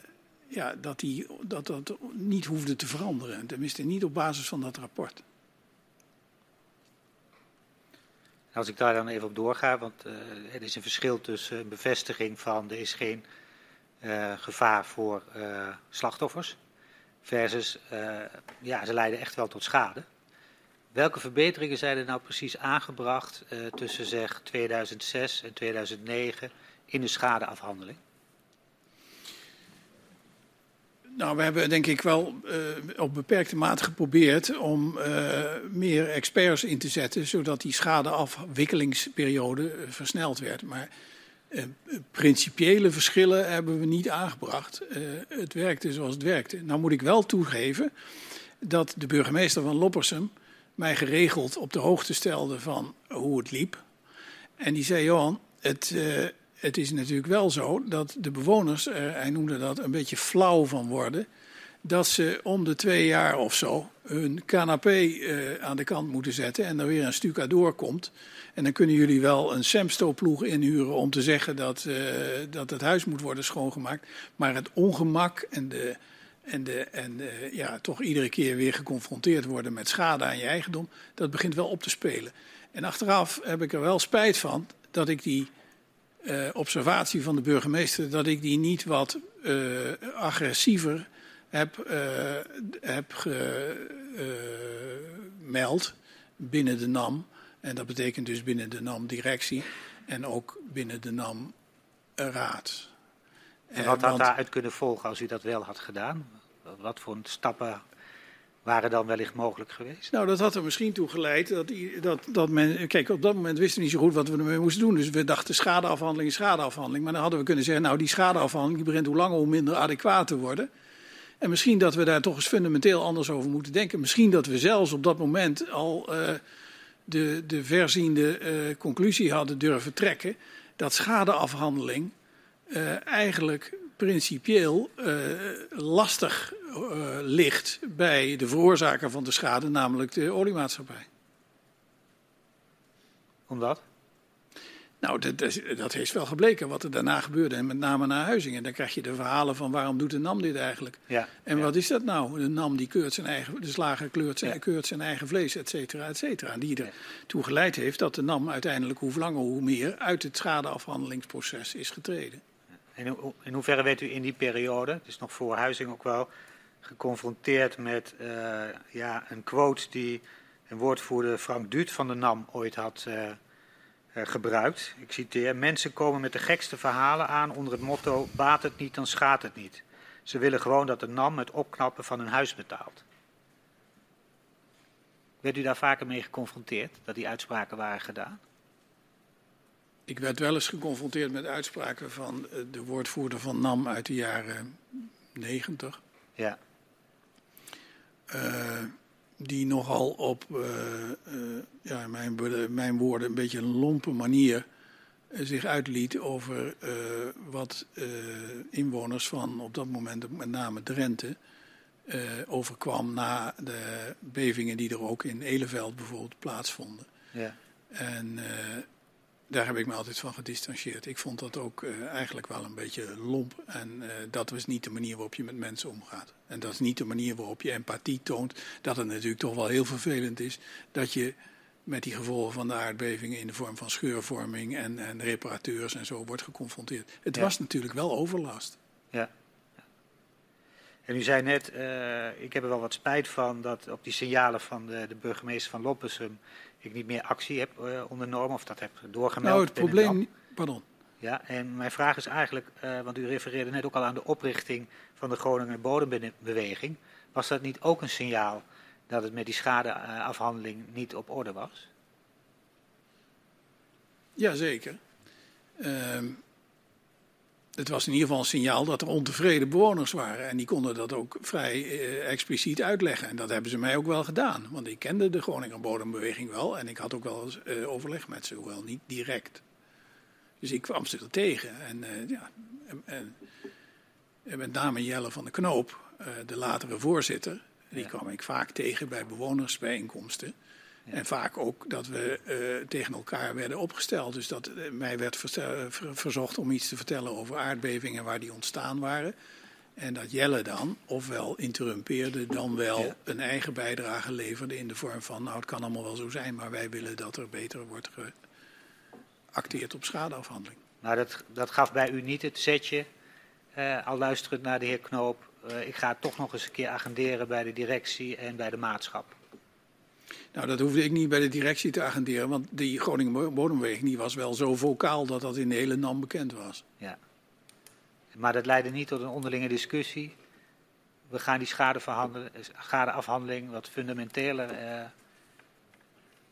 [SPEAKER 2] ja, dat, die, dat dat niet hoefde te veranderen. Tenminste, niet op basis van dat rapport.
[SPEAKER 1] Als ik daar dan even op doorga, want uh, er is een verschil tussen een bevestiging van er is geen uh, gevaar voor uh, slachtoffers, versus ja, ze leiden echt wel tot schade. Welke verbeteringen zijn er nou precies aangebracht tussen zeg 2006 en 2009 in de schadeafhandeling?
[SPEAKER 2] Nou, we hebben denk ik wel uh, op beperkte mate geprobeerd om uh, meer experts in te zetten, zodat die schadeafwikkelingsperiode uh, versneld werd. Maar principiële verschillen hebben we niet aangebracht. het werkte zoals het werkte. Nou moet ik wel toegeven dat de burgemeester van Loppersum mij geregeld op de hoogte stelde van hoe het liep. En die zei, Johan, het het is natuurlijk wel zo dat de bewoners er, hij noemde dat, een beetje flauw van worden. Dat ze om de twee jaar of zo hun canapé uh, aan de kant moeten zetten en er weer een stucadoor komt. En dan kunnen jullie wel een Semsto-ploeg inhuren om te zeggen dat, uh, dat het huis moet worden schoongemaakt. Maar het ongemak en, de, en, de, en ja, toch iedere keer weer geconfronteerd worden met schade aan je eigendom, dat begint wel op te spelen. En achteraf heb ik er wel spijt van dat ik die uh, observatie van de burgemeester dat ik die niet wat uh, agressiever heb, uh, heb gemeld binnen de NAM. En dat betekent dus binnen de NAM-directie en ook binnen de NAM-raad.
[SPEAKER 1] En wat had daaruit kunnen volgen als u dat wel had gedaan? Wat voor stappen waren dan wellicht mogelijk geweest?
[SPEAKER 2] Nou, dat had er misschien toe geleid dat, dat, dat men. Kijk, op dat moment wisten we niet zo goed wat we ermee moesten doen. Dus we dachten schadeafhandeling, schadeafhandeling. Maar dan hadden we kunnen zeggen: Nou, die schadeafhandeling die begint hoe langer hoe minder adequaat te worden. En misschien dat we daar toch eens fundamenteel anders over moeten denken. Misschien dat we zelfs op dat moment al uh, de, de verziende uh, conclusie hadden durven trekken. dat schadeafhandeling uh, eigenlijk principieel uh, lastig uh, ligt bij de veroorzaker van de schade, namelijk de oliemaatschappij.
[SPEAKER 1] Omdat?
[SPEAKER 2] Nou, dat, dat, dat, is wel gebleken wat er daarna gebeurde. En met name na Huizingen. Dan krijg je de verhalen van waarom doet de NAM dit eigenlijk? Ja, en ja. wat is dat nou? De NAM die keurt zijn eigen, de slager keurt zijn, ja. keurt zijn eigen vlees, et cetera, et cetera. En die ertoe geleid heeft dat de NAM uiteindelijk hoe langer hoe meer uit het schadeafhandelingsproces is getreden.
[SPEAKER 1] In hoeverre werd u in die periode, is nog voor Huizing ook wel, geconfronteerd met uh, ja, een quote die een woordvoerder Frank Duut van de NAM ooit had uh, uh, gebruikt. Ik citeer: Mensen komen met de gekste verhalen aan onder het motto: baat het niet, dan schaadt het niet. Ze willen gewoon dat de NAM het opknappen van hun huis betaalt. Werd u daar vaker mee geconfronteerd, dat die uitspraken waren gedaan?
[SPEAKER 2] Ik werd wel eens geconfronteerd met uitspraken van de woordvoerder van NAM uit de jaren negentig.
[SPEAKER 1] Ja.
[SPEAKER 2] Uh, die nogal op, uh, uh, ja, mijn, mijn woorden, een beetje een lompe manier zich uitliet over wat inwoners van op dat moment met name Drenthe overkwam na de bevingen die er ook in Eleveld bijvoorbeeld plaatsvonden.
[SPEAKER 1] Ja.
[SPEAKER 2] En daar heb ik me altijd van gedistanceerd. Ik vond dat ook uh, eigenlijk wel een beetje lomp. En uh, dat was niet de manier waarop je met mensen omgaat. En dat is niet de manier waarop je empathie toont. Dat het natuurlijk toch wel heel vervelend is dat je met die gevolgen van de aardbevingen in de vorm van scheurvorming en, en reparateurs en zo wordt geconfronteerd. Het ja. was natuurlijk wel overlast.
[SPEAKER 1] Ja. En u zei net, uh, ik heb er wel wat spijt van dat op die signalen van de, de burgemeester van Loppersum ik niet meer actie heb uh, ondernomen of dat heb doorgemeld.
[SPEAKER 2] Nou, het probleem. Pardon.
[SPEAKER 1] Ja, en mijn vraag is eigenlijk, uh, want u refereerde net ook al aan de oprichting van de Groninger Bodembeweging. Was dat niet ook een signaal dat het met die schadeafhandeling niet op orde was?
[SPEAKER 2] Jazeker. Uh, het was in ieder geval een signaal dat er ontevreden bewoners waren. En die konden dat ook vrij eh, expliciet uitleggen. En dat hebben ze mij ook wel gedaan. Want ik kende de Groninger Bodembeweging wel. En ik had ook wel eens eh, overleg met ze, hoewel niet direct. Dus ik kwam ze er tegen. En, uh, ja, en, en, met name Jelle van de Knoop, de latere voorzitter. Die ja. kwam ik vaak tegen bij bewonersbijeenkomsten. En vaak ook dat we uh, tegen elkaar werden opgesteld. Dus dat uh, mij werd ver verzocht om iets te vertellen over aardbevingen waar die ontstaan waren. En dat Jelle dan ofwel interrumpeerde, dan wel ja. een eigen bijdrage leverde in de vorm van, nou het kan allemaal wel zo zijn, maar wij willen dat er beter wordt geacteerd op schadeafhandeling.
[SPEAKER 1] Nou, dat, dat gaf bij u niet het setje, uh, al luisterend naar de heer Knoop, ik ga het toch nog eens een keer agenderen bij de directie en bij de maatschap.
[SPEAKER 2] Nou, dat hoefde ik niet bij de directie te agenderen, want die Groningen Bodemweging die was wel zo vocaal dat dat in de hele NAM bekend was.
[SPEAKER 1] Ja. Maar dat leidde niet tot een onderlinge discussie. We gaan die schadeafhandeling wat fundamenteler eh,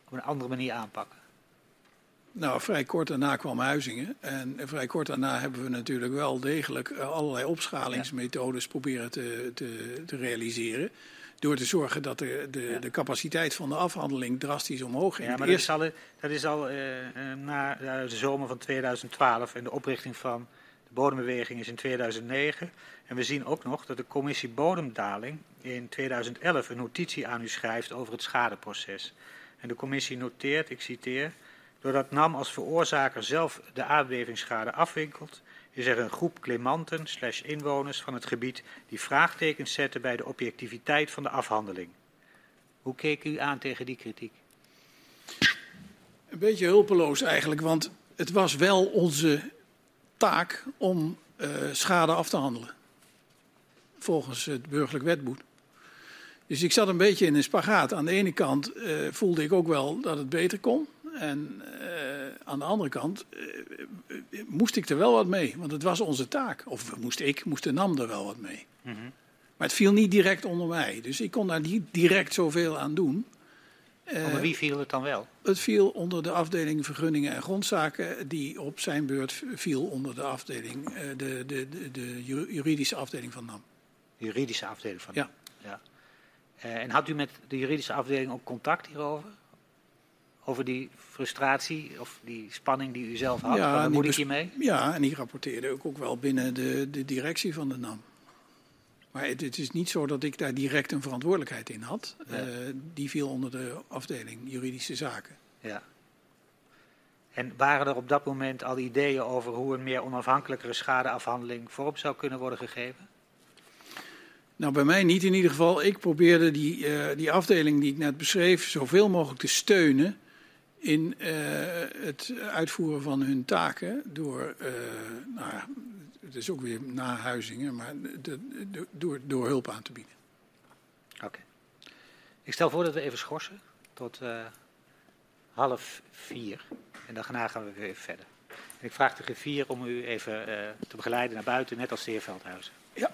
[SPEAKER 1] op een andere manier aanpakken.
[SPEAKER 2] Nou, vrij kort daarna kwam Huizingen. En vrij kort daarna hebben we natuurlijk wel degelijk eh, allerlei opschalingsmethodes proberen te, te, te realiseren. Door te zorgen dat de, de, ja. de, capaciteit van de afhandeling drastisch omhoog ging.
[SPEAKER 1] Ja, maar Eerst... dat is al, dat is al uh, na de zomer van 2012 en de oprichting van de bodembeweging is in 2009. En we zien ook nog dat de commissie Bodemdaling in 2011 een notitie aan u schrijft over het schadeproces. En de commissie noteert, ik citeer, doordat NAM als veroorzaker zelf de aardbevingsschade afwinkelt, is er een groep claimanten slash inwoners van het gebied die vraagtekens zetten bij de objectiviteit van de afhandeling. Hoe keek u aan tegen die kritiek?
[SPEAKER 2] Een beetje hulpeloos eigenlijk, want het was wel onze taak om uh, schade af te handelen. Volgens het burgerlijk wetboek. Dus ik zat een beetje in een spagaat. Aan de ene kant uh, voelde ik ook wel dat het beter kon. En uh, aan de andere kant uh, moest ik er wel wat mee, want het was onze taak. Of moest ik, moest de NAM er wel wat mee. Mm -hmm. Maar het viel niet direct onder mij, dus ik kon daar niet direct zoveel aan doen.
[SPEAKER 1] Uh, onder wie viel het dan wel?
[SPEAKER 2] Het viel onder de afdeling vergunningen en grondzaken, die op zijn beurt viel onder de afdeling, de, de, de, de, juridische afdeling van NAM.
[SPEAKER 1] Juridische afdeling van
[SPEAKER 2] NAM?
[SPEAKER 1] Ja. ja. en had u met de juridische afdeling ook contact hierover? Over die frustratie of die spanning die u zelf had? Ja, Waar moet ik hiermee?
[SPEAKER 2] Ja, en die rapporteerde ook, ook wel binnen de, de directie van de NAM. Maar het, het, is niet zo dat ik daar direct een verantwoordelijkheid in had. Uh, die viel onder de afdeling juridische zaken.
[SPEAKER 1] Ja. En waren er op dat moment al ideeën over hoe een meer onafhankelijkere schadeafhandeling vorm zou kunnen worden gegeven?
[SPEAKER 2] Nou, bij mij niet in ieder geval. Ik probeerde die, uh, die afdeling die ik net beschreef zoveel mogelijk te steunen in uh, het uitvoeren van hun taken door, uh, nou ja, het is ook weer nahuizingen, maar de, de, door, door hulp aan te bieden.
[SPEAKER 1] Oké. Okay. Ik stel voor dat we even schorsen tot uh, half vier en daarna gaan we weer even verder. En ik vraag de griffier om u even te begeleiden naar buiten, net als de heer Veldhuizen.
[SPEAKER 2] Ja.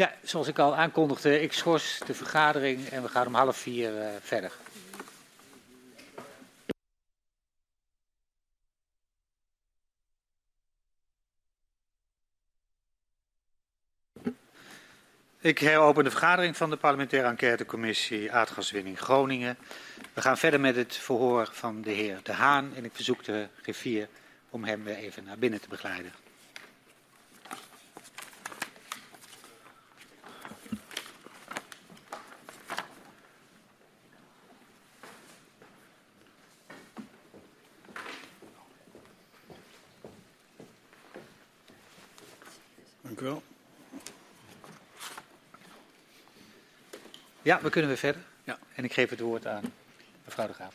[SPEAKER 1] Ja, zoals ik al aankondigde, ik schors de vergadering en we gaan om half vier uh, verder. Ik heropen de vergadering van de parlementaire enquêtecommissie aardgaswinning Groningen. We gaan verder met het verhoor van de heer De Haan en ik verzoek de griffier om hem weer even naar binnen te begeleiden.
[SPEAKER 2] Dank u wel.
[SPEAKER 1] Ja, we kunnen weer verder. Ja. En ik geef het woord aan mevrouw de Graaf.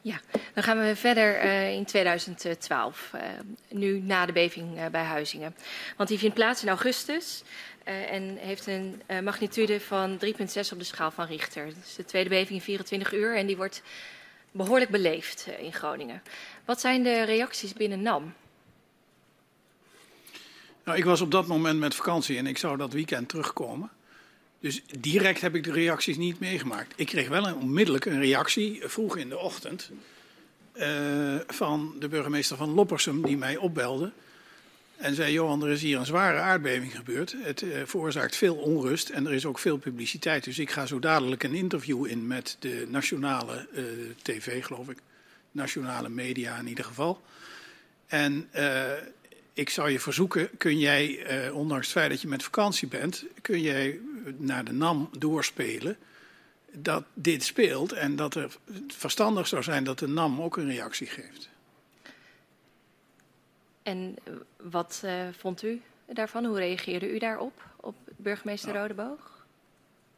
[SPEAKER 3] Ja, dan gaan we verder uh, in 2012, uh, nu na de beving uh, bij Huizingen. Want die vindt plaats in augustus en heeft een magnitude van 3,6 op de schaal van Richter. Dat is de tweede beving in 24 uur en die wordt behoorlijk beleefd in Groningen. Wat zijn de reacties binnen NAM?
[SPEAKER 2] Nou, ik was op dat moment met vakantie en ik zou dat weekend terugkomen. Dus direct heb ik de reacties niet meegemaakt. Ik kreeg wel een, onmiddellijk een reactie, vroeg in de ochtend, uh, van de burgemeester van Loppersum, die mij opbelde. En zei, Johan, er is hier een zware aardbeving gebeurd. Het uh, veroorzaakt veel onrust en er is ook veel publiciteit. Dus ik ga zo dadelijk een interview in met de nationale tv, geloof ik. Nationale media in ieder geval. En ik zou je verzoeken, kun jij, eh, ondanks het feit dat je met vakantie bent, kun jij naar de NAM doorspelen dat dit speelt en dat er verstandig zou zijn dat de NAM ook een reactie geeft.
[SPEAKER 3] En wat uh, vond u daarvan? Hoe reageerde u daarop, op burgemeester nou, Rodeboog?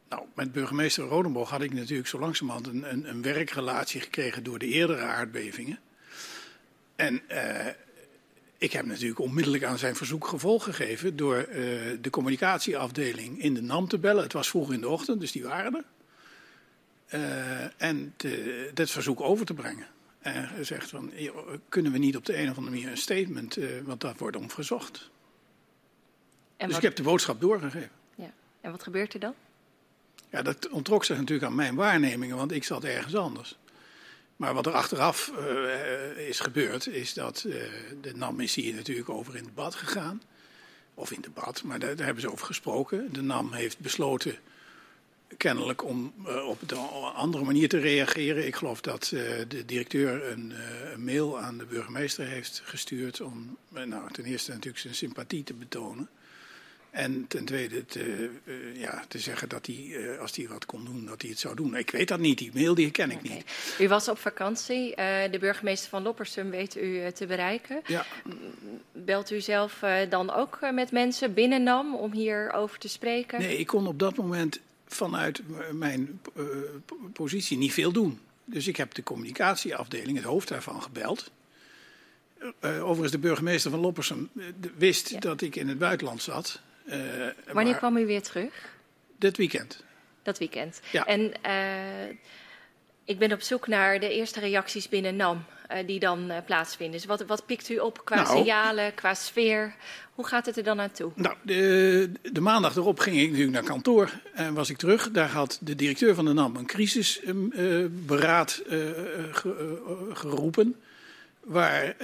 [SPEAKER 2] Nou, met burgemeester Rodeboog had ik natuurlijk zo langzamerhand een, een, een werkrelatie gekregen door de eerdere aardbevingen. En ik heb natuurlijk onmiddellijk aan zijn verzoek gevolg gegeven door uh, de communicatieafdeling in de NAM te bellen. Het was vroeg in de ochtend, dus die waren er. Uh, en te, dat verzoek over te brengen. En gezegd van, kunnen we niet op de een of andere manier een statement, uh, want dat wordt om verzocht. En dus ik heb de boodschap doorgegeven.
[SPEAKER 3] Ja. En wat gebeurt er dan?
[SPEAKER 2] Ja, dat ontrok zich natuurlijk aan mijn waarnemingen, want ik zat ergens anders. Maar wat er achteraf uh, is gebeurd, is dat uh, de NAM is hier natuurlijk over in debat gegaan. Of in debat, maar daar, hebben ze over gesproken. De NAM heeft besloten kennelijk om op een andere manier te reageren. Ik geloof dat de directeur een, een, mail aan de burgemeester heeft gestuurd om nou, ten eerste natuurlijk zijn sympathie te betonen. En ten tweede te, ja, te zeggen dat hij, als hij wat kon doen, dat hij het zou doen. Ik weet dat niet, die mail die ken ik okay. niet.
[SPEAKER 3] U was op vakantie. de burgemeester van Loppersum weet u te bereiken.
[SPEAKER 2] Ja.
[SPEAKER 3] Belt u zelf dan ook met mensen binnen NAM om hierover te spreken?
[SPEAKER 2] Nee, ik kon op dat moment vanuit mijn positie niet veel doen. Dus ik heb de communicatieafdeling, het hoofd daarvan, gebeld. Overigens, de burgemeester van Loppersum wist ja. dat ik in het buitenland zat.
[SPEAKER 3] Uh, Wanneer kwam u weer terug?
[SPEAKER 2] Dit weekend.
[SPEAKER 3] Dat weekend.
[SPEAKER 2] Ja.
[SPEAKER 3] En ik ben op zoek naar de eerste reacties binnen NAM die dan plaatsvinden. Dus wat, wat pikt u op qua nou, signalen, qua sfeer? Hoe gaat het er dan naartoe?
[SPEAKER 2] Nou, de, de, maandag erop ging ik natuurlijk naar kantoor en was ik terug. Daar had de directeur van de NAM een crisisberaad uh, uh, ge, uh, geroepen. Waar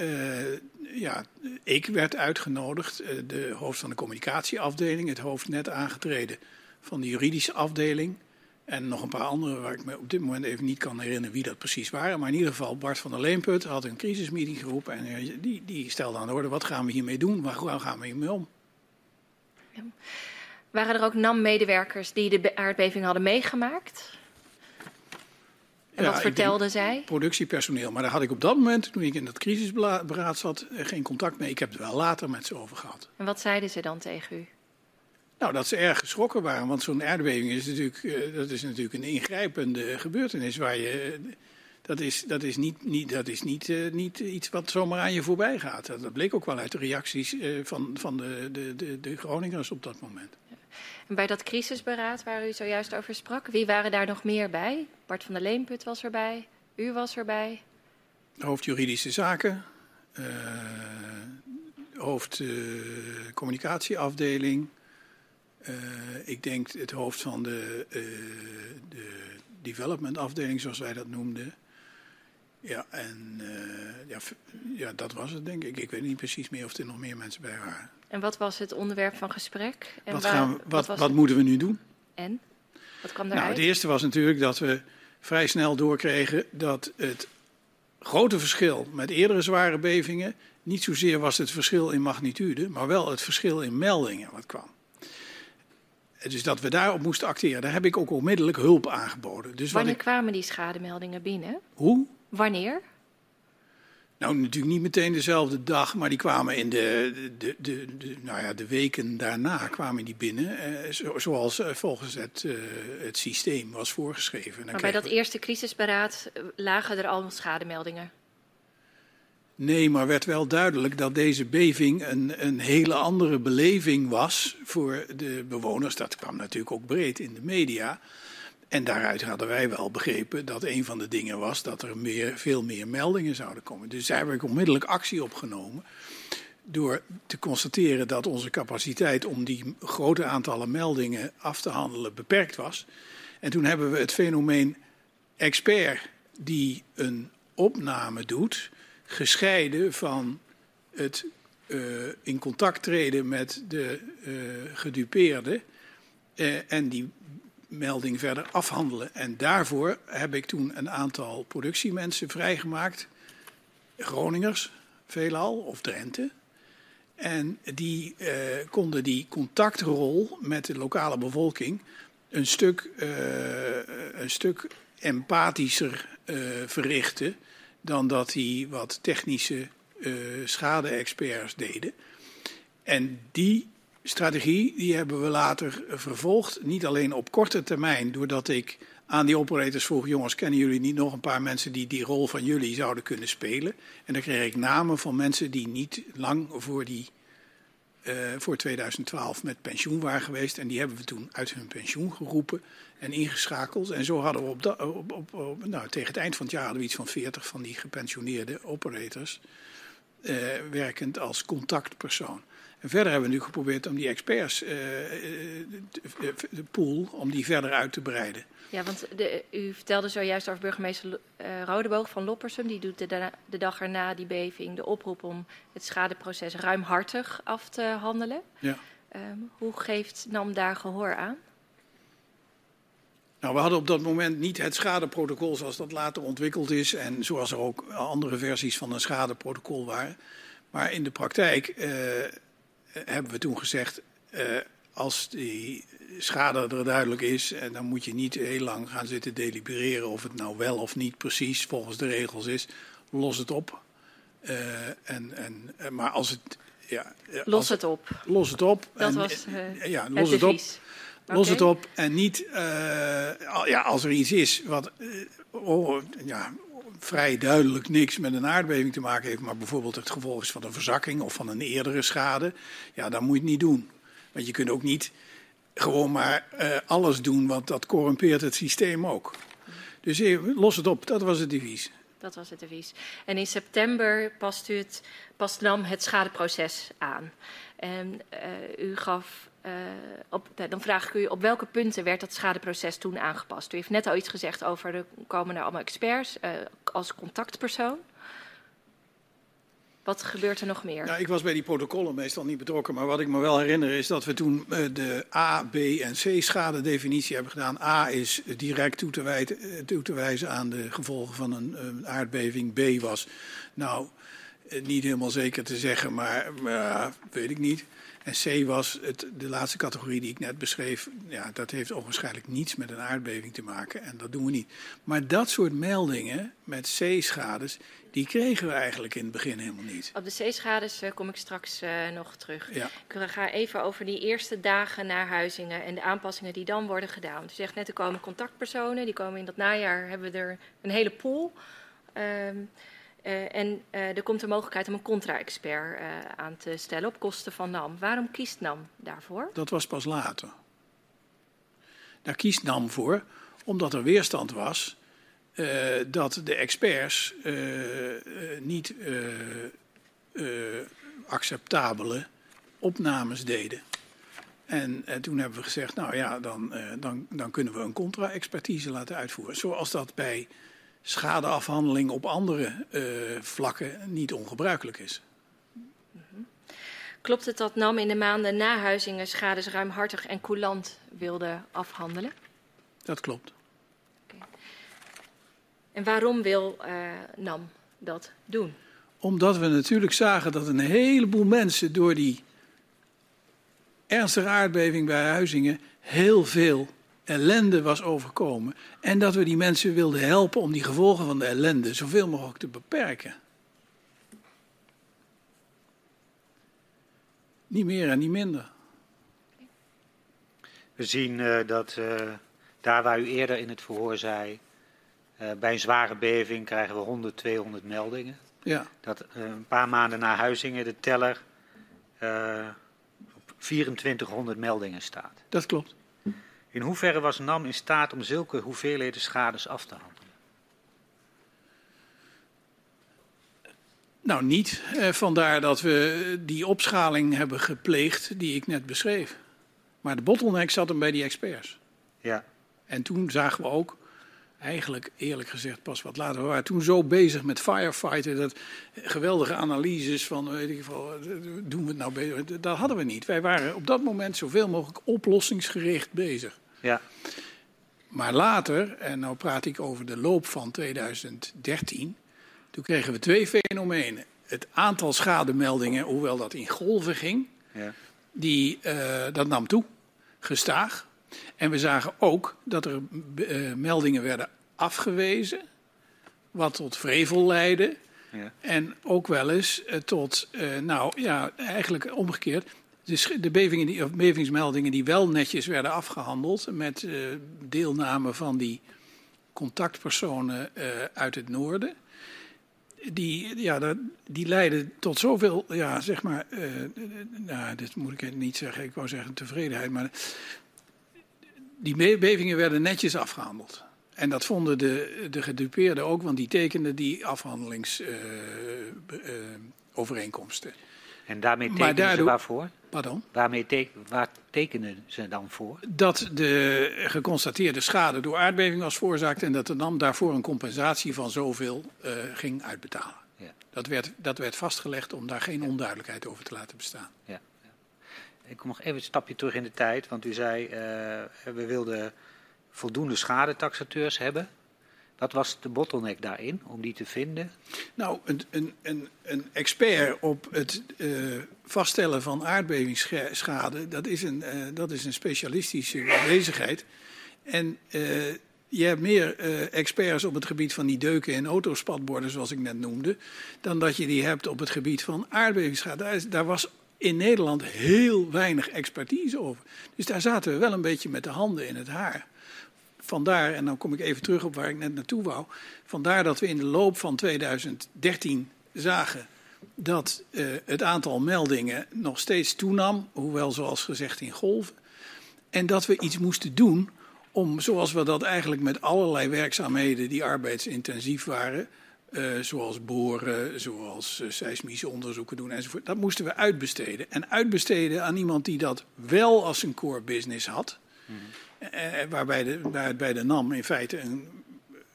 [SPEAKER 2] ja, ik werd uitgenodigd, de hoofd van de communicatieafdeling, het hoofd net aangetreden van de juridische afdeling. En nog een paar andere waar ik me op dit moment even niet kan herinneren wie dat precies waren. Maar in ieder geval, Bart van der Leenput had een crisismeeting geroepen. En eh, die, die stelde aan de orde, wat gaan we hiermee doen? Waar gaan we hiermee om?
[SPEAKER 3] Waren er ook NAM-medewerkers die de aardbeving hadden meegemaakt? En ja, wat vertelden zij?
[SPEAKER 2] Productiepersoneel. Maar daar had ik op dat moment, toen ik in dat crisisberaad zat, eh, geen contact mee. Ik heb het wel later met ze over gehad.
[SPEAKER 3] En wat zeiden ze dan tegen u?
[SPEAKER 2] Nou, dat ze erg geschrokken waren, want zo'n aardbeving is natuurlijk, uh, dat is natuurlijk een ingrijpende gebeurtenis waar je. Dat is, dat is, niet, niet, dat is niet, uh, niet iets wat zomaar aan je voorbij gaat. Dat, dat bleek ook wel uit de reacties van, van de, de, de, de Groningers op dat moment.
[SPEAKER 3] En bij dat crisisberaad waar u zojuist over sprak, wie waren daar nog meer bij? Bart van der Leenput was erbij, u was erbij.
[SPEAKER 2] Hoofd juridische zaken, hoofd communicatieafdeling. Uh, ik denk het hoofd van de, uh, de development afdeling, zoals wij dat noemden. Ja, en uh, ja, ja, dat was het denk ik. Ik weet niet precies meer of er nog meer mensen bij waren.
[SPEAKER 3] En wat was het onderwerp van gesprek? En
[SPEAKER 2] wat, waar, gaan we, wat, wat, wat moeten we nu doen?
[SPEAKER 3] En? Wat kwam eruit?
[SPEAKER 2] Nou, het eerste was natuurlijk dat we vrij snel doorkregen dat het grote verschil met eerdere zware bevingen niet zozeer was het verschil in magnitude, maar wel het verschil in meldingen wat kwam. Dus dat we daarop moesten acteren. Daar heb ik ook onmiddellijk hulp aangeboden. Dus
[SPEAKER 3] Wanneer
[SPEAKER 2] ik...
[SPEAKER 3] kwamen die schademeldingen binnen?
[SPEAKER 2] Hoe?
[SPEAKER 3] Wanneer?
[SPEAKER 2] Nou, natuurlijk niet meteen dezelfde dag, maar die kwamen in de, de, de, de nou ja, de weken daarna kwamen die binnen. Eh, zoals eh, volgens het, uh, het systeem was voorgeschreven.
[SPEAKER 3] maar bij dat we... eerste crisisberaad lagen er al schademeldingen?
[SPEAKER 2] Nee, maar werd wel duidelijk dat deze beving een, een hele andere beleving was voor de bewoners. Dat kwam natuurlijk ook breed in de media. En daaruit hadden wij wel begrepen dat een van de dingen was dat er meer, veel meer meldingen zouden komen. Dus daar heb ik onmiddellijk actie opgenomen. Door te constateren dat onze capaciteit om die grote aantallen meldingen af te handelen beperkt was. En toen hebben we het fenomeen expert die een opname doet gescheiden van het uh, in contact treden met de uh, gedupeerde uh, en die melding verder afhandelen. En daarvoor heb ik toen een aantal productiemensen vrijgemaakt, Groningers veelal, of Drenthe. En die uh, konden die contactrol met de lokale bevolking een stuk, uh, een stuk empathischer uh, verrichten dan dat die wat technische schade-experts deden. En die strategie die hebben we later vervolgd. Niet alleen op korte termijn, doordat ik aan die operators vroeg: jongens, kennen jullie niet nog een paar mensen die die rol van jullie zouden kunnen spelen? En dan kreeg ik namen van mensen die niet lang voor, die, uh, voor 2012 met pensioen waren geweest. En die hebben we toen uit hun pensioen geroepen en ingeschakeld. En zo hadden we op, op, nou, tegen het eind van het jaar hadden we iets van 40 van die gepensioneerde operators. Uh, werkend als contactpersoon. En verder hebben we nu geprobeerd om die experts, uh, de pool, om die verder uit te breiden.
[SPEAKER 3] Ja, want de, u vertelde zojuist over burgemeester uh, Rodeboog van Loppersum. Die doet de, de, dag erna die beving de oproep om het schadeproces ruimhartig af te handelen. Ja. Um, hoe geeft NAM daar gehoor aan?
[SPEAKER 2] Nou, we hadden op dat moment niet het schadeprotocol zoals dat later ontwikkeld is. En zoals er ook andere versies van een schadeprotocol waren. Maar in de praktijk hebben we toen gezegd. Uh, als die schade er duidelijk is, en dan moet je niet heel lang gaan zitten delibereren of het nou wel of niet precies volgens de regels is. Los het op. Uh, en, en, eh, maar als het. Ja,
[SPEAKER 3] los als, het op.
[SPEAKER 2] Los het op.
[SPEAKER 3] Dat en, was uh,
[SPEAKER 2] ja, los het, het op. Okay. Los het op en niet ja, als er iets is wat oh, ja, vrij duidelijk niks met een aardbeving te maken heeft, maar bijvoorbeeld het gevolg is van een verzakking of van een eerdere schade, ja, dan moet je het niet doen. Want je kunt ook niet gewoon maar uh, alles doen, want dat corrumpeert het systeem ook. Dus los het op, dat was het devies.
[SPEAKER 3] Dat was het devies. En in september past, u het, past NAM het schadeproces aan. En uh, u gaf, uh, op, dan vraag ik u, op welke punten werd dat schadeproces toen aangepast? U heeft net al iets gezegd over, er komen er allemaal experts als contactpersoon. Wat gebeurt er nog meer?
[SPEAKER 2] Nou, ik was bij die protocollen meestal niet betrokken. Maar wat ik me wel herinner is dat we toen uh, de A, B en C schadedefinitie hebben gedaan. A is direct toe te, toe te wijzen aan de gevolgen van een uh, aardbeving. B was, nou, niet helemaal zeker te zeggen, maar weet ik niet. En C was het, de laatste categorie die ik net beschreef. Ja, dat heeft onwaarschijnlijk niets met een aardbeving te maken. En dat doen we niet. Maar dat soort meldingen met C-schades, die kregen we eigenlijk in het begin helemaal niet.
[SPEAKER 3] Op de C-schades uh, kom ik straks uh, nog terug. Ja. Ik ga even over die eerste dagen naar Huizingen en de aanpassingen die dan worden gedaan. U zegt net, er komen contactpersonen. Die komen in dat najaar, hebben we er een hele pool. Um, uh, en er komt de mogelijkheid om een contra-expert aan te stellen op kosten van NAM. Waarom kiest NAM daarvoor?
[SPEAKER 2] Dat was pas later. Daar kiest NAM voor omdat er weerstand was dat de experts niet acceptabele opnames deden. En, en, toen hebben we gezegd, nou ja, dan, dan, dan kunnen we een contra-expertise laten uitvoeren. Zoals dat bij schadeafhandeling op andere vlakken niet ongebruikelijk is.
[SPEAKER 3] Klopt het dat NAM in de maanden na Huizingen schades ruimhartig en coulant wilde afhandelen?
[SPEAKER 2] Dat klopt.
[SPEAKER 3] En waarom wil uh, NAM dat doen?
[SPEAKER 2] Omdat we natuurlijk zagen dat een heleboel mensen door die ernstige aardbeving bij Huizingen heel veel ellende was overkomen. En dat we die mensen wilden helpen om die gevolgen van de ellende zoveel mogelijk te beperken. Niet meer en niet minder.
[SPEAKER 1] We zien uh, dat uh, daar waar u eerder in het verhoor zei uh, bij een zware beving krijgen we 100, 200 meldingen. Ja. Dat een paar maanden na Huizingen de teller op 2400 meldingen staat.
[SPEAKER 2] Dat klopt.
[SPEAKER 1] In hoeverre was NAM in staat om zulke hoeveelheden schades af te handelen?
[SPEAKER 2] Nou, niet. vandaar dat we die opschaling hebben gepleegd die ik net beschreef. Maar de bottleneck zat hem bij die experts. Ja. En toen zagen we ook eigenlijk eerlijk gezegd pas wat later. We waren toen zo bezig met firefighten, dat geweldige analyses van, weet ik veel, doen we het nou beter? Dat hadden we niet. Wij waren op dat moment zoveel mogelijk oplossingsgericht bezig. Ja. Maar later, en nou praat ik over de loop van 2013, toen kregen we twee fenomenen. het aantal schademeldingen, hoewel dat in golven ging,
[SPEAKER 1] Ja.
[SPEAKER 2] die, eh, dat nam toe, gestaag. En we zagen ook dat er eh, meldingen werden afgewezen, wat tot vrevel leidde.
[SPEAKER 1] Ja.
[SPEAKER 2] En ook wel eens eh, tot, nou ja, eigenlijk omgekeerd. De, bevingen die, of bevingsmeldingen die wel netjes werden afgehandeld met eh, deelname van die contactpersonen eh, uit het noorden. Die, ja, die leiden tot zoveel, ja, zeg maar, eh, nou, dit moet ik niet zeggen, ik wou zeggen tevredenheid, maar die be- bevingen werden netjes afgehandeld. En dat vonden de, de gedupeerden ook, want die tekenden die afhandelingsovereenkomsten.
[SPEAKER 1] En daarmee
[SPEAKER 2] Maar
[SPEAKER 1] tekenen ze waarvoor?
[SPEAKER 2] Pardon?
[SPEAKER 1] Waarmee te- waar tekenen ze dan voor?
[SPEAKER 2] Dat de geconstateerde schade door aardbeving was veroorzaakt en dat de NAM daarvoor een compensatie van zoveel eh, ging uitbetalen.
[SPEAKER 1] Ja.
[SPEAKER 2] Dat werd, dat werd vastgelegd om daar geen onduidelijkheid over te laten bestaan.
[SPEAKER 1] Ja, ja. Ik kom nog even een stapje terug in de tijd, want u zei uh, we wilden voldoende schadetaxateurs hebben. Wat was de bottleneck daarin om die te vinden?
[SPEAKER 2] Nou, een, een, een, een expert op het uh, vaststellen van aardbevingsschade, dat is een, uh, dat is een specialistische bezigheid. En uh, je hebt meer experts op het gebied van die deuken en autospatborden, zoals ik net noemde, dan dat je die hebt op het gebied van aardbevingsschade. Daar was in Nederland heel weinig expertise over. Dus daar zaten we wel een beetje met de handen in het haar. Vandaar, en dan kom ik even terug op waar ik net naartoe wou. Vandaar dat we in de loop van 2013 zagen dat uh, het aantal meldingen nog steeds toenam, hoewel zoals gezegd in golven. En dat we iets moesten doen om, zoals we dat eigenlijk met allerlei werkzaamheden die arbeidsintensief waren, uh, zoals boren, zoals uh, seismische onderzoeken doen enzovoort, dat moesten we uitbesteden. En uitbesteden aan iemand die dat wel als een core business had. Mm -hmm. Uh, waarbij de, bij de NAM in feite een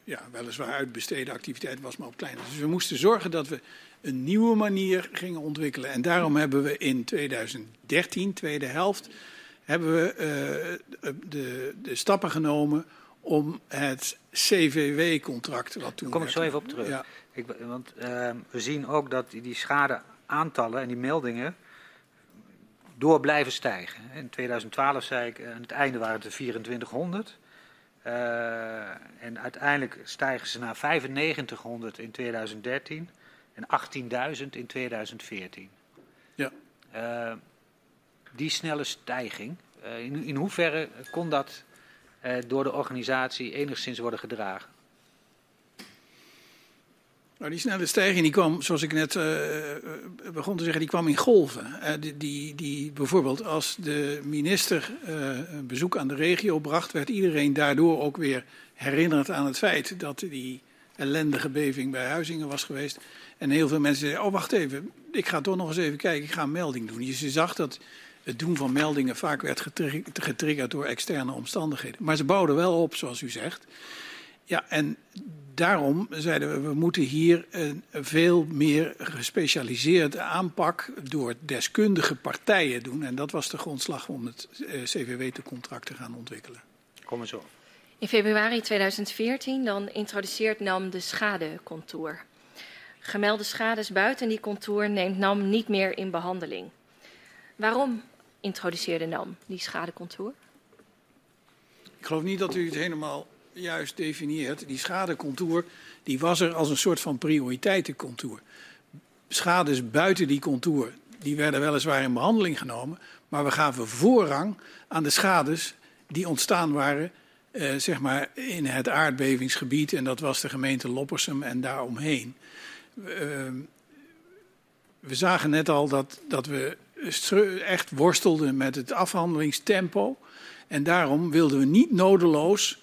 [SPEAKER 2] ja, weliswaar uitbesteden activiteit was, maar op kleine. Dus we moesten zorgen dat we een nieuwe manier gingen ontwikkelen. En daarom hebben we in 2013, tweede helft, hebben we uh, de, de stappen genomen om het CVW-contract, wat toen.
[SPEAKER 1] Daar kom ik zo even op terug. Ja. Ik, want uh, we zien ook dat die schadeaantallen en die meldingen door blijven stijgen. In 2012 zei ik, aan het einde waren het er 2400. Uh, en uiteindelijk stijgen ze naar 9500 in 2013 en 18.000 in 2014.
[SPEAKER 2] Ja.
[SPEAKER 1] Uh, die snelle stijging, uh, in, in hoeverre kon dat door de organisatie enigszins worden gedragen?
[SPEAKER 2] Nou, die snelle stijging die kwam, zoals ik net uh, begon te zeggen, die kwam in golven. Uh, die, die, die, bijvoorbeeld als de minister een bezoek aan de regio bracht, werd iedereen daardoor ook weer herinnerd aan het feit dat die ellendige beving bij Huizingen was geweest. En heel veel mensen zeiden, oh wacht even, ik ga toch nog eens even kijken, ik ga een melding doen. Dus je zag dat het doen van meldingen vaak werd getriggerd door externe omstandigheden. Maar ze bouwden wel op, zoals u zegt. Ja, en daarom zeiden we, we moeten hier een veel meer gespecialiseerde aanpak door deskundige partijen doen. En dat was de grondslag om het CVW-contract te gaan ontwikkelen.
[SPEAKER 1] Kom eens op.
[SPEAKER 3] In februari 2014 dan introduceert NAM de schadecontour. Gemelde schades buiten die contour neemt NAM niet meer in behandeling. Waarom introduceerde NAM die schadecontour?
[SPEAKER 2] Ik geloof niet dat u het helemaal juist definieert. Die schadecontour die was er als een soort van prioriteitencontour. Schades buiten die contour die werden weliswaar in behandeling genomen, maar we gaven voorrang aan de schades die ontstaan waren eh, zeg maar in het aardbevingsgebied en dat was de gemeente Loppersum en daaromheen. We zagen net al dat, dat we echt worstelden met het afhandelingstempo en daarom wilden we niet nodeloos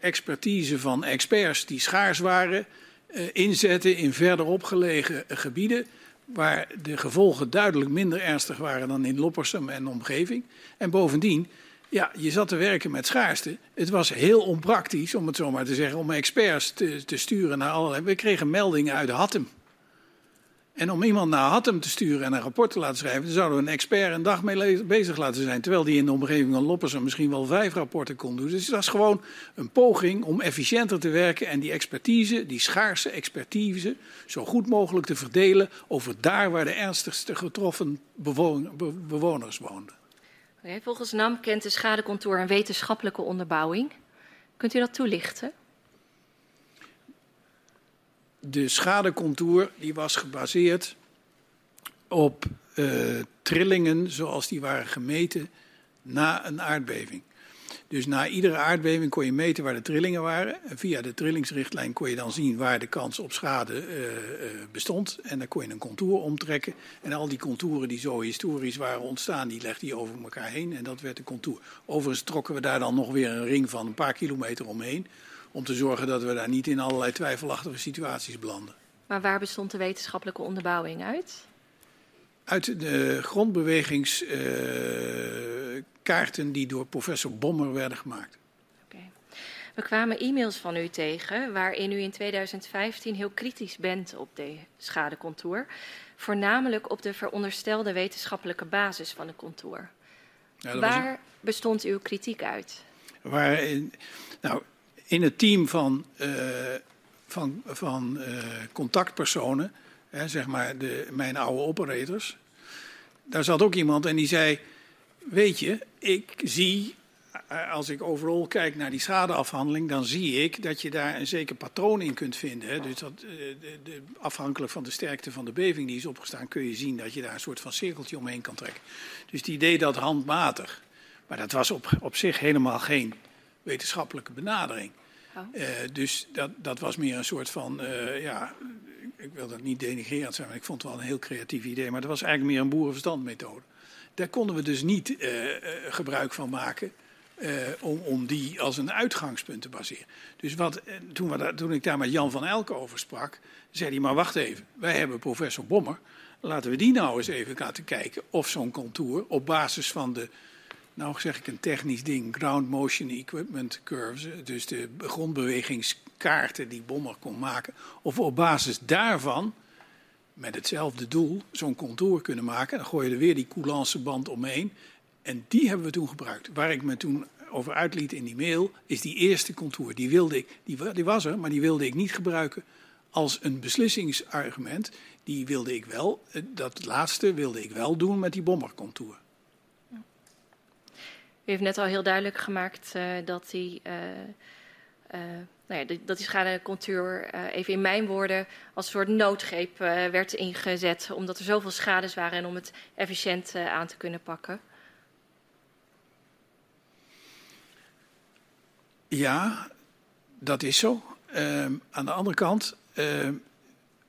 [SPEAKER 2] expertise van experts die schaars waren uh, inzetten in verder opgelegen gebieden waar de gevolgen duidelijk minder ernstig waren dan in Loppersum en omgeving. En bovendien, ja, je zat te werken met schaarste. Het was heel onpraktisch, om het zo maar te zeggen, om experts te, te sturen naar allerlei. We kregen meldingen uit Hattem. En om iemand naar Hattem te sturen en een rapport te laten schrijven, dan zouden we een expert een dag mee bezig laten zijn. Terwijl die in de omgeving van Loppersen misschien wel vijf rapporten kon doen. Dus dat is gewoon een poging om efficiënter te werken en die expertise, die schaarse expertise, zo goed mogelijk te verdelen over daar waar de ernstigste getroffen bewoners woonden.
[SPEAKER 3] Volgens NAM kent de schadecontour een wetenschappelijke onderbouwing. Kunt u dat toelichten?
[SPEAKER 2] De schadecontour die was gebaseerd op uh, trillingen zoals die waren gemeten na een aardbeving. Dus na iedere aardbeving kon je meten waar de trillingen waren. En via de trillingsrichtlijn kon je dan zien waar de kans op schade uh, uh, bestond. En dan kon je een contour omtrekken. En al die contouren die zo historisch waren ontstaan, die legde je over elkaar heen. En dat werd de contour. Overigens trokken we daar dan nog weer een ring van een paar kilometer omheen om te zorgen dat we daar niet in allerlei twijfelachtige situaties belanden.
[SPEAKER 3] Maar waar bestond de wetenschappelijke onderbouwing uit?
[SPEAKER 2] Uit de grondbewegingskaarten uh, die door professor Bommer werden gemaakt.
[SPEAKER 3] Okay. We kwamen e-mails van u tegen waarin u in 2015 heel kritisch bent op de schadecontour. Voornamelijk op de veronderstelde wetenschappelijke basis van de contour. Ja, waar een... bestond uw kritiek uit?
[SPEAKER 2] Waar, nou, in het team van, uh, van, van uh, contactpersonen, hè, zeg maar de, mijn oude operators, daar zat ook iemand en die zei: Weet je, ik zie, eh, als ik overal kijk naar die schadeafhandeling, dan zie ik dat je daar een zeker patroon in kunt vinden. Hè. Dus dat, de, de, afhankelijk van de sterkte van de beving die is opgestaan, kun je zien dat je daar een soort van cirkeltje omheen kan trekken. Dus die deed dat handmatig. Maar dat was op, op zich helemaal geen wetenschappelijke benadering. Oh. Uh, dus dat, dat was meer een soort van, uh, ja, ik wil dat niet denigrerend zijn, maar ik vond het wel een heel creatief idee. Maar dat was eigenlijk meer een boerenverstandmethode. Daar konden we dus niet uh, gebruik van maken. om, om die als een uitgangspunt te baseren. Dus wat, toen, we toen ik daar met Jan van Elken over sprak, zei hij: Maar wacht even, wij hebben professor Bommer. Laten we die nou eens even laten kijken of zo'n contour op basis van de nou zeg ik een technisch ding, ground motion equipment curves, dus de grondbewegingskaarten die Bommer kon maken, of op basis daarvan met hetzelfde doel zo'n contour kunnen maken. Dan gooi je er weer die coulanceband omheen. En die hebben we toen gebruikt. Waar ik me toen over uitliet in die mail, is die eerste contour. Die, wilde ik, die, die was er, maar die wilde ik niet gebruiken als een beslissingsargument. Die wilde ik wel, eh, dat laatste wilde ik wel doen met die bombercontour.
[SPEAKER 3] U heeft net al heel duidelijk gemaakt uh, dat die, uh, uh, nou ja, dat die schadecontuur, even in mijn woorden, als een soort noodgreep werd ingezet. Omdat er zoveel schades waren en om het efficiënt aan te kunnen pakken.
[SPEAKER 2] Ja, dat is zo. Ehm, aan de andere kant ehm,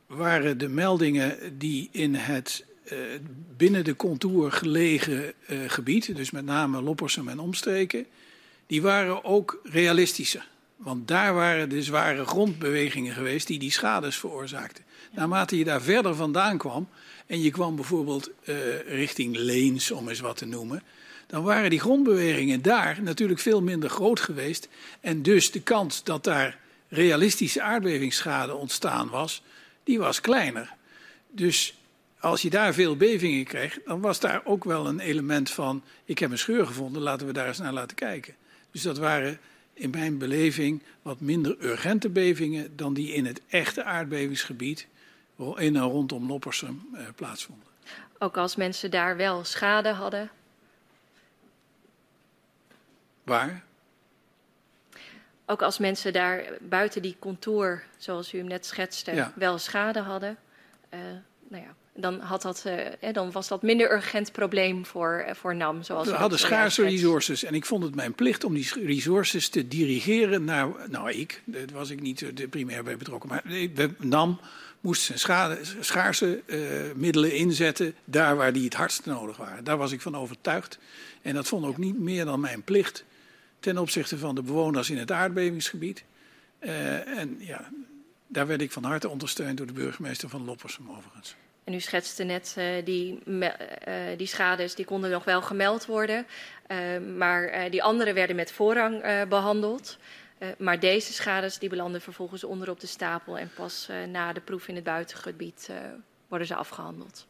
[SPEAKER 2] waren de meldingen die in het binnen de contour gelegen uh, gebied, dus met name Loppersum en omstreken, die waren ook realistischer. Want daar waren de zware grondbewegingen geweest die die schades veroorzaakten. Naarmate je daar verder vandaan kwam en je kwam bijvoorbeeld uh, richting Leens, om eens wat te noemen, dan waren die grondbewegingen daar natuurlijk veel minder groot geweest. En dus de kans dat daar realistische aardbevingsschade ontstaan was, die was kleiner. Dus als je daar veel bevingen kreeg, dan was daar ook wel een element van: ik heb een scheur gevonden, laten we daar eens naar laten kijken. Dus dat waren in mijn beleving wat minder urgente bevingen dan die in het echte aardbevingsgebied in en rondom Loppersum eh, plaatsvonden.
[SPEAKER 3] Ook als mensen daar wel schade hadden?
[SPEAKER 2] Waar?
[SPEAKER 3] Ook als mensen daar buiten die contour, zoals u hem net schetste, ja. wel schade hadden. Uh, nou ja, dan, had dat, uh, dan was dat minder urgent probleem voor, uh, voor NAM. Zoals
[SPEAKER 2] we hadden schaarse resources en ik vond het mijn plicht om die resources te dirigeren naar. Nou, ik, daar was ik niet de primair bij betrokken, maar NAM moest zijn schaarse uh, middelen inzetten daar waar die het hardst nodig waren. Daar was ik van overtuigd. En dat vond ook niet meer dan mijn plicht ten opzichte van de bewoners in het aardbevingsgebied. en ja, daar werd ik van harte ondersteund door de burgemeester van Loppersum overigens.
[SPEAKER 3] En u schetste net uh, die, uh, die schades, die konden nog wel gemeld worden. Uh, maar die andere werden met voorrang behandeld. maar deze schades die belanden vervolgens onder op de stapel en pas na de proef in het buitengebied worden ze afgehandeld?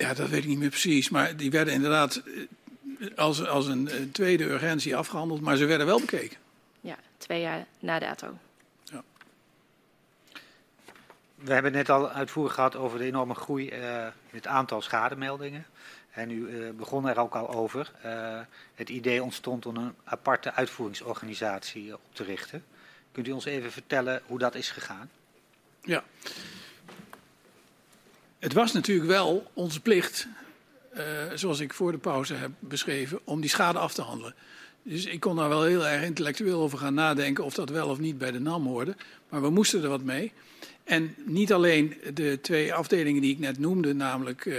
[SPEAKER 2] Ja, dat weet ik niet meer precies. Maar die werden inderdaad eh, als, als een, tweede urgentie afgehandeld. Maar ze werden wel bekeken.
[SPEAKER 3] Ja, twee jaar na dato.
[SPEAKER 1] We hebben net al uitvoerig gehad over de enorme groei uh, in het aantal schademeldingen. En u uh, begon er ook al over. Uh, het idee ontstond om een aparte uitvoeringsorganisatie op te richten. Kunt u ons even vertellen hoe dat is gegaan?
[SPEAKER 2] Ja. Het was natuurlijk wel onze plicht, zoals ik voor de pauze heb beschreven, om die schade af te handelen. Dus ik kon daar wel heel erg intellectueel over gaan nadenken of dat wel of niet bij de NAM hoorde. Maar we moesten er wat mee. En niet alleen de twee afdelingen die ik net noemde, namelijk uh,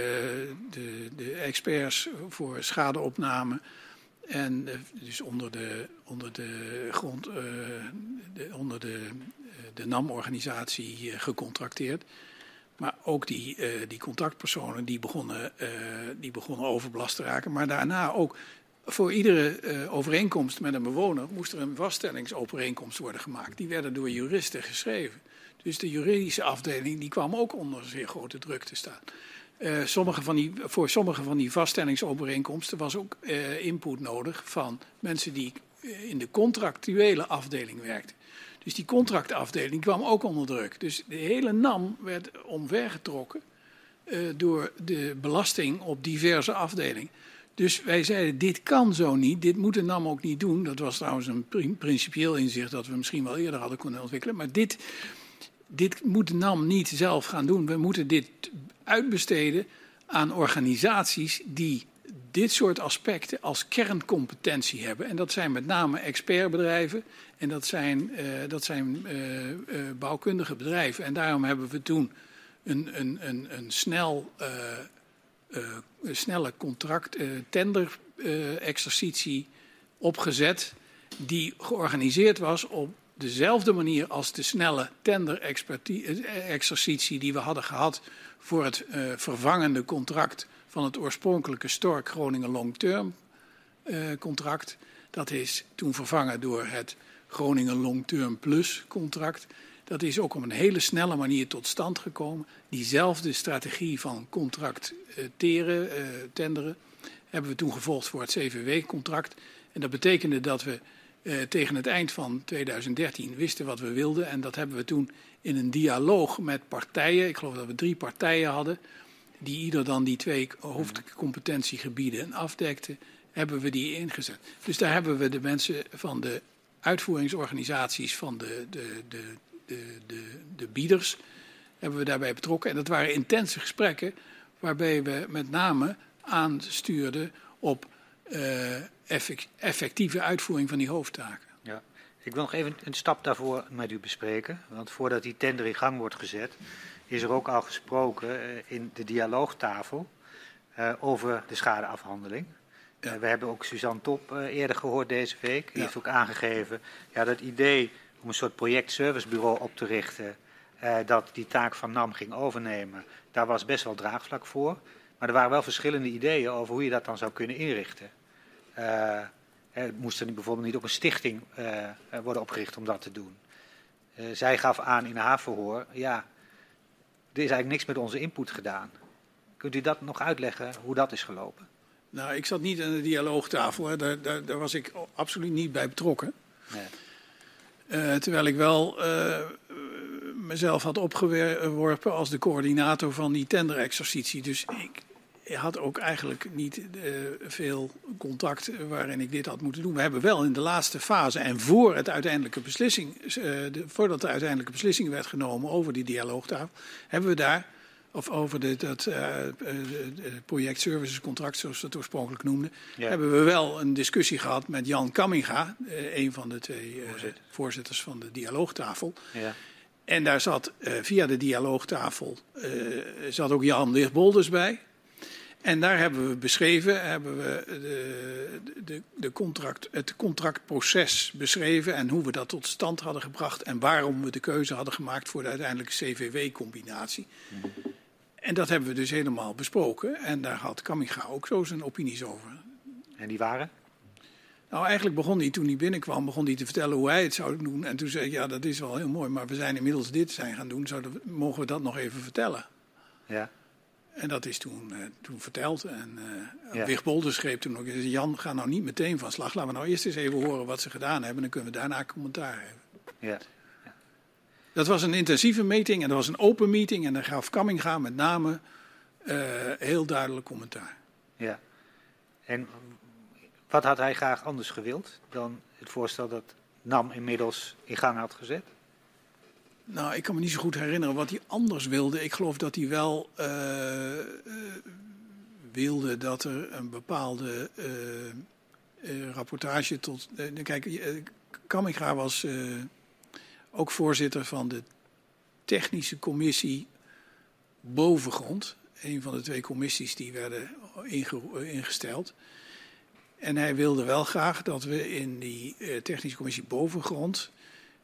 [SPEAKER 2] de, de, experts voor schadeopname en uh, dus onder de, onder de grond, uh, de, onder de, de NAM-organisatie gecontracteerd. Maar ook die, die contactpersonen die begonnen, die begonnen overbelast te raken. Maar daarna ook voor iedere overeenkomst met een bewoner moest er een vaststellingsovereenkomst worden gemaakt. Die werden door juristen geschreven. Dus de juridische afdeling die kwam ook onder zeer grote druk te staan. Uh, sommige van die, voor sommige van die vaststellingsovereenkomsten was ook uh, input nodig van mensen die eh, in de contractuele afdeling werkten. Dus die contractafdeling kwam ook onder druk. Dus de hele NAM werd omvergetrokken door de belasting op diverse afdelingen. Dus wij zeiden, dit kan zo niet, dit moet de NAM ook niet doen. Dat was trouwens een principieel inzicht dat we misschien wel eerder hadden kunnen ontwikkelen. Maar dit, dit moet NAM niet zelf gaan doen. We moeten dit uitbesteden aan organisaties die dit soort aspecten als kerncompetentie hebben. En dat zijn met name expertbedrijven en dat zijn, uh, dat zijn uh, uh, bouwkundige bedrijven. En daarom hebben we toen een, een, een, een snel, snelle contract, tender-exercitie opgezet, die georganiseerd was op dezelfde manier als de snelle tender-exercitie die we hadden gehad voor het uh, vervangende contract van het oorspronkelijke Stork Groningen Long Term uh, contract. Dat is toen vervangen door het Groningen Long Term Plus contract. Dat is ook op een hele snelle manier tot stand gekomen. Diezelfde strategie van contracteren, uh, tenderen, hebben we toen gevolgd voor het CVW-contract. En dat betekende dat we uh, tegen het eind van 2013 wisten wat we wilden. En dat hebben we toen in een dialoog met partijen, ik geloof dat we drie partijen hadden, die ieder dan die twee hoofdcompetentiegebieden afdekten, hebben we die ingezet. Dus daar hebben we de mensen van de uitvoeringsorganisaties van de, de, de, de, de, de bieders, hebben we daarbij betrokken. En dat waren intense gesprekken waarbij we met name aanstuurden op uh, effectieve uitvoering van die hoofdtaken.
[SPEAKER 1] Ja. Ik wil nog even een stap daarvoor met u bespreken. Want voordat die tender in gang wordt gezet, is er ook al gesproken uh, in de dialoogtafel uh, over de schadeafhandeling. Ja. we hebben ook Suzanne Top eerder gehoord deze week. Die ja. heeft ook aangegeven ja, dat idee om een soort projectservicebureau op te richten, dat die taak van NAM ging overnemen, daar was best wel draagvlak voor. Maar er waren wel verschillende ideeën over hoe je dat dan zou kunnen inrichten. Uh, moest er bijvoorbeeld niet ook een stichting uh, worden opgericht om dat te doen. Zij gaf aan in haar verhoor, ja, er is eigenlijk niks met onze input gedaan. Kunt u dat nog uitleggen, hoe dat is gelopen?
[SPEAKER 2] Nou, ik zat niet aan de dialoogtafel, hè. Daar, daar, daar, was ik absoluut niet bij betrokken. Nee. terwijl ik wel mezelf had opgeworpen als de coördinator van die tenderexercitie. Dus ik, had ook eigenlijk niet uh, veel contact waarin ik dit had moeten doen. We hebben wel in de laatste fase en voor het uiteindelijke beslissing, uh, de, voordat de uiteindelijke beslissing werd genomen over die dialoogtafel, hebben we daar, of over de, dat uh, project services contract, zoals we het oorspronkelijk noemden, ja. hebben we wel een discussie gehad met Jan Kamminga, een van de twee Voorzitter. voorzitters van de dialoogtafel. Ja. En daar zat via de dialoogtafel zat ook Jan Lichtbolders bij. En daar hebben we beschreven, hebben we de, de, de contract, het contractproces beschreven en hoe we dat tot stand hadden gebracht en waarom we de keuze hadden gemaakt voor de uiteindelijke CVW-combinatie. En dat hebben we dus helemaal besproken en daar had Kaminga ook zo zijn opinies over.
[SPEAKER 1] En die waren?
[SPEAKER 2] Nou, eigenlijk begon hij toen hij binnenkwam, begon hij te vertellen hoe hij het zou doen. En toen zei ik, ja, dat is wel heel mooi, maar we zijn inmiddels dit zijn gaan doen. Zouden, mogen we dat nog even vertellen?
[SPEAKER 1] Ja.
[SPEAKER 2] En dat is toen, uh, toen verteld. En uh,
[SPEAKER 1] Ja.
[SPEAKER 2] Wig Bolder schreef toen ook, Jan, ga nou niet meteen van slag. Laten we nou eerst eens even horen wat ze gedaan hebben. Dan kunnen we daarna commentaar hebben.
[SPEAKER 1] Ja.
[SPEAKER 2] Dat was een intensieve meeting en dat was een open meeting. En daar gaf Kamminga met name eh, heel duidelijk commentaar.
[SPEAKER 1] Ja. En wat had hij graag anders gewild dan het voorstel dat NAM inmiddels in gang had gezet?
[SPEAKER 2] Nou, ik kan me niet zo goed herinneren wat hij anders wilde. Ik geloof dat hij wel eh, eh, wilde dat er een bepaalde eh, rapportage tot. eh, kijk, Kamminga was ook voorzitter van de technische commissie Bovengrond. Een van de twee commissies die werden inge- ingesteld. En hij wilde wel graag dat we in die technische commissie Bovengrond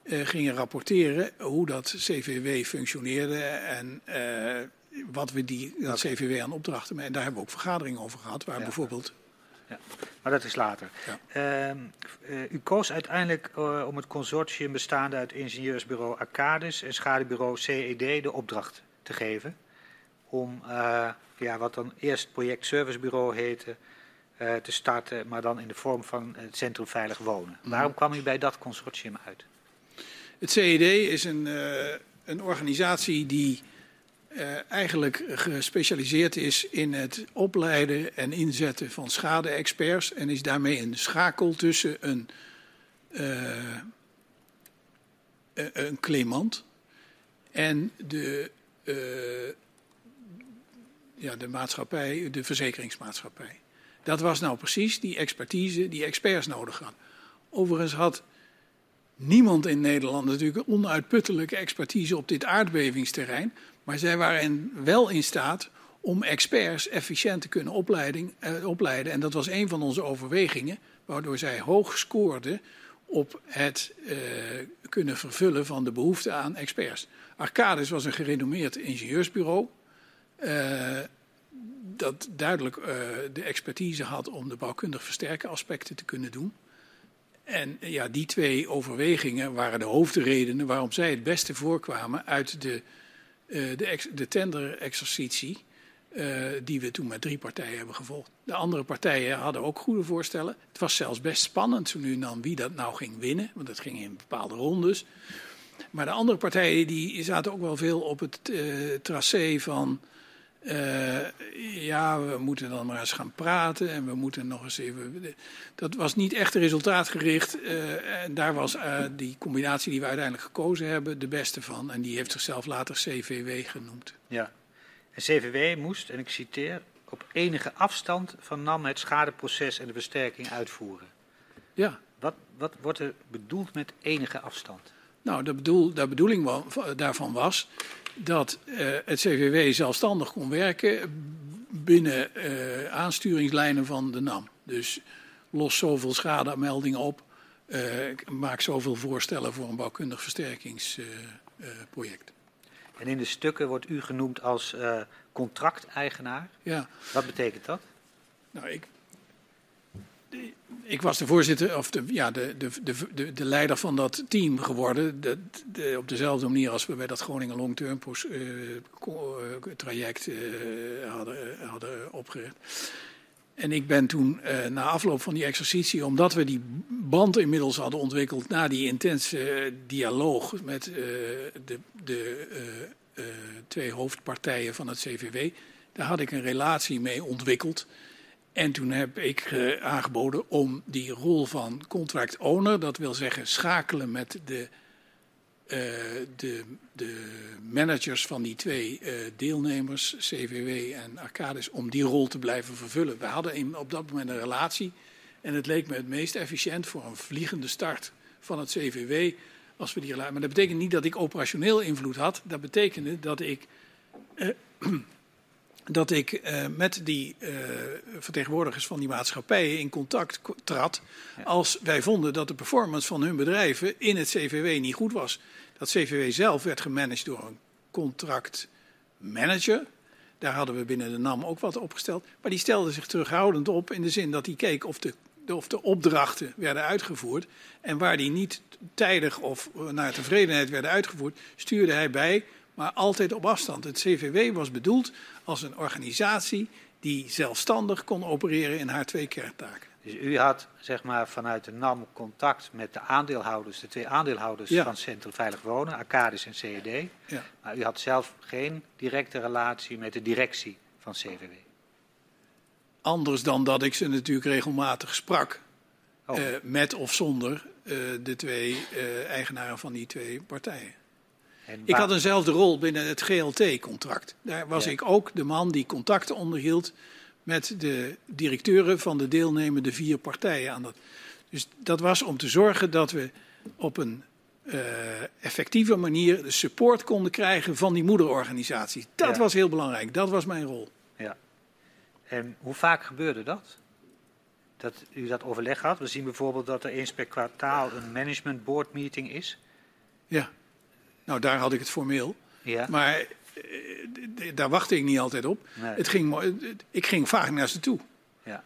[SPEAKER 2] gingen rapporteren hoe dat CVW functioneerde en eh, wat we die, dat CVW aan opdrachten. En daar hebben we ook vergaderingen over gehad, waar
[SPEAKER 1] Ja.
[SPEAKER 2] bijvoorbeeld.
[SPEAKER 1] Maar dat is later.
[SPEAKER 2] Ja.
[SPEAKER 1] Ehm, eh, u koos uiteindelijk eh, om het consortium bestaande uit ingenieursbureau Arcadis en schadebureau CED de opdracht te geven. Om eh, ja, wat dan eerst project servicebureau heette eh, te starten, maar dan in de vorm van het Centrum Veilig Wonen.
[SPEAKER 2] Mhm.
[SPEAKER 1] Waarom kwam u bij dat consortium uit?
[SPEAKER 2] Het CED is een, eh, een organisatie die eh, eigenlijk gespecialiseerd is in het opleiden en inzetten van schade-experts. En is daarmee een schakel tussen een, eh, een- claimant en de, ja, de maatschappij, de verzekeringsmaatschappij. Dat was nou precies die expertise die experts nodig hadden. Overigens had niemand in Nederland natuurlijk onuitputtelijke expertise op dit aardbevingsterrein. Maar zij waren wel in staat om experts efficiënt te kunnen opleiding, eh, opleiden. En dat was een van onze overwegingen, waardoor zij hoog scoorden op het eh, kunnen vervullen van de behoefte aan experts. Arcadis was een gerenommeerd ingenieursbureau. eh, dat duidelijk eh, de expertise had om de bouwkundig versterken aspecten te kunnen doen. En eh, ja, die twee overwegingen waren de hoofdredenen waarom zij het beste voorkwamen uit de, eh, de, de tender-exercitie eh, die we toen met drie partijen hebben gevolgd. De andere partijen hadden ook goede voorstellen. Het was zelfs best spannend zo nu dan wie dat nou ging winnen, want dat ging in bepaalde rondes. Maar de andere partijen die zaten ook wel veel op het eh, tracé van... eh, ja, we moeten dan maar eens gaan praten en we moeten nog eens even. Dat was niet echt resultaatgericht. eh, en daar was eh, die combinatie die we uiteindelijk gekozen hebben de beste van. En die heeft zichzelf later CVW genoemd.
[SPEAKER 1] Ja. En CVW moest, en ik citeer, op enige afstand van NAM het schadeproces en de versterking uitvoeren.
[SPEAKER 2] Ja,
[SPEAKER 1] Wat, wat wordt er bedoeld met enige afstand?
[SPEAKER 2] nou, de, bedoel, de bedoeling daarvan was dat eh, het CVW zelfstandig kon werken binnen eh, aansturingslijnen van de NAM. Dus los zoveel schademeldingen op, eh, maak zoveel voorstellen voor een bouwkundig versterkingsproject.
[SPEAKER 1] En in de stukken wordt u genoemd als contracteigenaar.
[SPEAKER 2] ja,
[SPEAKER 1] Wat betekent dat?
[SPEAKER 2] nou, ik, ik was de voorzitter, of de, ja, de, de, de, de, de leider van dat team geworden. De, op dezelfde manier als we bij dat Groningen Long Term eh, eh, traject eh, hadden, hadden opgericht. En ik ben toen na afloop van die exercitie, omdat we die band inmiddels hadden ontwikkeld na die intense dialoog met de, de twee hoofdpartijen van het CVW, daar had ik een relatie mee ontwikkeld. En toen heb ik eh, aangeboden om die rol van contract owner, dat wil zeggen schakelen met de, eh, de, de managers van die twee eh, deelnemers, CVW en Arcadis, om die rol te blijven vervullen. We hadden op dat moment een relatie en het leek me het meest efficiënt voor een vliegende start van het CVW. Als we die relatie, maar dat betekent niet dat ik operationeel invloed had. Dat betekende dat ik dat ik eh, met die eh, vertegenwoordigers van die maatschappijen in contact trad. als wij vonden dat de performance van hun bedrijven in het CVW niet goed was. Dat CVW zelf werd gemanaged door een contractmanager. Daar hadden we binnen de NAM ook wat opgesteld. Maar die stelde zich terughoudend op in de zin dat hij keek of de of de opdrachten werden uitgevoerd. En waar die niet tijdig of naar tevredenheid werden uitgevoerd, stuurde hij bij, maar altijd op afstand. Het CVW was bedoeld als een organisatie die zelfstandig kon opereren in haar twee kerntaken.
[SPEAKER 1] Dus u had zeg maar, vanuit de NAM contact met de aandeelhouders, de twee aandeelhouders
[SPEAKER 2] Ja.
[SPEAKER 1] van Centrum Veilig Wonen, Arcadis en CED.
[SPEAKER 2] Ja.
[SPEAKER 1] Maar u had zelf geen directe relatie met de directie van CVW.
[SPEAKER 2] Anders dan dat ik ze natuurlijk regelmatig sprak,
[SPEAKER 1] Oh,
[SPEAKER 2] eh, met of zonder eh, de twee eh, eigenaren van die twee partijen.
[SPEAKER 1] En
[SPEAKER 2] Ik had eenzelfde rol binnen het GLT-contract. Daar was
[SPEAKER 1] Ja.
[SPEAKER 2] ik ook de man die contacten onderhield met de directeuren van de deelnemende vier partijen. Aan dat. Dus dat was om te zorgen dat we op een eh, effectieve manier de support konden krijgen van die moederorganisaties. Dat
[SPEAKER 1] Ja.
[SPEAKER 2] was heel belangrijk. Dat was mijn rol.
[SPEAKER 1] Ja. En hoe vaak gebeurde dat? Dat u dat overleg had? We zien bijvoorbeeld dat er eens per kwartaal een management board meeting is.
[SPEAKER 2] Ja. Nou, daar had ik het formeel.
[SPEAKER 1] Ja.
[SPEAKER 2] Maar eh, daar wachtte ik niet altijd op.
[SPEAKER 1] Nee.
[SPEAKER 2] Het ging, ik ging vaak naar ze toe.
[SPEAKER 1] Ja.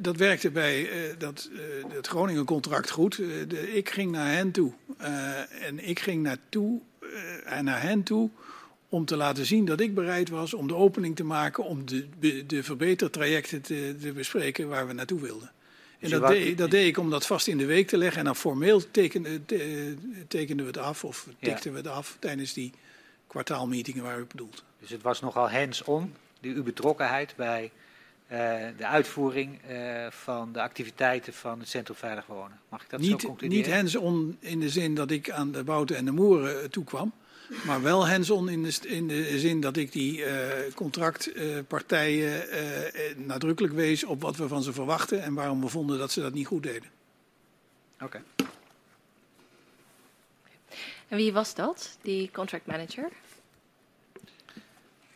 [SPEAKER 2] Dat werkte bij eh, dat, eh, het Groningen-contract goed. Eh, de- ik ging naar hen toe. Eh, en ik ging naartoe, eh, en naar hen toe om te laten zien dat ik bereid was om de opening te maken, om de, de verbetertrajecten te, te bespreken waar we naartoe wilden. En
[SPEAKER 1] Dus je
[SPEAKER 2] dat, deed, dat deed ik om dat vast in de week te leggen. En dan formeel tekende, te- tekenden we het af of
[SPEAKER 1] Ja.
[SPEAKER 2] tikten we het af tijdens die kwartaalmeetingen waar u bedoelt.
[SPEAKER 1] Dus het was nogal hands-on, die uw betrokkenheid bij eh, de uitvoering eh, van de activiteiten van het Centrum Veilig Wonen. Mag ik dat zo concluderen?
[SPEAKER 2] niet hands-on in de zin dat ik aan de Bouten en de Moeren eh, toekwam. Maar wel hands-on in de, in de zin dat ik die eh, contractpartijen eh, eh, nadrukkelijk wees op wat we van ze verwachten en waarom we vonden dat ze dat niet goed deden.
[SPEAKER 1] Oké.
[SPEAKER 3] En wie was dat, die contract manager?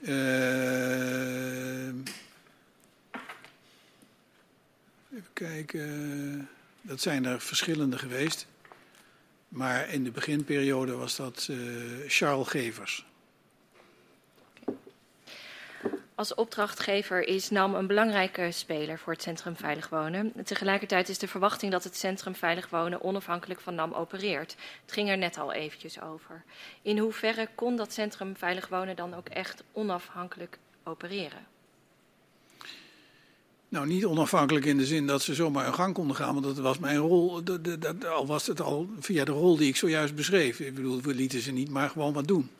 [SPEAKER 2] Eh, even kijken. Dat zijn er verschillende geweest. Maar in de beginperiode was dat eh, Charles Gevers.
[SPEAKER 3] Als opdrachtgever is NAM een belangrijke speler voor het Centrum Veilig Wonen. Tegelijkertijd is de verwachting dat het Centrum Veilig Wonen onafhankelijk van NAM opereert. Het ging er net al eventjes over. In hoeverre kon dat Centrum Veilig Wonen dan ook echt onafhankelijk opereren?
[SPEAKER 2] Nou, niet onafhankelijk in de zin dat ze zomaar hun gang konden gaan, want dat was mijn rol. Dat, dat- al was het al via de rol die ik zojuist beschreef. Ik bedoel, we lieten ze niet maar gewoon wat doen.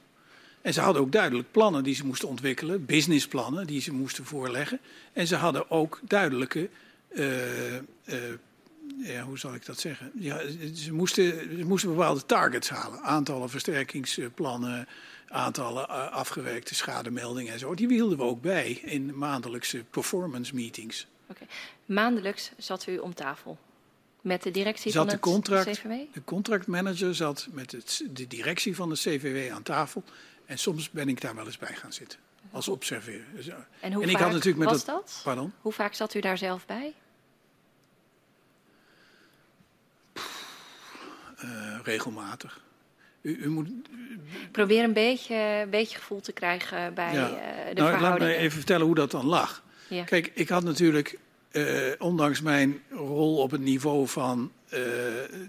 [SPEAKER 2] En ze hadden ook duidelijk plannen die ze moesten ontwikkelen, businessplannen die ze moesten voorleggen. En ze hadden ook duidelijke, eh, eh, ja, hoe zal ik dat zeggen? Ja, ze, moesten, ze moesten bepaalde targets halen. Aantallen versterkingsplannen, aantallen eh, afgewerkte schademeldingen en zo. Die hielden we ook bij in maandelijkse performance meetings.
[SPEAKER 3] Maandelijks zat u om tafel met de directie
[SPEAKER 2] Zat
[SPEAKER 3] van
[SPEAKER 2] de contract-
[SPEAKER 3] CVW?
[SPEAKER 2] De contractmanager zat met het, de directie van de CVW aan tafel. En soms ben ik daar wel eens bij gaan zitten. Als observeer. Dus, eh,
[SPEAKER 3] En hoe
[SPEAKER 2] En ik
[SPEAKER 3] vaak
[SPEAKER 2] had natuurlijk met
[SPEAKER 3] was
[SPEAKER 2] dat-
[SPEAKER 3] dat?
[SPEAKER 2] Pardon?
[SPEAKER 3] Hoe vaak zat u daar zelf bij?
[SPEAKER 2] Eh, regelmatig. U, u moet,
[SPEAKER 3] probeer een beetje, een beetje gevoel te krijgen bij
[SPEAKER 2] Ja.
[SPEAKER 3] eh, de
[SPEAKER 2] nou, laat me even vertellen hoe dat dan lag.
[SPEAKER 3] Ja.
[SPEAKER 2] Kijk, ik had natuurlijk, eh, ondanks mijn rol op het niveau van eh,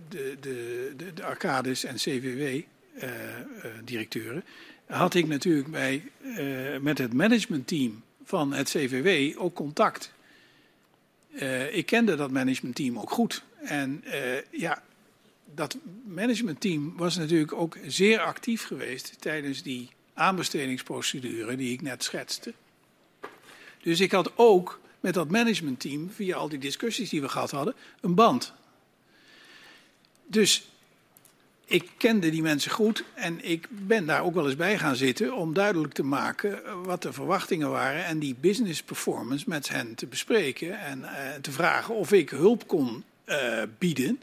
[SPEAKER 2] de, de, de, de Arcades en CVW-directeuren, had ik natuurlijk bij, eh, met het managementteam van het CVW ook contact. Eh, ik kende dat managementteam ook goed. En eh, ja, dat managementteam was natuurlijk ook zeer actief geweest tijdens die aanbestedingsprocedure die ik net schetste. Dus ik had ook met dat managementteam, via al die discussies die we gehad hadden, een band. Dus ik kende die mensen goed en ik ben daar ook wel eens bij gaan zitten om duidelijk te maken wat de verwachtingen waren en die business performance met hen te bespreken en eh, te vragen of ik hulp kon eh, bieden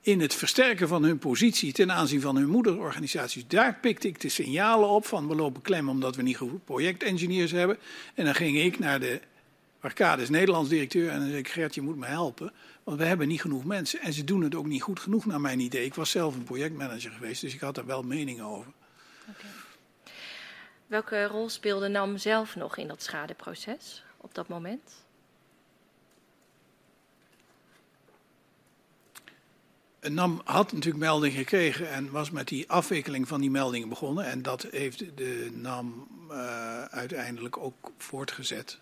[SPEAKER 2] in het versterken van hun positie ten aanzien van hun moederorganisaties. Daar pikte ik de signalen op van we lopen klem omdat we niet goed projectengineers hebben. En dan ging ik naar de Arcades Nederlands directeur en dan zei ik Gert, je moet me helpen. Want we hebben niet genoeg mensen en ze doen het ook niet goed genoeg naar mijn idee. Ik was zelf een projectmanager geweest, dus ik had daar wel meningen over.
[SPEAKER 3] Welke rol speelde NAM zelf nog in dat schadeproces op dat moment?
[SPEAKER 2] NAM had natuurlijk melding gekregen en was met die afwikkeling van die meldingen begonnen. En dat heeft de NAM uh, uiteindelijk ook voortgezet.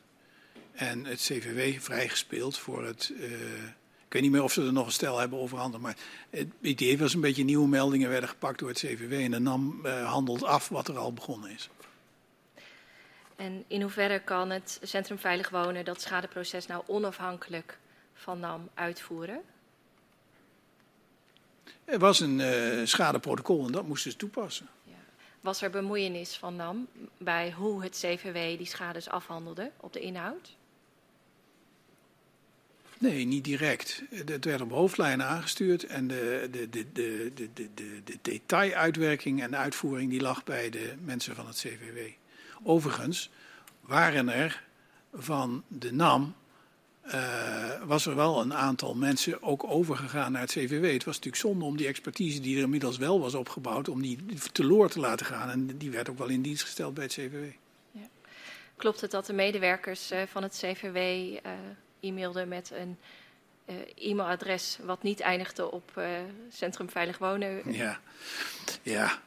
[SPEAKER 2] En het CVW vrijgespeeld voor het. Uh, ik weet niet meer of ze er nog een stel hebben overhandigd. Maar het idee was een beetje nieuwe meldingen werden gepakt door het CVW. En de NAM uh, handelt af wat er al begonnen is.
[SPEAKER 3] En in hoeverre kan het Centrum Veilig Wonen dat schadeproces nou onafhankelijk van NAM uitvoeren?
[SPEAKER 2] Er was een uh, schadeprotocol en dat moesten ze toepassen. Ja.
[SPEAKER 3] Was er bemoeienis van NAM bij hoe het CVW die schades afhandelde op de inhoud?
[SPEAKER 2] Nee, niet direct. Het werd op hoofdlijnen aangestuurd en de, de, de, de, de, de, de detailuitwerking en de uitvoering die lag bij de mensen van het CVW. Overigens waren er van de NAM uh, was er wel een aantal mensen ook overgegaan naar het CVW. Het was natuurlijk zonde om die expertise die er inmiddels wel was opgebouwd, om die teloor te laten gaan. En die werd ook wel in dienst gesteld bij het CVW. Ja.
[SPEAKER 3] Klopt het dat de medewerkers uh, van het CVW uh, eh, e-mailden met een e-mailadres wat niet eindigde op Centrum Veilig Wonen?
[SPEAKER 2] Ja, ja.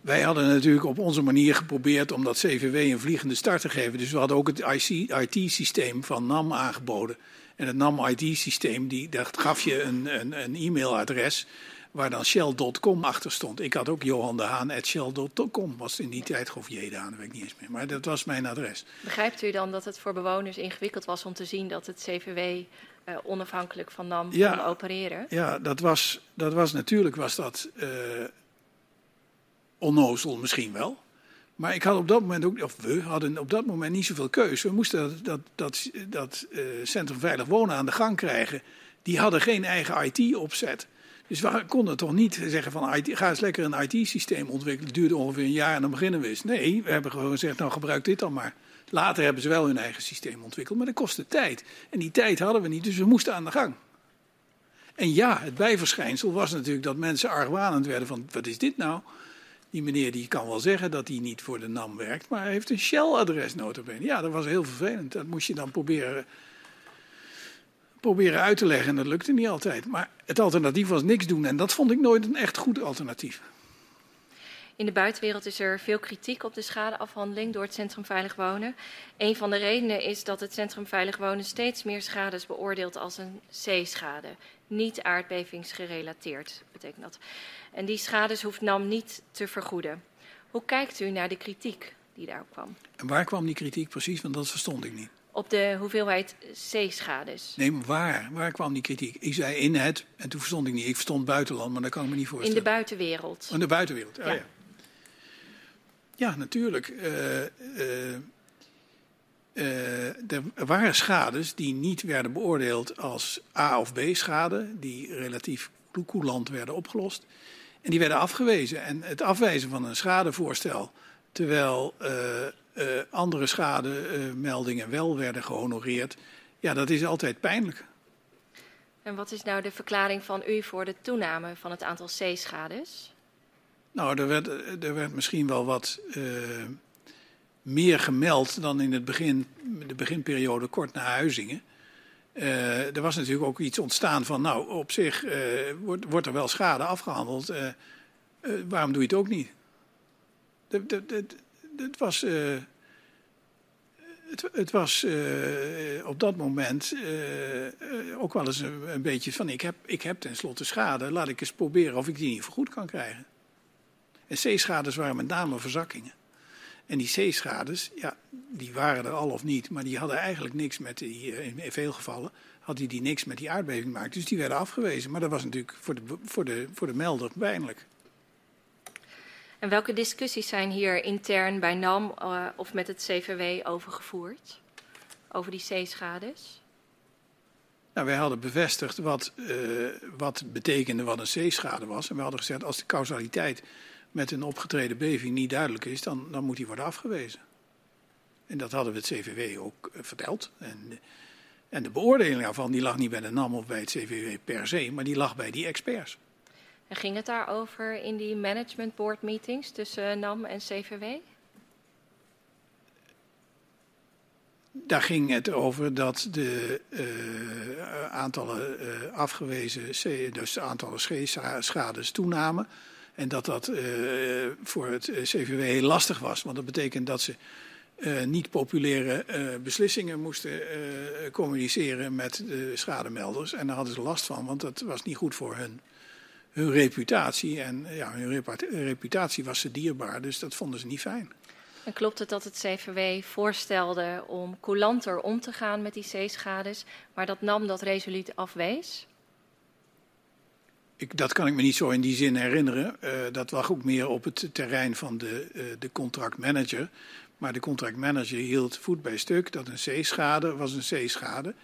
[SPEAKER 2] Wij hadden natuurlijk op onze manier geprobeerd om dat CVW een vliegende start te geven. Dus we hadden ook het IT-systeem van NAM aangeboden. En het NAM IT-systeem, dat gaf je een, een, een e-mailadres waar dan shell.com achter stond. Ik had ook Johan de Haan shell.com, was in die tijd of J. Haan, weet ik niet eens meer. Maar dat was mijn adres.
[SPEAKER 3] Begrijpt u dan dat het voor bewoners ingewikkeld was om te zien dat het CVW uh, onafhankelijk van NAM ja, kon opereren?
[SPEAKER 2] Ja, dat was, dat was natuurlijk was dat... Uh, onnozel misschien wel. Maar ik had op dat moment ook, of we hadden op dat moment niet zoveel keuze. We moesten dat, dat, dat, dat uh, Centrum Veilig Wonen aan de gang krijgen. Die hadden geen eigen IT-opzet. Dus we konden toch niet zeggen van IT, ga eens lekker een IT-systeem ontwikkelen. Het duurde ongeveer een jaar en dan beginnen we eens. Nee, we hebben gewoon gezegd, nou gebruik dit dan maar. Later hebben ze wel hun eigen systeem ontwikkeld, maar dat kostte tijd. En die tijd hadden we niet, dus we moesten aan de gang. En ja, het bijverschijnsel was natuurlijk dat mensen argwanend werden van, wat is dit nou? Die meneer die kan wel zeggen dat hij niet voor de NAM werkt, maar hij heeft een Shell-adres. Ja, dat was heel vervelend. Dat moest je dan proberen, proberen uit te leggen en dat lukte niet altijd. Maar het alternatief was niks doen en dat vond ik nooit een echt goed alternatief.
[SPEAKER 3] In de buitenwereld is er veel kritiek op de schadeafhandeling door het Centrum Veilig Wonen. Een van de redenen is dat het Centrum Veilig Wonen steeds meer schades beoordeelt als een C-schade, niet aardbevingsgerelateerd, betekent dat. En die schades hoeft NAM niet te vergoeden. Hoe kijkt u naar de kritiek die daarop kwam?
[SPEAKER 2] En waar kwam die kritiek precies? Want dat verstond ik niet.
[SPEAKER 3] Op de hoeveelheid C-schades.
[SPEAKER 2] Nee, maar waar? Waar kwam die kritiek? Ik zei in het, en toen verstond ik niet. Ik verstond buitenland, maar dat kan ik me niet voorstellen.
[SPEAKER 3] In de buitenwereld.
[SPEAKER 2] In de buitenwereld, oh, ja. ja. ja. natuurlijk. Uh, uh, uh, er waren schades die niet werden beoordeeld als A of B schade, die relatief koeland werden opgelost. En die werden afgewezen. En het afwijzen van een schadevoorstel, terwijl uh, uh, andere schademeldingen wel werden gehonoreerd, ja, dat is altijd pijnlijk.
[SPEAKER 3] En wat is nou de verklaring van u voor de toename van het aantal C-schades?
[SPEAKER 2] Nou, er werd, er werd misschien wel wat meer gemeld dan in het begin, de beginperiode kort na Huizingen. Uh, er was natuurlijk ook iets ontstaan van, nou, op zich uh, wordt, wordt, er wel schade afgehandeld. Uh, waarom doe je het ook niet? Het was, het, het was op dat moment ook wel eens een, een, beetje van, ik heb, ik heb tenslotte schade, laat ik eens proberen of ik die niet vergoed kan krijgen. En C-schades waren met name verzakkingen. En die C-schades, ja, die waren er al of niet, maar die hadden eigenlijk niks met die, eh, in veel gevallen, had die, die niks met die aardbeving gemaakt. Dus die werden afgewezen. Maar dat was natuurlijk voor de, voor de, voor de melder pijnlijk.
[SPEAKER 3] En welke discussies zijn hier intern bij NAM uh, of met het CVW overgevoerd? Over die C-schades?
[SPEAKER 2] Nou, wij hadden bevestigd wat, uh, wat betekende wat een C-schade was. En we hadden gezegd, als de causaliteit met een opgetreden beving niet duidelijk is, dan, dan moet die worden afgewezen. En dat hadden we het CVW ook uh, verteld. En, en de beoordeling daarvan die lag niet bij de NAM of bij het CVW per se, maar die lag bij die experts.
[SPEAKER 3] En ging het daarover in die management board meetings tussen NAM en CVW?
[SPEAKER 2] daar ging het over dat de uh, aantallen uh, afgewezen, dus de aantallen schades toenamen. En dat dat uh, voor het CVW heel lastig was. Want dat betekent dat ze niet populaire beslissingen moesten communiceren met de schademelders. En daar hadden ze last van, want dat was niet goed voor hun, hun reputatie. En ja, hun reputatie was ze dierbaar, dus dat vonden ze niet fijn.
[SPEAKER 3] En klopt het dat het CVW voorstelde om coulanter om te gaan met die zeeschades, maar dat NAM dat resoluut afwees?
[SPEAKER 2] Dat kan ik me niet zo in die zin herinneren. Uh, dat lag ook meer op het terrein van de, uh, de contractmanager. Maar de contractmanager hield voet bij stuk dat een zeeschade was een zeeschade.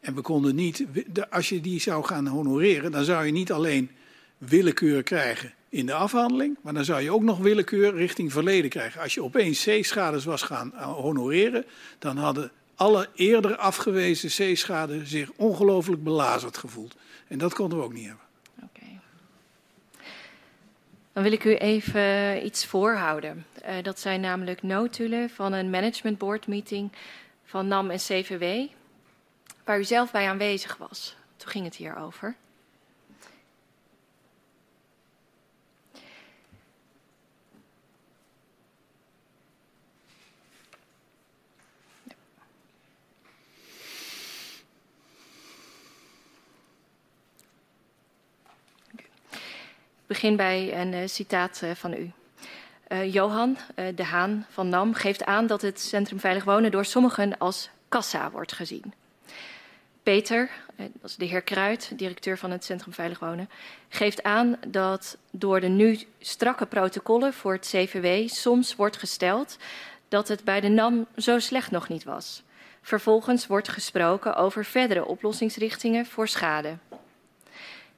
[SPEAKER 2] En we konden niet, als je die zou gaan honoreren, dan zou je niet alleen willekeur krijgen in de afhandeling. Maar dan zou je ook nog willekeur richting verleden krijgen. Als je opeens zeeschades was gaan eh, honoreren, dan hadden alle eerder afgewezen zeeschade zich ongelooflijk belazerd gevoeld. En dat konden we ook niet hebben.
[SPEAKER 3] Dan wil ik u even iets voorhouden. Uh, dat zijn namelijk notulen van een management board meeting van NAM en CVW, waar u zelf bij aanwezig was. Toen ging het hier begin bij een uh, citaat uh, van u. Uh, Johan de Haan van NAM geeft aan dat het Centrum Veilig Wonen door sommigen als kassa wordt gezien. Peter, is de heer Kruid, directeur van het Centrum Veilig Wonen, geeft aan dat door de nu strakke protocollen voor het CVW soms wordt gesteld dat het bij de NAM zo slecht nog niet was. Vervolgens wordt gesproken over verdere oplossingsrichtingen voor schade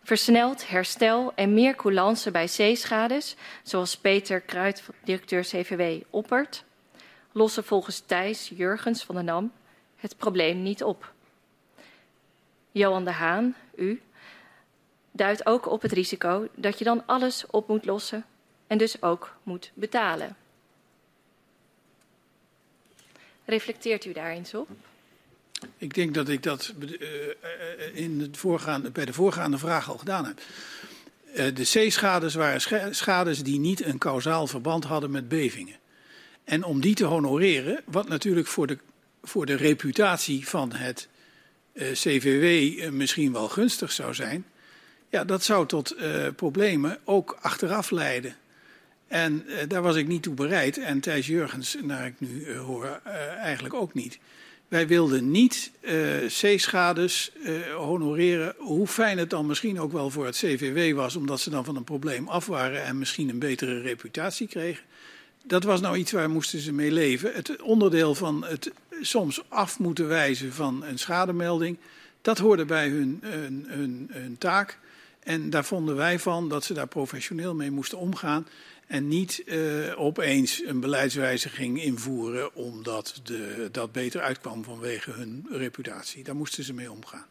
[SPEAKER 3] versneld herstel en meer coulance bij zeeschades, zoals Peter Kruid, directeur CVW, oppert, lossen volgens Thijs Jurgens van de NAM het probleem niet op. Johan de Haan, u, duidt ook op het risico dat je dan alles op moet lossen en dus ook moet betalen. Reflecteert u daar eens op?
[SPEAKER 2] Ik denk dat ik dat uh, in het voorgaande, bij de voorgaande vraag al gedaan heb. Uh, de zeeschades waren schades die niet een kausaal verband hadden met bevingen. En om die te honoreren, wat natuurlijk voor de, voor de reputatie van het CVW misschien wel gunstig zou zijn, ja, dat zou tot problemen ook achteraf leiden. En daar was ik niet toe bereid. En Thijs Jurgens, naar ik nu hoor, eigenlijk ook niet. Wij wilden niet uh, zeeschades uh, honoreren, hoe fijn het dan misschien ook wel voor het CVW was, omdat ze dan van een probleem af waren en misschien een betere reputatie kregen. Dat was nou iets waar moesten ze mee leven. Het onderdeel van het soms af moeten wijzen van een schademelding, dat hoorde bij hun, hun taak. En daar vonden wij van dat ze daar professioneel mee moesten omgaan. En niet uh, opeens een beleidswijziging invoeren omdat de, dat beter uitkwam vanwege hun reputatie. Daar moesten ze mee omgaan.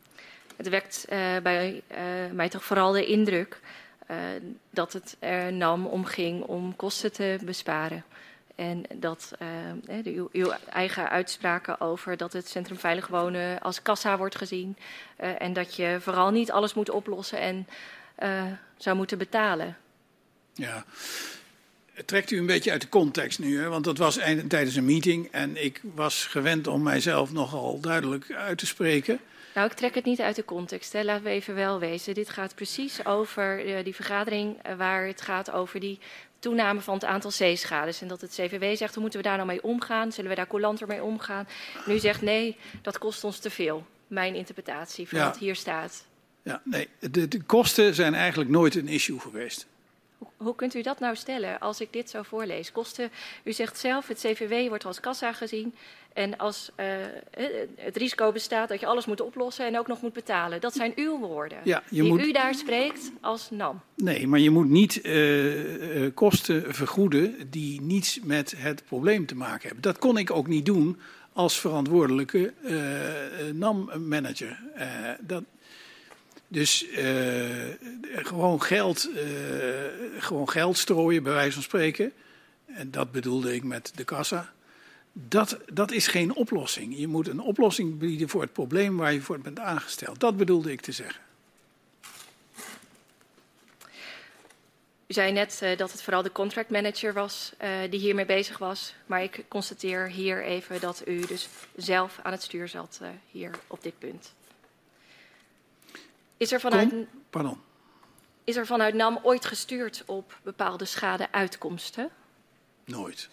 [SPEAKER 3] Het wekt uh, bij uh, mij toch vooral de indruk dat het er nam om ging om kosten te besparen. En dat de, uw, uw, eigen uitspraken over dat het Centrum Veilig Wonen als kassa wordt gezien. en dat je vooral niet alles moet oplossen en zou moeten betalen.
[SPEAKER 2] Ja, trekt u een beetje uit de context nu, hè? want dat was tijdens een meeting en ik was gewend om mijzelf nogal duidelijk uit te spreken.
[SPEAKER 3] Nou, ik trek het niet uit de context. Hè. Laten we even wel wezen. Dit gaat precies over uh, die vergadering uh, waar het gaat over die toename van het aantal zeeschades. En dat het CVW zegt, hoe moeten we daar nou mee omgaan? Zullen we daar coulanter mee omgaan? Nu zegt nee, dat kost ons te veel. Mijn interpretatie van ja. wat hier staat.
[SPEAKER 2] Ja, nee, de, de kosten zijn eigenlijk nooit een issue geweest.
[SPEAKER 3] Hoe kunt u dat nou stellen als ik dit zo voorlees? Kosten, u zegt zelf, het CVW wordt als kassa gezien. En als uh, het risico bestaat dat je alles moet oplossen en ook nog moet betalen. Dat zijn uw woorden. Ja, die moet... u daar spreekt als NAM.
[SPEAKER 2] Nee, maar je moet niet uh, kosten vergoeden die niets met het probleem te maken hebben. Dat kon ik ook niet doen als verantwoordelijke NAM-manager. dat, dus uh, gewoon, geld, uh, gewoon geld strooien, bij wijze van spreken. En dat bedoelde ik met de kassa. Dat, dat is geen oplossing. Je moet een oplossing bieden voor het probleem waar je voor bent aangesteld. Dat bedoelde ik te zeggen.
[SPEAKER 3] U zei net uh, dat het vooral de contract manager was uh, die hiermee bezig was. Maar ik constateer hier even dat u dus zelf aan het stuur zat hier op dit punt. Is er vanuit,
[SPEAKER 2] Kom, pardon.
[SPEAKER 3] Is er vanuit NAM ooit gestuurd op bepaalde schadeuitkomsten?
[SPEAKER 2] Nooit.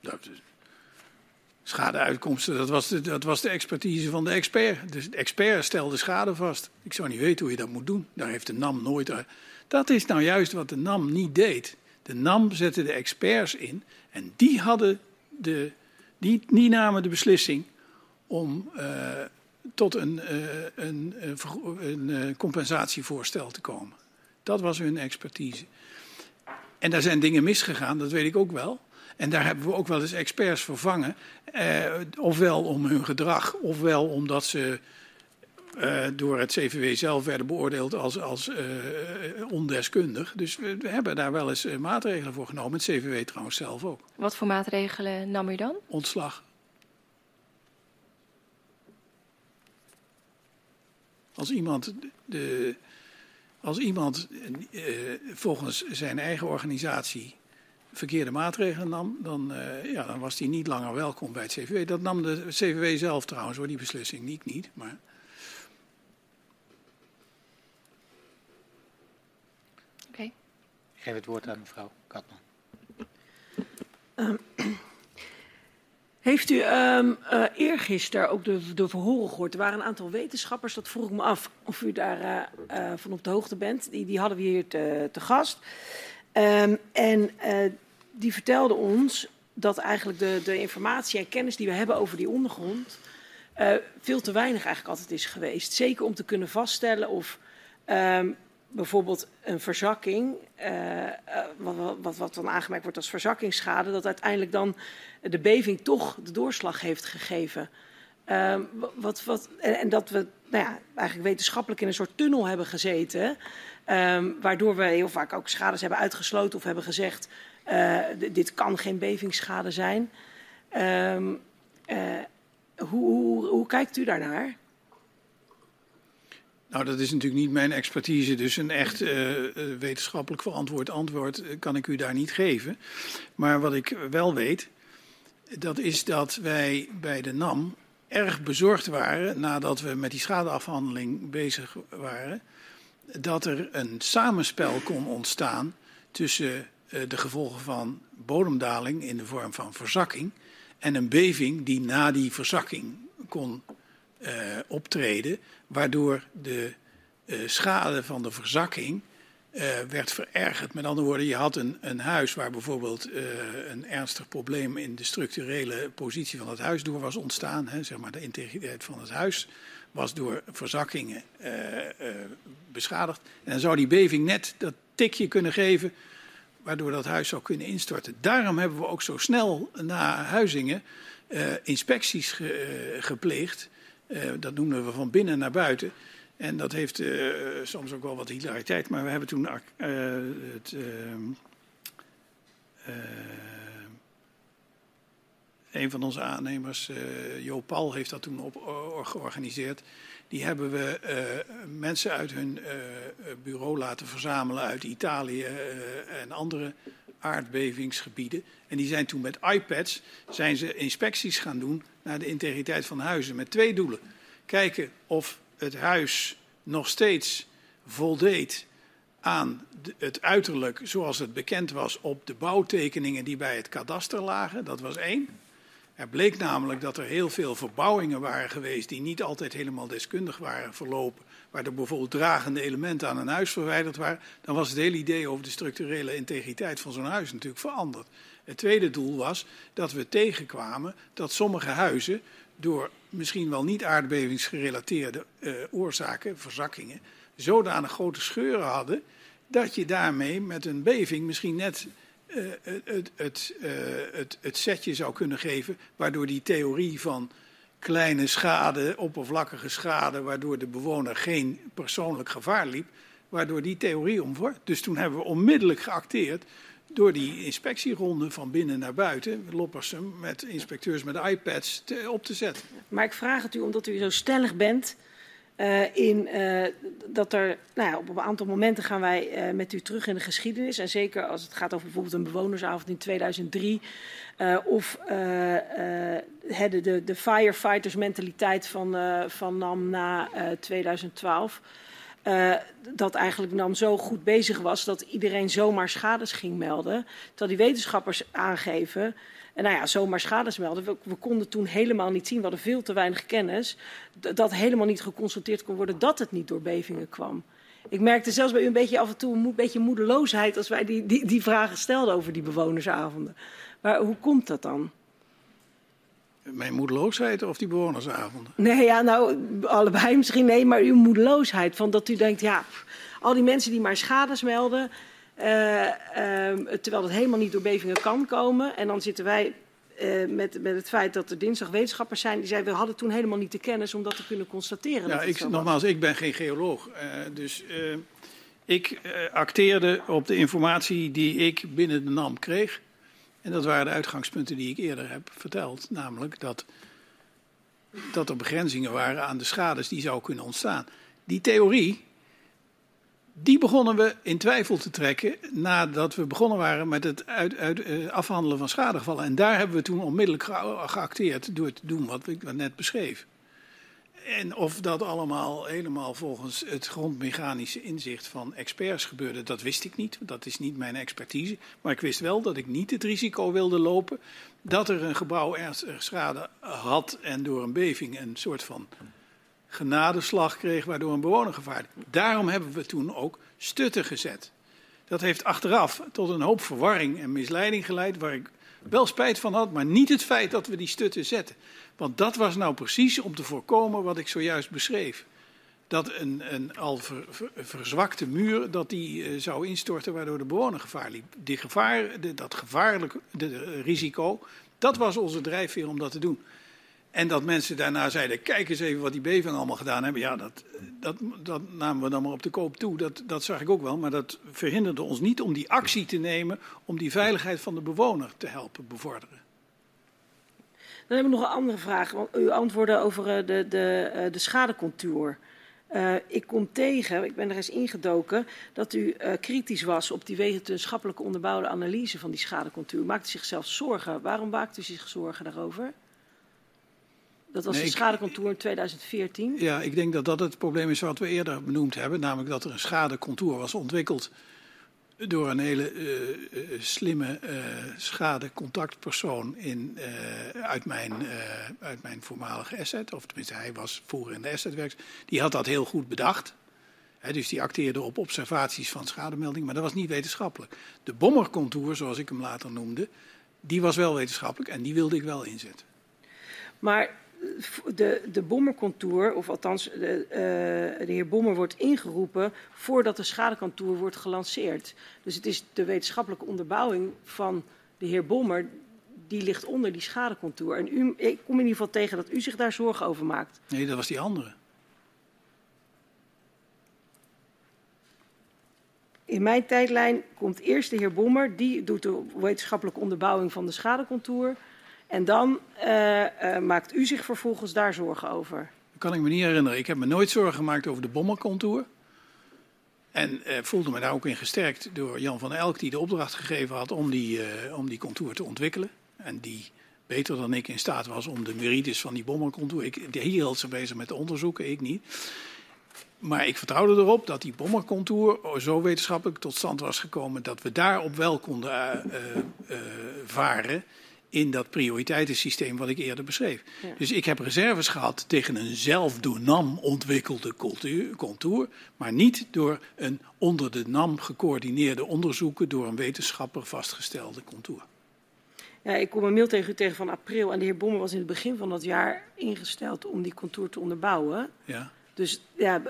[SPEAKER 2] Dat, schadeuitkomsten, dat was, de, dat was de expertise van de expert. Dus de expert stelde schade vast. Ik zou niet weten hoe je dat moet doen. Daar heeft de NAM nooit dat is nou juist wat de NAM niet deed. De NAM zette de experts in en die, hadden de, die, die namen de beslissing om uh, tot een, uh, een, een, een, compensatievoorstel te komen. Dat was hun expertise. En daar zijn dingen misgegaan, dat weet ik ook wel. En daar hebben we ook wel eens experts vervangen. Uh, ofwel om hun gedrag, ofwel omdat ze uh, door het CVW zelf werden beoordeeld als, als uh, ondeskundig. Dus we, we, hebben daar wel eens maatregelen voor genomen. Het CVW trouwens zelf ook.
[SPEAKER 3] Wat voor maatregelen nam u dan?
[SPEAKER 2] Ontslag. Als iemand, de, als iemand uh, volgens zijn eigen organisatie verkeerde maatregelen nam, dan, uh, ja, dan was hij niet langer welkom bij het CVW. Dat nam de CVW zelf trouwens, hoor, die beslissing. Niet, niet, maar...
[SPEAKER 1] geef het woord aan mevrouw Katman.
[SPEAKER 4] Um, heeft u um, uh, eergisteren ook de, de verhoren gehoord? Er waren een aantal wetenschappers, dat vroeg ik me af of u daar uh, uh, van op de hoogte bent. Die, die hadden we hier te, te gast. Um, en die vertelden ons dat eigenlijk de, de informatie en kennis die we hebben over die ondergrond veel te weinig eigenlijk altijd is geweest. Zeker om te kunnen vaststellen of um, bijvoorbeeld een verzakking, uh, wat, wat, wat, dan aangemerkt wordt als verzakkingsschade, dat uiteindelijk dan de beving toch de doorslag heeft gegeven. Uh, wat, wat, en, dat we nou ja, eigenlijk wetenschappelijk in een soort tunnel hebben gezeten, um, waardoor we heel vaak ook schades hebben uitgesloten of hebben gezegd, uh, dit kan geen bevingsschade zijn. Um, hoe, hoe, hoe kijkt u daarnaar?
[SPEAKER 2] Nou, dat is natuurlijk niet mijn expertise, dus een echt uh, wetenschappelijk verantwoord antwoord kan ik u daar niet geven. Maar wat ik wel weet, dat is dat wij bij de NAM erg bezorgd waren, nadat we met die schadeafhandeling bezig waren, dat er een samenspel kon ontstaan tussen de gevolgen van bodemdaling in de vorm van verzakking en een beving die na die verzakking kon optreden, waardoor de uh, schade van de verzakking uh, werd verergerd. Met andere woorden, je had een, een huis waar bijvoorbeeld een ernstig probleem in de structurele positie van het huis door was ontstaan. Hè, zeg maar de integriteit van het huis was door verzakkingen beschadigd. En dan zou die beving net dat tikje kunnen geven waardoor dat huis zou kunnen instorten. Daarom hebben we ook zo snel na Huizingen inspecties ge, gepleegd dat noemden we van binnen naar buiten. En dat heeft uh, soms ook wel wat hilariteit. Maar we hebben toen uh, het. een van onze aannemers, Jo Paul, heeft dat toen op, georganiseerd. Die hebben we mensen uit hun bureau laten verzamelen uit Italië en andere aardbevingsgebieden. En die zijn toen met iPads zijn ze inspecties gaan doen naar de integriteit van huizen met twee doelen. Kijken of het huis nog steeds voldeed aan het uiterlijk zoals het bekend was op de bouwtekeningen die bij het kadaster lagen. Dat was één. Er bleek namelijk dat er heel veel verbouwingen waren geweest die niet altijd helemaal deskundig waren verlopen. Waar er bijvoorbeeld dragende elementen aan een huis verwijderd waren. Dan was het hele idee over de structurele integriteit van zo'n huis natuurlijk veranderd. Het tweede doel was dat we tegenkwamen dat sommige huizen door misschien wel niet aardbevingsgerelateerde uh, oorzaken, verzakkingen, zodanig grote scheuren hadden dat je daarmee met een beving misschien net uh, het, het, uh, het, het setje zou kunnen geven, waardoor die theorie van kleine schade, oppervlakkige schade, waardoor de bewoner geen persoonlijk gevaar liep, waardoor die theorie omvormt. Dus toen hebben we onmiddellijk geacteerd door die inspectieronde van binnen naar buiten, Loppersum, met inspecteurs met iPads op te zetten.
[SPEAKER 4] Maar ik vraag het u omdat u zo stellig bent uh, in uh, dat er, nou ja, op een aantal momenten gaan wij uh, met u terug in de geschiedenis. En zeker als het gaat over bijvoorbeeld een bewonersavond in 2003. of de, de, de firefighters mentaliteit van, van NAM na 2012. Dat eigenlijk NAM zo goed bezig was dat iedereen zomaar schades ging melden. Terwijl die wetenschappers aangeven en nou ja, zomaar schades melden. We, konden toen helemaal niet zien, we hadden veel te weinig kennis, dat helemaal niet geconstateerd kon worden dat het niet door bevingen kwam. Ik merkte zelfs bij u een beetje af en toe een beetje moedeloosheid als wij die, die, die vragen stelden over die bewonersavonden. Maar hoe komt dat dan?
[SPEAKER 2] Mijn moedeloosheid of die bewonersavonden?
[SPEAKER 4] Nee, ja, nou, allebei misschien nee, maar uw moedeloosheid. Van dat u denkt, ja, al die mensen die maar schades melden, uh, uh, terwijl het helemaal niet door bevingen kan komen. En dan zitten wij uh, met, met het feit dat er dinsdag wetenschappers zijn die zeiden we hadden toen helemaal niet de kennis om dat te kunnen constateren.
[SPEAKER 2] Ja, ik, nogmaals, ik ben geen geoloog. dus ik acteerde op de informatie die ik binnen de NAM kreeg. En dat waren de uitgangspunten die ik eerder heb verteld. Namelijk dat, dat er begrenzingen waren aan de schades die zou kunnen ontstaan. Die theorie die begonnen we in twijfel te trekken nadat we begonnen waren met het uit, uh, afhandelen van schadegevallen. En daar hebben we toen onmiddellijk geacteerd door te doen wat ik net beschreef. En of dat allemaal helemaal volgens het grondmechanische inzicht van experts gebeurde, dat wist ik niet. Dat is niet mijn expertise. Maar ik wist wel dat ik niet het risico wilde lopen dat er een gebouw ernstig schade had en door een beving een soort van genadeslag kreeg, waardoor een bewoner gevaar. Daarom hebben we toen ook stutten gezet. Dat heeft achteraf tot een hoop verwarring en misleiding geleid, waar ik wel spijt van had, maar niet het feit dat we die stutten zetten. Want dat was nou precies om te voorkomen wat ik zojuist beschreef. Dat een, een al ver, ver, verzwakte muur dat die, uh, zou instorten, waardoor de bewoner gevaar liep. Die gevaar, dat gevaarlijke de, risico, dat was onze drijfveer om dat te doen. En dat mensen daarna zeiden, kijk eens even wat die bevingen allemaal gedaan hebben. Ja, dat, dat, dat namen we dan maar op de koop toe. Dat, dat zag ik ook wel. Maar dat verhinderde ons niet om die actie te nemen om die veiligheid van de bewoner te helpen bevorderen.
[SPEAKER 4] Dan heb ik nog een andere vraag. Want u antwoordde over eh, de, de, eh, de schadecontour. Uh, ik kom tegen, ik ben er eens ingedoken, dat u uh, kritisch was op die wetenschappelijke onderbouwde analyse van die schadecontour. U maakte zichzelf zorgen. Waarom maakt u zich zorgen daarover? Dat was nee, de schadecontour in 2014.
[SPEAKER 2] Ja, ik denk dat dat het probleem is wat we eerder benoemd hebben. Namelijk dat er een schadecontour was ontwikkeld door een hele uh, uh, slimme uh, schadecontactpersoon in, uit, mijn, uit mijn voormalige asset. Of tenminste, hij was vroeger in de assetwerks. Die had dat heel goed bedacht. Dus die acteerde op observaties van schademelding, maar dat was niet wetenschappelijk. De bommercontour, zoals ik hem later noemde, die was wel wetenschappelijk en die wilde ik wel inzetten.
[SPEAKER 4] Maar de, de Bommercontour, of althans de, uh, de, heer Bommer wordt ingeroepen voordat de schadecontour wordt gelanceerd. Dus het is de wetenschappelijke onderbouwing van de heer Bommer, die ligt onder die schadecontour. En u, ik kom in ieder geval tegen dat u zich daar zorgen over maakt.
[SPEAKER 2] Nee, dat was die andere.
[SPEAKER 4] In mijn tijdlijn komt eerst de heer Bommer, die doet de wetenschappelijke onderbouwing van de schadecontour. En dan uh, uh, maakt u zich vervolgens daar zorgen over?
[SPEAKER 2] Kan ik me niet herinneren. Ik heb me nooit zorgen gemaakt over de bommencontour. En uh, voelde me daar ook in gesterkt door Jan van Elk, die de opdracht gegeven had om die, om die contour te ontwikkelen. En die beter dan ik in staat was om de merites van die bommencontour. Ik, hier hield ze bezig met de onderzoeken, ik niet. Maar ik vertrouwde erop dat die bommencontour zo wetenschappelijk tot stand was gekomen dat we daarop wel konden varen in dat prioriteitensysteem wat ik eerder beschreef. Ja. Dus ik heb reserves gehad tegen een zelf door NAM ontwikkelde contour, maar niet door een onder de NAM gecoördineerde onderzoeken door een wetenschapper vastgestelde contour.
[SPEAKER 4] Ja, ik kom een mail tegen u tegen van april en de heer Bommer was in het begin van dat jaar ingesteld om die contour te onderbouwen.
[SPEAKER 2] Ja.
[SPEAKER 4] Dus ja,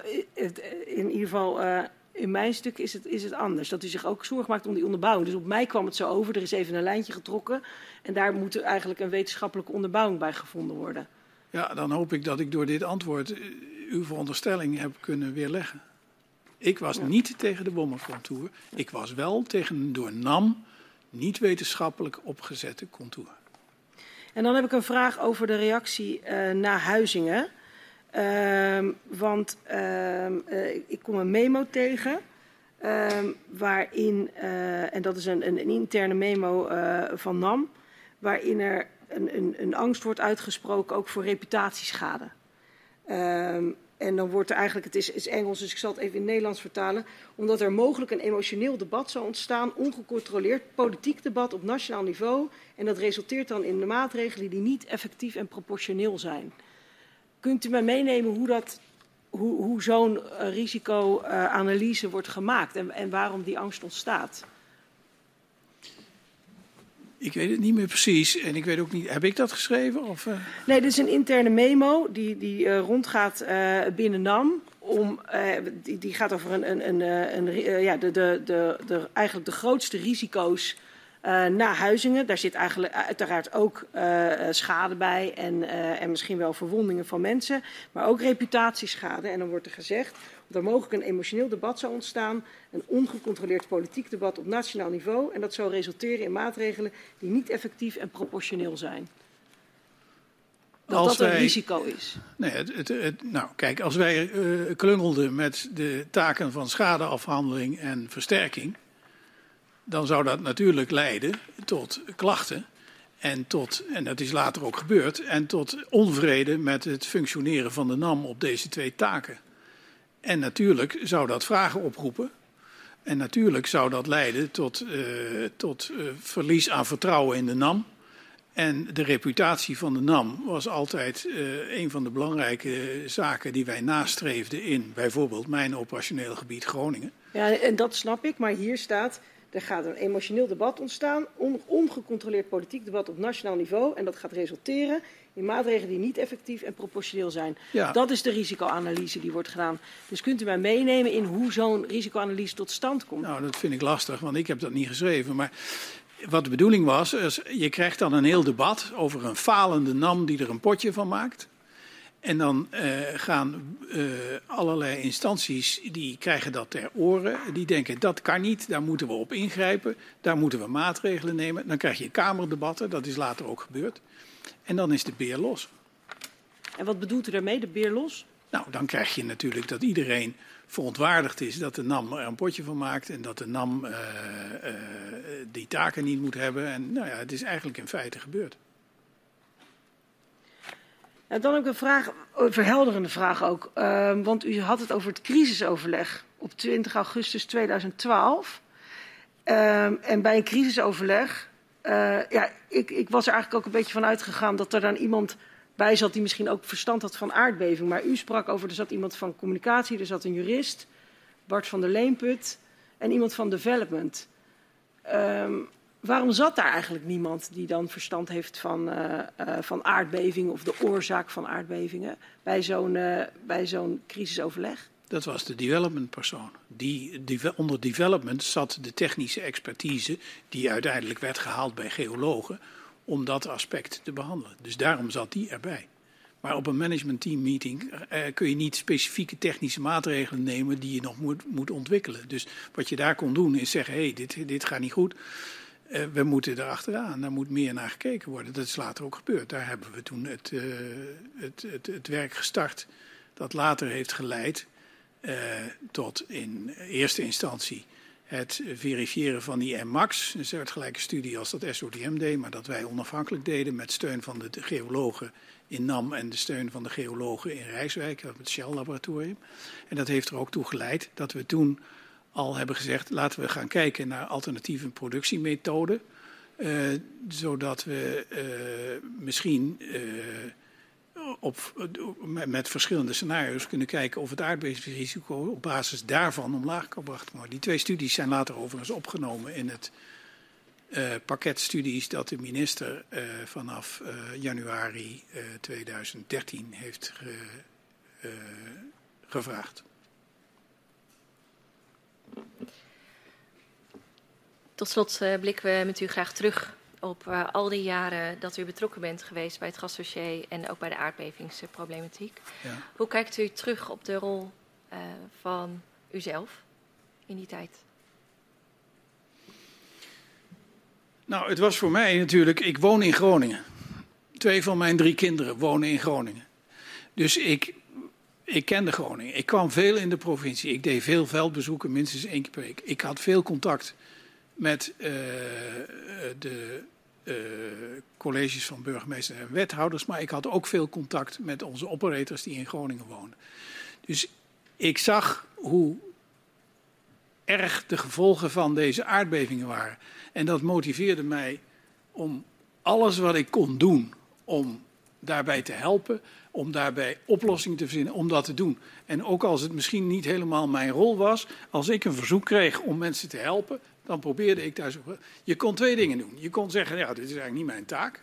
[SPEAKER 4] in ieder geval uh, in mijn stuk is het, is het anders. Dat u zich ook zorg maakt om die onderbouwing. Dus op mij kwam het zo over. Er is even een lijntje getrokken. En daar moet eigenlijk een wetenschappelijke onderbouwing bij gevonden worden.
[SPEAKER 2] Ja, dan hoop ik dat ik door dit antwoord eh, uw veronderstelling heb kunnen weerleggen. Ik was ja. niet tegen de bommencontour. Ik was wel tegen een door NAM niet wetenschappelijk opgezette contour.
[SPEAKER 4] En dan heb ik een vraag over de reactie uh, naar Huizingen. Uh, want uh, ik kom een memo tegen. Ehm, waarin, uh, en dat is een, een, een interne memo van NAM. Waarin er een, een, angst wordt uitgesproken ook voor reputatieschade. En dan wordt er eigenlijk, het is, is, Engels, dus ik zal het even in Nederlands vertalen. Omdat er mogelijk een emotioneel debat zou ontstaan, ongecontroleerd politiek debat op nationaal niveau. En dat resulteert dan in de maatregelen die niet effectief en proportioneel zijn. Kunt u mij meenemen hoe, dat, hoe, hoe zo'n uh, risicoanalyse wordt gemaakt en, en waarom die angst ontstaat?
[SPEAKER 2] Ik weet het niet meer precies. En ik weet ook niet. Heb ik dat geschreven? Of, uh...
[SPEAKER 4] Nee, dit is een interne memo die, die uh, rondgaat uh, binnen NAM. Om, die, die, gaat over een, een, een, een ja, de, de, de, de, eigenlijk de grootste risico's na Huizingen. Daar zit eigenlijk uiteraard ook schade bij en, en misschien wel verwondingen van mensen. Maar ook reputatieschade. En dan wordt er gezegd dat er mogelijk een emotioneel debat zou ontstaan, een ongecontroleerd politiek debat op nationaal niveau en dat zou resulteren in maatregelen die niet effectief en proportioneel zijn. Dat als dat een wij, risico is.
[SPEAKER 2] Nee, het, het, het, nou, kijk, als wij uh, klungelden met de taken van schadeafhandeling en versterking, dan zou dat natuurlijk leiden tot klachten. En, tot, en dat is later ook gebeurd, en tot onvrede met het functioneren van de NAM op deze twee taken. En natuurlijk zou dat vragen oproepen. En natuurlijk zou dat leiden tot, uh, tot uh, verlies aan vertrouwen in de NAM. En de reputatie van de NAM was altijd uh, een van de belangrijke zaken die wij nastreefden in bijvoorbeeld mijn operationeel gebied Groningen.
[SPEAKER 4] Ja, en dat snap ik, maar hier staat er gaat een emotioneel debat ontstaan, on, ongecontroleerd politiek debat op nationaal niveau. En dat gaat resulteren in maatregelen die niet effectief en proportioneel zijn. Ja. Dat is de risicoanalyse die wordt gedaan. Dus kunt u mij meenemen in hoe zo'n risicoanalyse tot stand komt?
[SPEAKER 2] Nou, dat vind ik lastig, want ik heb dat niet geschreven. Maar wat de bedoeling was, is, je krijgt dan een heel debat over een falende NAM die er een potje van maakt. En dan uh, gaan uh, allerlei instanties, die krijgen dat ter oren. Die denken, dat kan niet, daar moeten we op ingrijpen. Daar moeten we maatregelen nemen. Dan krijg je kamerdebatten, dat is later ook gebeurd. En dan is de beer los.
[SPEAKER 4] En wat bedoelt u daarmee, de beer los?
[SPEAKER 2] Nou, dan krijg je natuurlijk dat iedereen verontwaardigd is dat de NAM er een potje van maakt. En dat de NAM uh, die taken niet moet hebben. En nou ja, het is eigenlijk in feite gebeurd.
[SPEAKER 4] Dan ook een vraag, verhelderende vraag ook. Uh, want u had het over het crisisoverleg op 20 augustus 2012. Uh, en bij een crisisoverleg, uh, ja, ik, ik, was er eigenlijk ook een beetje van uitgegaan dat er dan iemand bij zat die misschien ook verstand had van aardbeving. Maar u sprak over, er zat iemand van communicatie, er zat een jurist, Bart van der Leenput, en iemand van development. Um, waarom zat daar eigenlijk niemand die dan verstand heeft van, uh, uh, van aardbevingen of de oorzaak van aardbevingen bij zo'n uh, bij zo'n crisisoverleg?
[SPEAKER 2] Dat was de development persoon. Die, die, onder development zat de technische expertise die uiteindelijk werd gehaald bij geologen om dat aspect te behandelen. Dus daarom zat die erbij. Maar op een management team meeting kun je niet specifieke technische maatregelen nemen die je nog moet, moet ontwikkelen. Dus wat je daar kon doen is zeggen, hé, hey, dit, dit gaat niet goed. Uh, we moeten erachteraan, daar moet meer naar gekeken worden. Dat is later ook gebeurd. Daar hebben we toen het, uh, het, het, werk gestart dat later heeft geleid uh, tot in eerste instantie het verifiëren van die MAX. Een soortgelijke studie als dat SODM deed, maar dat wij onafhankelijk deden met steun van de geologen in NAM en de steun van de geologen in Rijswijk, het Shell-laboratorium. En dat heeft er ook toe geleid dat we toen al hebben gezegd, laten we gaan kijken naar alternatieve productiemethoden. Uh, zodat we uh, misschien uh, op, met, verschillende scenario's kunnen kijken of het aardbevingsrisico op basis daarvan omlaag kan gebracht worden. Die twee studies zijn later overigens opgenomen in het pakket studies dat de minister vanaf januari 2013 heeft ge, gevraagd.
[SPEAKER 3] Tot slot uh, blikken we met u graag terug op uh, al die jaren dat u betrokken bent geweest bij het gasdossier en ook bij de aardbevingsproblematiek. Ja. Hoe kijkt u terug op de rol uh, van uzelf in die tijd?
[SPEAKER 2] Nou, het was voor mij natuurlijk, ik woon in Groningen. Twee van mijn drie kinderen wonen in Groningen. Dus ik, ik kende Groningen. Ik kwam veel in de provincie. Ik deed veel veldbezoeken, minstens één keer per week. Ik had veel contact met uh, de uh, colleges van burgemeesters en wethouders. Maar ik had ook veel contact met onze operators die in Groningen wonen. Dus ik zag hoe erg de gevolgen van deze aardbevingen waren. En dat motiveerde mij om alles wat ik kon doen om daarbij te helpen, om daarbij oplossingen te verzinnen, om dat te doen. En ook als het misschien niet helemaal mijn rol was, als ik een verzoek kreeg om mensen te helpen, dan probeerde ik daar zo. Je kon twee dingen doen. Je kon zeggen, ja, dit is eigenlijk niet mijn taak.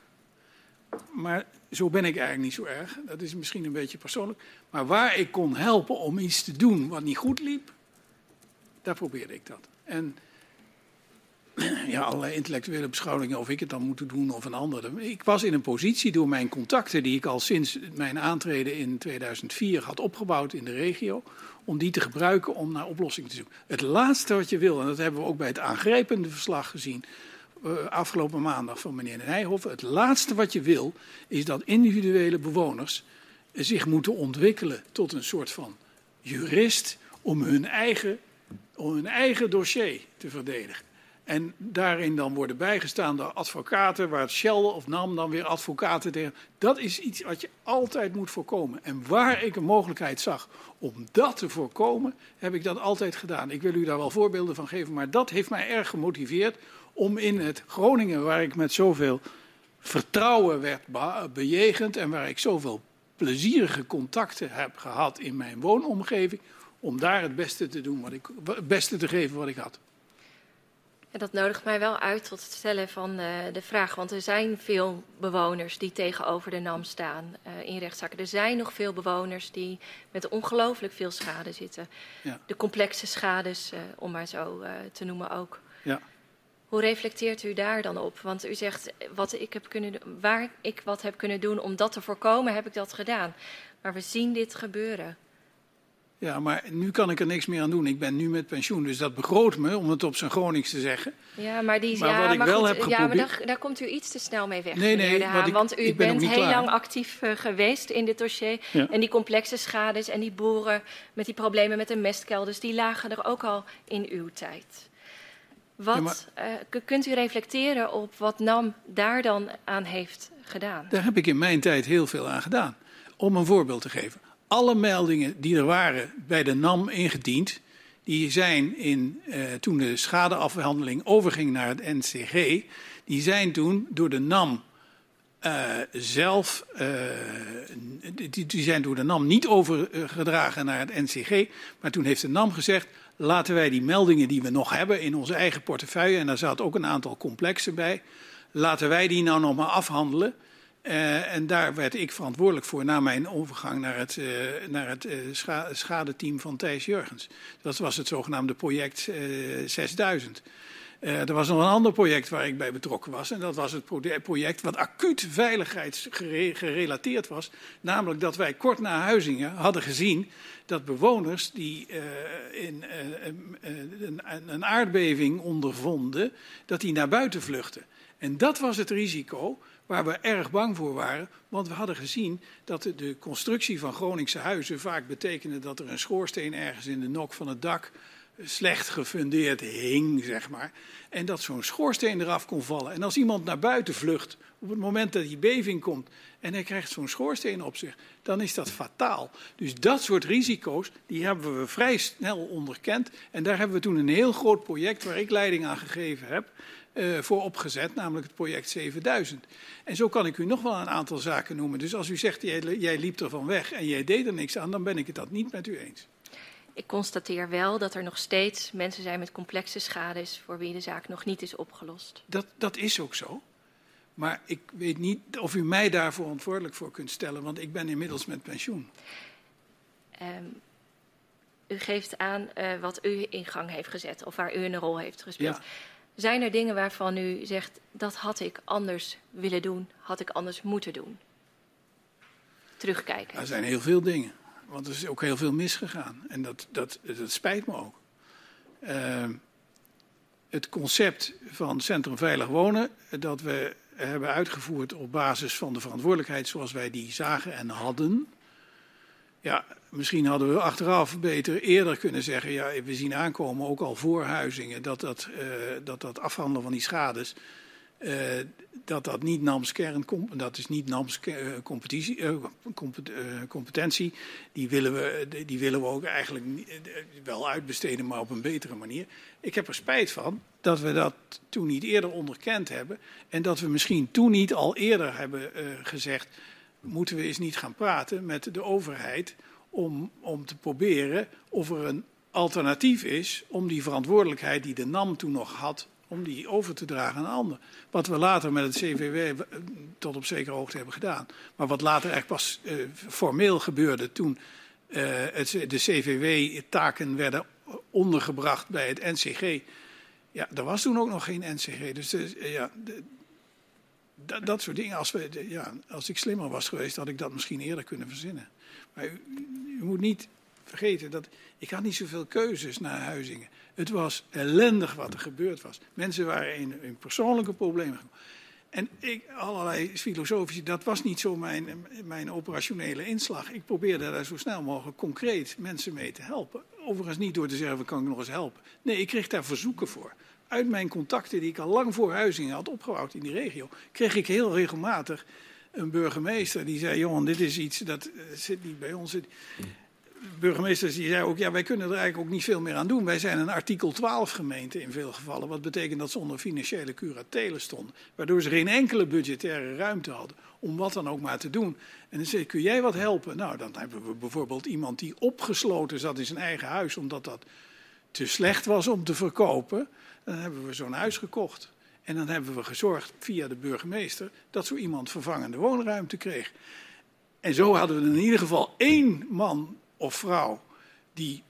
[SPEAKER 2] Maar zo ben ik eigenlijk niet zo erg. Dat is misschien een beetje persoonlijk. Maar waar ik kon helpen om iets te doen wat niet goed liep, daar probeerde ik dat. En ja, allerlei intellectuele beschouwingen of ik het dan moet doen of een ander. Ik was in een positie door mijn contacten die ik al sinds mijn aantreden in 2004 had opgebouwd in de regio, om die te gebruiken om naar oplossingen te zoeken. Het laatste wat je wil, en dat hebben we ook bij het aangrijpende verslag gezien uh, afgelopen maandag van meneer Nijhoff, het laatste wat je wil is dat individuele bewoners zich moeten ontwikkelen tot een soort van jurist om hun eigen, om hun eigen dossier te verdedigen. En daarin dan worden bijgestaan door advocaten, waar het Shell of NAM dan weer advocaten tegen. Dat is iets wat je altijd moet voorkomen. En waar ik een mogelijkheid zag om dat te voorkomen, heb ik dat altijd gedaan. Ik wil u daar wel voorbeelden van geven, maar dat heeft mij erg gemotiveerd om in het Groningen, waar ik met zoveel vertrouwen werd bejegend en waar ik zoveel plezierige contacten heb gehad in mijn woonomgeving, om daar het beste te doen wat ik, het beste te geven wat ik had.
[SPEAKER 3] En dat nodigt mij wel uit tot het stellen van uh, de vraag. Want er zijn veel bewoners die tegenover de NAM staan uh, in rechtszaken. Er zijn nog veel bewoners die met ongelooflijk veel schade zitten. Ja. De complexe schades, uh, om maar zo te noemen ook. Ja. Hoe reflecteert u daar dan op? Want u zegt, wat ik heb kunnen, waar ik wat heb kunnen doen om dat te voorkomen, heb ik dat gedaan. Maar we zien dit gebeuren.
[SPEAKER 2] Ja, maar nu kan ik er niks meer aan doen. Ik ben nu met pensioen, dus dat begroot me, om het op zijn Gronings te zeggen.
[SPEAKER 3] Ja, maar, die, maar ja, wat ik maar wel goed, heb geprobeerd... Ja, maar daar, daar, komt u iets te snel mee weg, nee, nee, Haan, ik, Want u bent heel lang actief uh, geweest in dit dossier. Ja. En die complexe schades en die boeren met die problemen met de mestkelders... die lagen er ook al in uw tijd. Wat, ja, maar, uh, kunt u reflecteren op wat NAM daar dan aan heeft gedaan?
[SPEAKER 2] Daar heb ik in mijn tijd heel veel aan gedaan. Om een voorbeeld te geven alle meldingen die er waren bij de NAM ingediend, die zijn in, uh, toen de schadeafhandeling overging naar het NCG, die zijn toen door de NAM uh, zelf, uh, die, die, zijn door de NAM niet overgedragen naar het NCG, maar toen heeft de NAM gezegd, laten wij die meldingen die we nog hebben in onze eigen portefeuille, en daar zat ook een aantal complexen bij, laten wij die nou nog maar afhandelen. Uh, en daar werd ik verantwoordelijk voor na mijn overgang naar het, uh, naar het uh, scha schadeteam van Thijs Jurgens. Dat was het zogenaamde project 6000. er was nog een ander project waar ik bij betrokken was. En dat was het project wat acuut veiligheidsgerelateerd was. Namelijk dat wij kort na Huizingen hadden gezien dat bewoners die in, een, een aardbeving ondervonden, dat die naar buiten vluchten. En dat was het risico waar we erg bang voor waren. Want we hadden gezien dat de, constructie van Groningse huizen vaak betekende dat er een schoorsteen ergens in de nok van het dak slecht gefundeerd hing, zeg maar. En dat zo'n schoorsteen eraf kon vallen. En als iemand naar buiten vlucht op het moment dat die beving komt en hij krijgt zo'n schoorsteen op zich, dan is dat fataal. Dus dat soort risico's, die hebben we vrij snel onderkend. En daar hebben we toen een heel groot project waar ik leiding aan gegeven heb, uh, voor opgezet, namelijk het project 7000. En zo kan ik u nog wel een aantal zaken noemen. Dus als u zegt, jij, jij liep er van weg en jij deed er niks aan, dan ben ik het dat niet met u eens.
[SPEAKER 3] Ik constateer wel dat er nog steeds mensen zijn met complexe schades voor wie de zaak nog niet is opgelost.
[SPEAKER 2] Dat, dat is ook zo. Maar ik weet niet of u mij daarvoor verantwoordelijk voor kunt stellen, want ik ben inmiddels met pensioen.
[SPEAKER 3] Um, u geeft aan uh, wat u in gang heeft gezet of waar u een rol heeft gespeeld. Ja. Zijn er dingen waarvan u zegt dat had ik anders willen doen, had ik anders moeten doen? Terugkijken.
[SPEAKER 2] Er zijn heel veel dingen, want er is ook heel veel misgegaan en dat, dat, spijt me ook. Uh, het concept van Centrum Veilig Wonen, dat we hebben uitgevoerd op basis van de verantwoordelijkheid zoals wij die zagen en hadden. Ja, misschien hadden we achteraf beter eerder kunnen zeggen, ja, we zien aankomen, ook al voor huizingen, dat dat, uh, dat, dat afhandelen van die schades, uh, dat dat niet NAMS kern, dat is niet competitie, uh, competentie. Die willen, we, die willen we ook eigenlijk wel uitbesteden, maar op een betere manier. Ik heb er spijt van dat we dat toen niet eerder onderkend hebben. En dat we misschien toen niet al eerder hebben gezegd, moeten we eens niet gaan praten met de overheid om, om te proberen of er een alternatief is om die verantwoordelijkheid die de NAM toen nog had, om die over te dragen aan een ander. Wat we later met het CVW tot op zekere hoogte hebben gedaan. Maar wat later echt pas uh, formeel gebeurde toen uh, het, de CVW-taken werden ondergebracht bij het NCG. Ja, er was toen ook nog geen NCG. Dus ja, dat, dat, soort dingen. Als, we, ja, als ik slimmer was geweest, had ik dat misschien eerder kunnen verzinnen. Maar u, moet niet vergeten dat ik had niet zoveel keuzes naar Huizingen. Het was ellendig wat er gebeurd was. Mensen waren in, in persoonlijke problemen. En ik, allerlei filosofische, dat was niet zo mijn, mijn operationele inslag. Ik probeerde daar zo snel mogelijk concreet mensen mee te helpen. Overigens niet door te zeggen, kan ik nog eens helpen. Nee, ik kreeg daar verzoeken voor. Uit mijn contacten die ik al lang voor Huizingen had opgebouwd in die regio, kreeg ik heel regelmatig een burgemeester die zei: Jongen, dit is iets dat uh, zit niet bij ons. Burgemeesters die zei ook: Ja, wij kunnen er eigenlijk ook niet veel meer aan doen. Wij zijn een artikel 12 gemeente in veel gevallen. Wat betekent dat ze onder financiële curatelen stonden. Waardoor ze geen enkele budgettaire ruimte hadden om wat dan ook maar te doen. En dan zei: Kun jij wat helpen? Nou, dan hebben we bijvoorbeeld iemand die opgesloten zat in zijn eigen huis, omdat dat te slecht was om te verkopen. Dan hebben we zo'n huis gekocht. En dan hebben we gezorgd via de burgemeester dat zo iemand vervangende woonruimte kreeg. En zo hadden we in ieder geval één man of vrouw die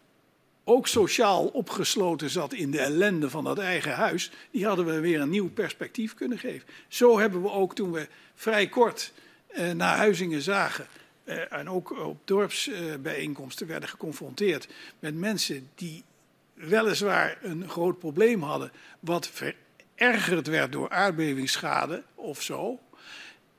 [SPEAKER 2] ook sociaal opgesloten zat in de ellende van dat eigen huis, die hadden we weer een nieuw perspectief kunnen geven. Zo hebben we ook toen we vrij kort eh, naar Huizingen zagen eh, en ook op dorpsbijeenkomsten werden geconfronteerd met mensen die weliswaar een groot probleem hadden, wat verergerd werd door aardbevingsschade of zo.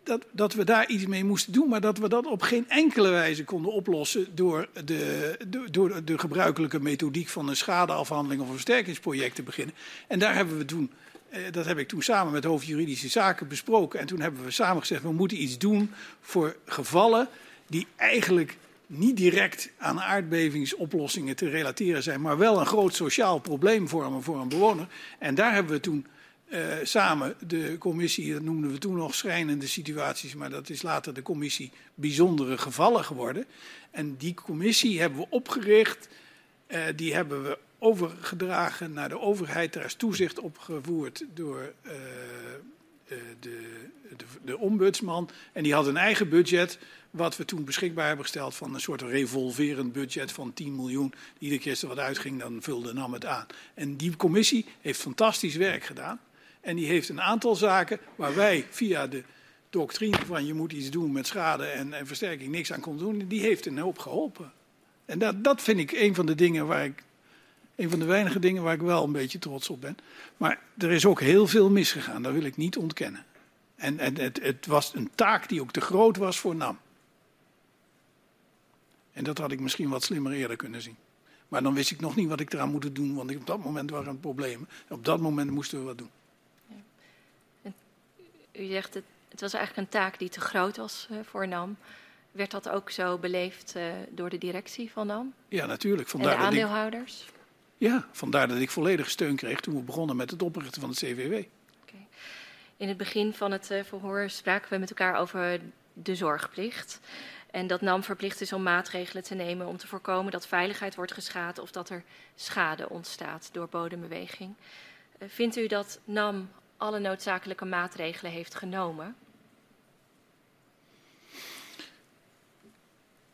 [SPEAKER 2] Dat, dat we daar iets mee moesten doen, maar dat we dat op geen enkele wijze konden oplossen door de, door de gebruikelijke methodiek van een schadeafhandeling of een versterkingsproject te beginnen. En daar hebben we toen, eh, dat heb ik toen samen met hoofd juridische zaken besproken. En toen hebben we samen gezegd, we moeten iets doen voor gevallen die eigenlijk niet direct aan aardbevingsoplossingen te relateren zijn, maar wel een groot sociaal probleem vormen voor een bewoner. En daar hebben we toen uh, samen de commissie, dat noemden we toen nog schrijnende situaties, maar dat is later de commissie bijzondere gevallen geworden. En die commissie hebben we opgericht, uh, die hebben we overgedragen naar de overheid. Daar is toezicht opgevoerd door uh, de, de, de ombudsman. En die had een eigen budget wat we toen beschikbaar hebben gesteld van een soort revolverend budget van 10 miljoen. Iedere keer als er wat uitging, dan vulde NAM het aan. En die commissie heeft fantastisch werk gedaan. En die heeft een aantal zaken waar wij via de doctrine van je moet iets doen met schade en, en versterking niks aan kon doen, die heeft een hoop geholpen. En dat, dat vind ik een van de dingen waar ik, een van de weinige dingen waar ik wel een beetje trots op ben. Maar er is ook heel veel misgegaan, dat wil ik niet ontkennen. En, het, het was een taak die ook te groot was voor NAM. En dat had ik misschien wat slimmer eerder kunnen zien. Maar dan wist ik nog niet wat ik eraan moet doen, want op dat moment waren er problemen. Op dat moment moesten we wat doen.
[SPEAKER 3] U zegt het, het was eigenlijk een taak die te groot was uh, voor NAM. Werd dat ook zo beleefd uh, door de directie van NAM?
[SPEAKER 2] Ja, natuurlijk.
[SPEAKER 3] Vandaar en de aandeelhouders?
[SPEAKER 2] Ik, ja, vandaar dat ik volledige steun kreeg toen we begonnen met het oprichten van het CVW. Okay.
[SPEAKER 3] In het begin van het uh, verhoor spraken we met elkaar over de zorgplicht. En dat NAM verplicht is om maatregelen te nemen om te voorkomen dat veiligheid wordt geschaad of dat er schade ontstaat door bodembeweging. Uh, vindt u dat NAM alle noodzakelijke maatregelen heeft genomen?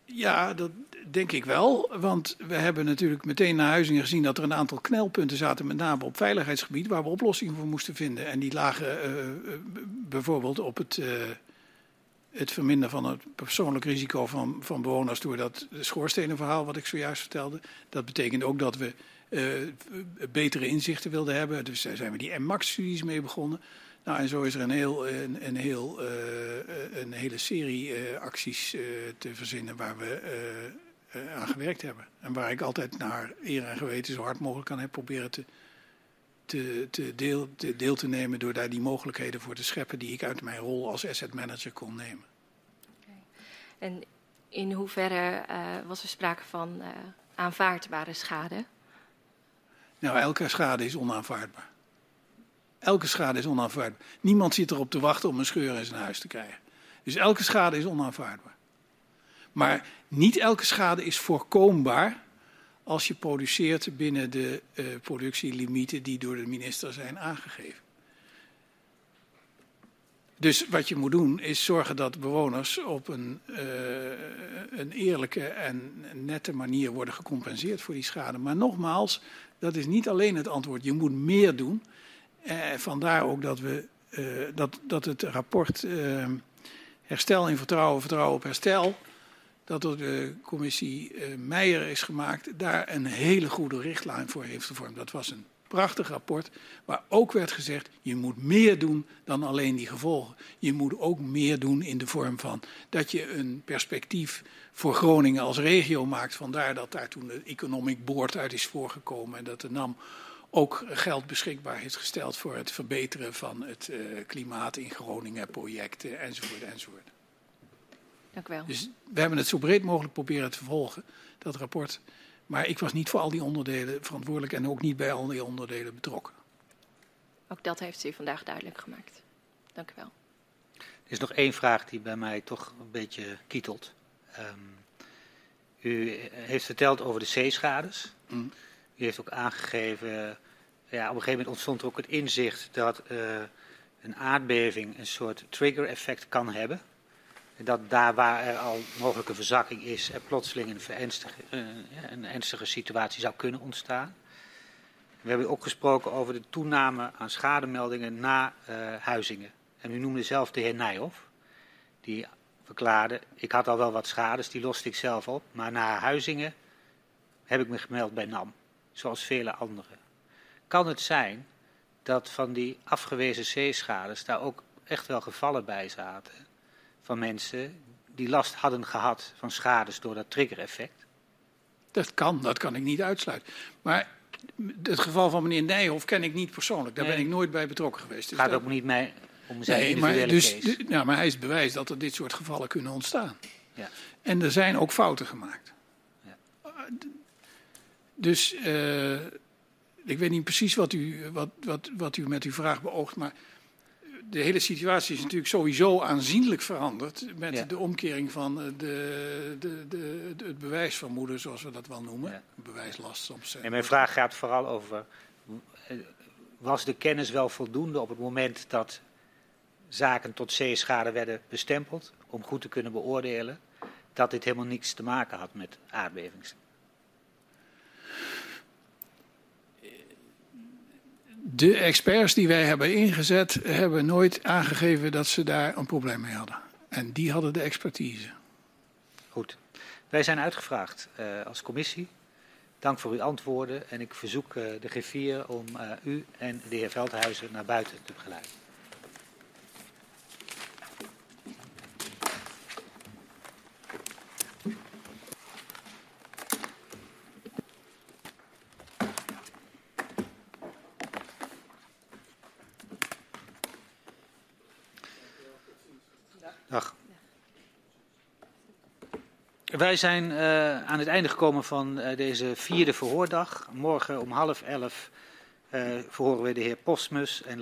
[SPEAKER 2] Ja, dat denk ik wel. Want we hebben natuurlijk meteen naar Huizingen gezien dat er een aantal knelpunten zaten, met name op veiligheidsgebied, waar we oplossingen voor moesten vinden. En die lagen uh, bijvoorbeeld op het, het verminderen van het persoonlijk risico van, van bewoners door dat schoorstenenverhaal wat ik zojuist vertelde. Dat betekent ook dat we uh, betere inzichten wilden hebben. Dus daar zijn we die MMAX-studies mee begonnen. Nou, en zo is er een, heel, een, heel, uh, een hele serie uh, acties te verzinnen waar we aan gewerkt hebben. En waar ik altijd naar eer en geweten zo hard mogelijk aan heb proberen te, te, te, deel, te deel te nemen door daar die mogelijkheden voor te scheppen die ik uit mijn rol als asset manager kon nemen.
[SPEAKER 3] Okay. En in hoeverre was er sprake van aanvaardbare schade?
[SPEAKER 2] Nou, elke schade is onaanvaardbaar. Elke schade is onaanvaardbaar. Niemand zit erop te wachten om een scheur in zijn huis te krijgen. Dus elke schade is onaanvaardbaar. Maar niet elke schade is voorkombaar als je produceert binnen de uh, productielimieten die door de minister zijn aangegeven. Dus wat je moet doen is zorgen dat bewoners op een, uh, een eerlijke en nette manier worden gecompenseerd voor die schade. Maar nogmaals, dat is niet alleen het antwoord. Je moet meer doen. Uh, vandaar ook dat, we, dat, dat het rapport Herstel in Vertrouwen, Vertrouwen op Herstel, dat door de commissie Meijer is gemaakt, daar een hele goede richtlijn voor heeft gevormd. Dat was een prachtig rapport, waar ook werd gezegd, je moet meer doen dan alleen die gevolgen. Je moet ook meer doen in de vorm van dat je een perspectief voor Groningen als regio maakt. Vandaar dat daar toen de Economic Board uit is voorgekomen en dat de NAM ook geld beschikbaar heeft gesteld voor het verbeteren van het uh, klimaat in Groningen, projecten enzovoort enzovoort.
[SPEAKER 3] Dank u wel.
[SPEAKER 2] Dus we hebben het zo breed mogelijk proberen te volgen, dat rapport. Maar ik was niet voor al die onderdelen verantwoordelijk en ook niet bij al die onderdelen betrokken.
[SPEAKER 3] Ook dat heeft u vandaag duidelijk gemaakt. Dank u wel.
[SPEAKER 1] Er is nog één vraag die bij mij toch een beetje kietelt. Um, u heeft verteld over de zeeschades. Mm. U heeft ook aangegeven, ja, op een gegeven moment ontstond er ook het inzicht dat uh, een aardbeving een soort trigger-effect kan hebben. Dat daar waar er al mogelijke verzakking is, er plotseling een, ernstige, uh, een ernstige situatie zou kunnen ontstaan. We hebben ook gesproken over de toename aan schademeldingen na uh, Huizingen. En u noemde zelf de heer Nijhoff, die verklaarde, ik had al wel wat schades, die loste ik zelf op. Maar na Huizingen heb ik me gemeld bij NAM, zoals vele anderen. Kan het zijn dat van die afgewezen zeeschades daar ook echt wel gevallen bij zaten van mensen die last hadden gehad van schades door dat trigger-effect?
[SPEAKER 2] Dat kan, dat kan ik niet uitsluiten. Maar het geval van meneer Nijhoff ken ik niet persoonlijk. Daar nee. ben ik nooit bij betrokken geweest.
[SPEAKER 1] Dus gaat ook niet mij om zijn
[SPEAKER 2] nee, maar, dus, case. Ja, maar hij is bewijs dat er dit soort gevallen kunnen ontstaan.
[SPEAKER 1] Ja.
[SPEAKER 2] En er zijn ook fouten gemaakt.
[SPEAKER 1] Ja.
[SPEAKER 2] Dus uh, ik weet niet precies wat u, wat, wat, wat u met uw vraag beoogt, maar de hele situatie is natuurlijk sowieso aanzienlijk veranderd met ja. de omkering van de, de, de, de, het bewijsvermoeden, zoals we dat wel noemen. Ja. Bewijslast soms.
[SPEAKER 1] En mijn vraag gaat vooral over, was de kennis wel voldoende op het moment dat zaken tot zeeschade werden bestempeld, om goed te kunnen beoordelen dat dit helemaal niets te maken had met aardbevings?
[SPEAKER 2] De experts die wij hebben ingezet, hebben nooit aangegeven dat ze daar een probleem mee hadden. En die hadden de expertise.
[SPEAKER 1] Goed. Wij zijn uitgevraagd uh, als commissie. Dank voor uw antwoorden en ik verzoek uh, de griffier om uh, u en de heer Veldhuizen naar buiten te begeleiden. Dag. Wij zijn uh, aan het einde gekomen van uh, deze vierde verhoordag. Morgen om half elf uh, verhoren we de heer Postmus en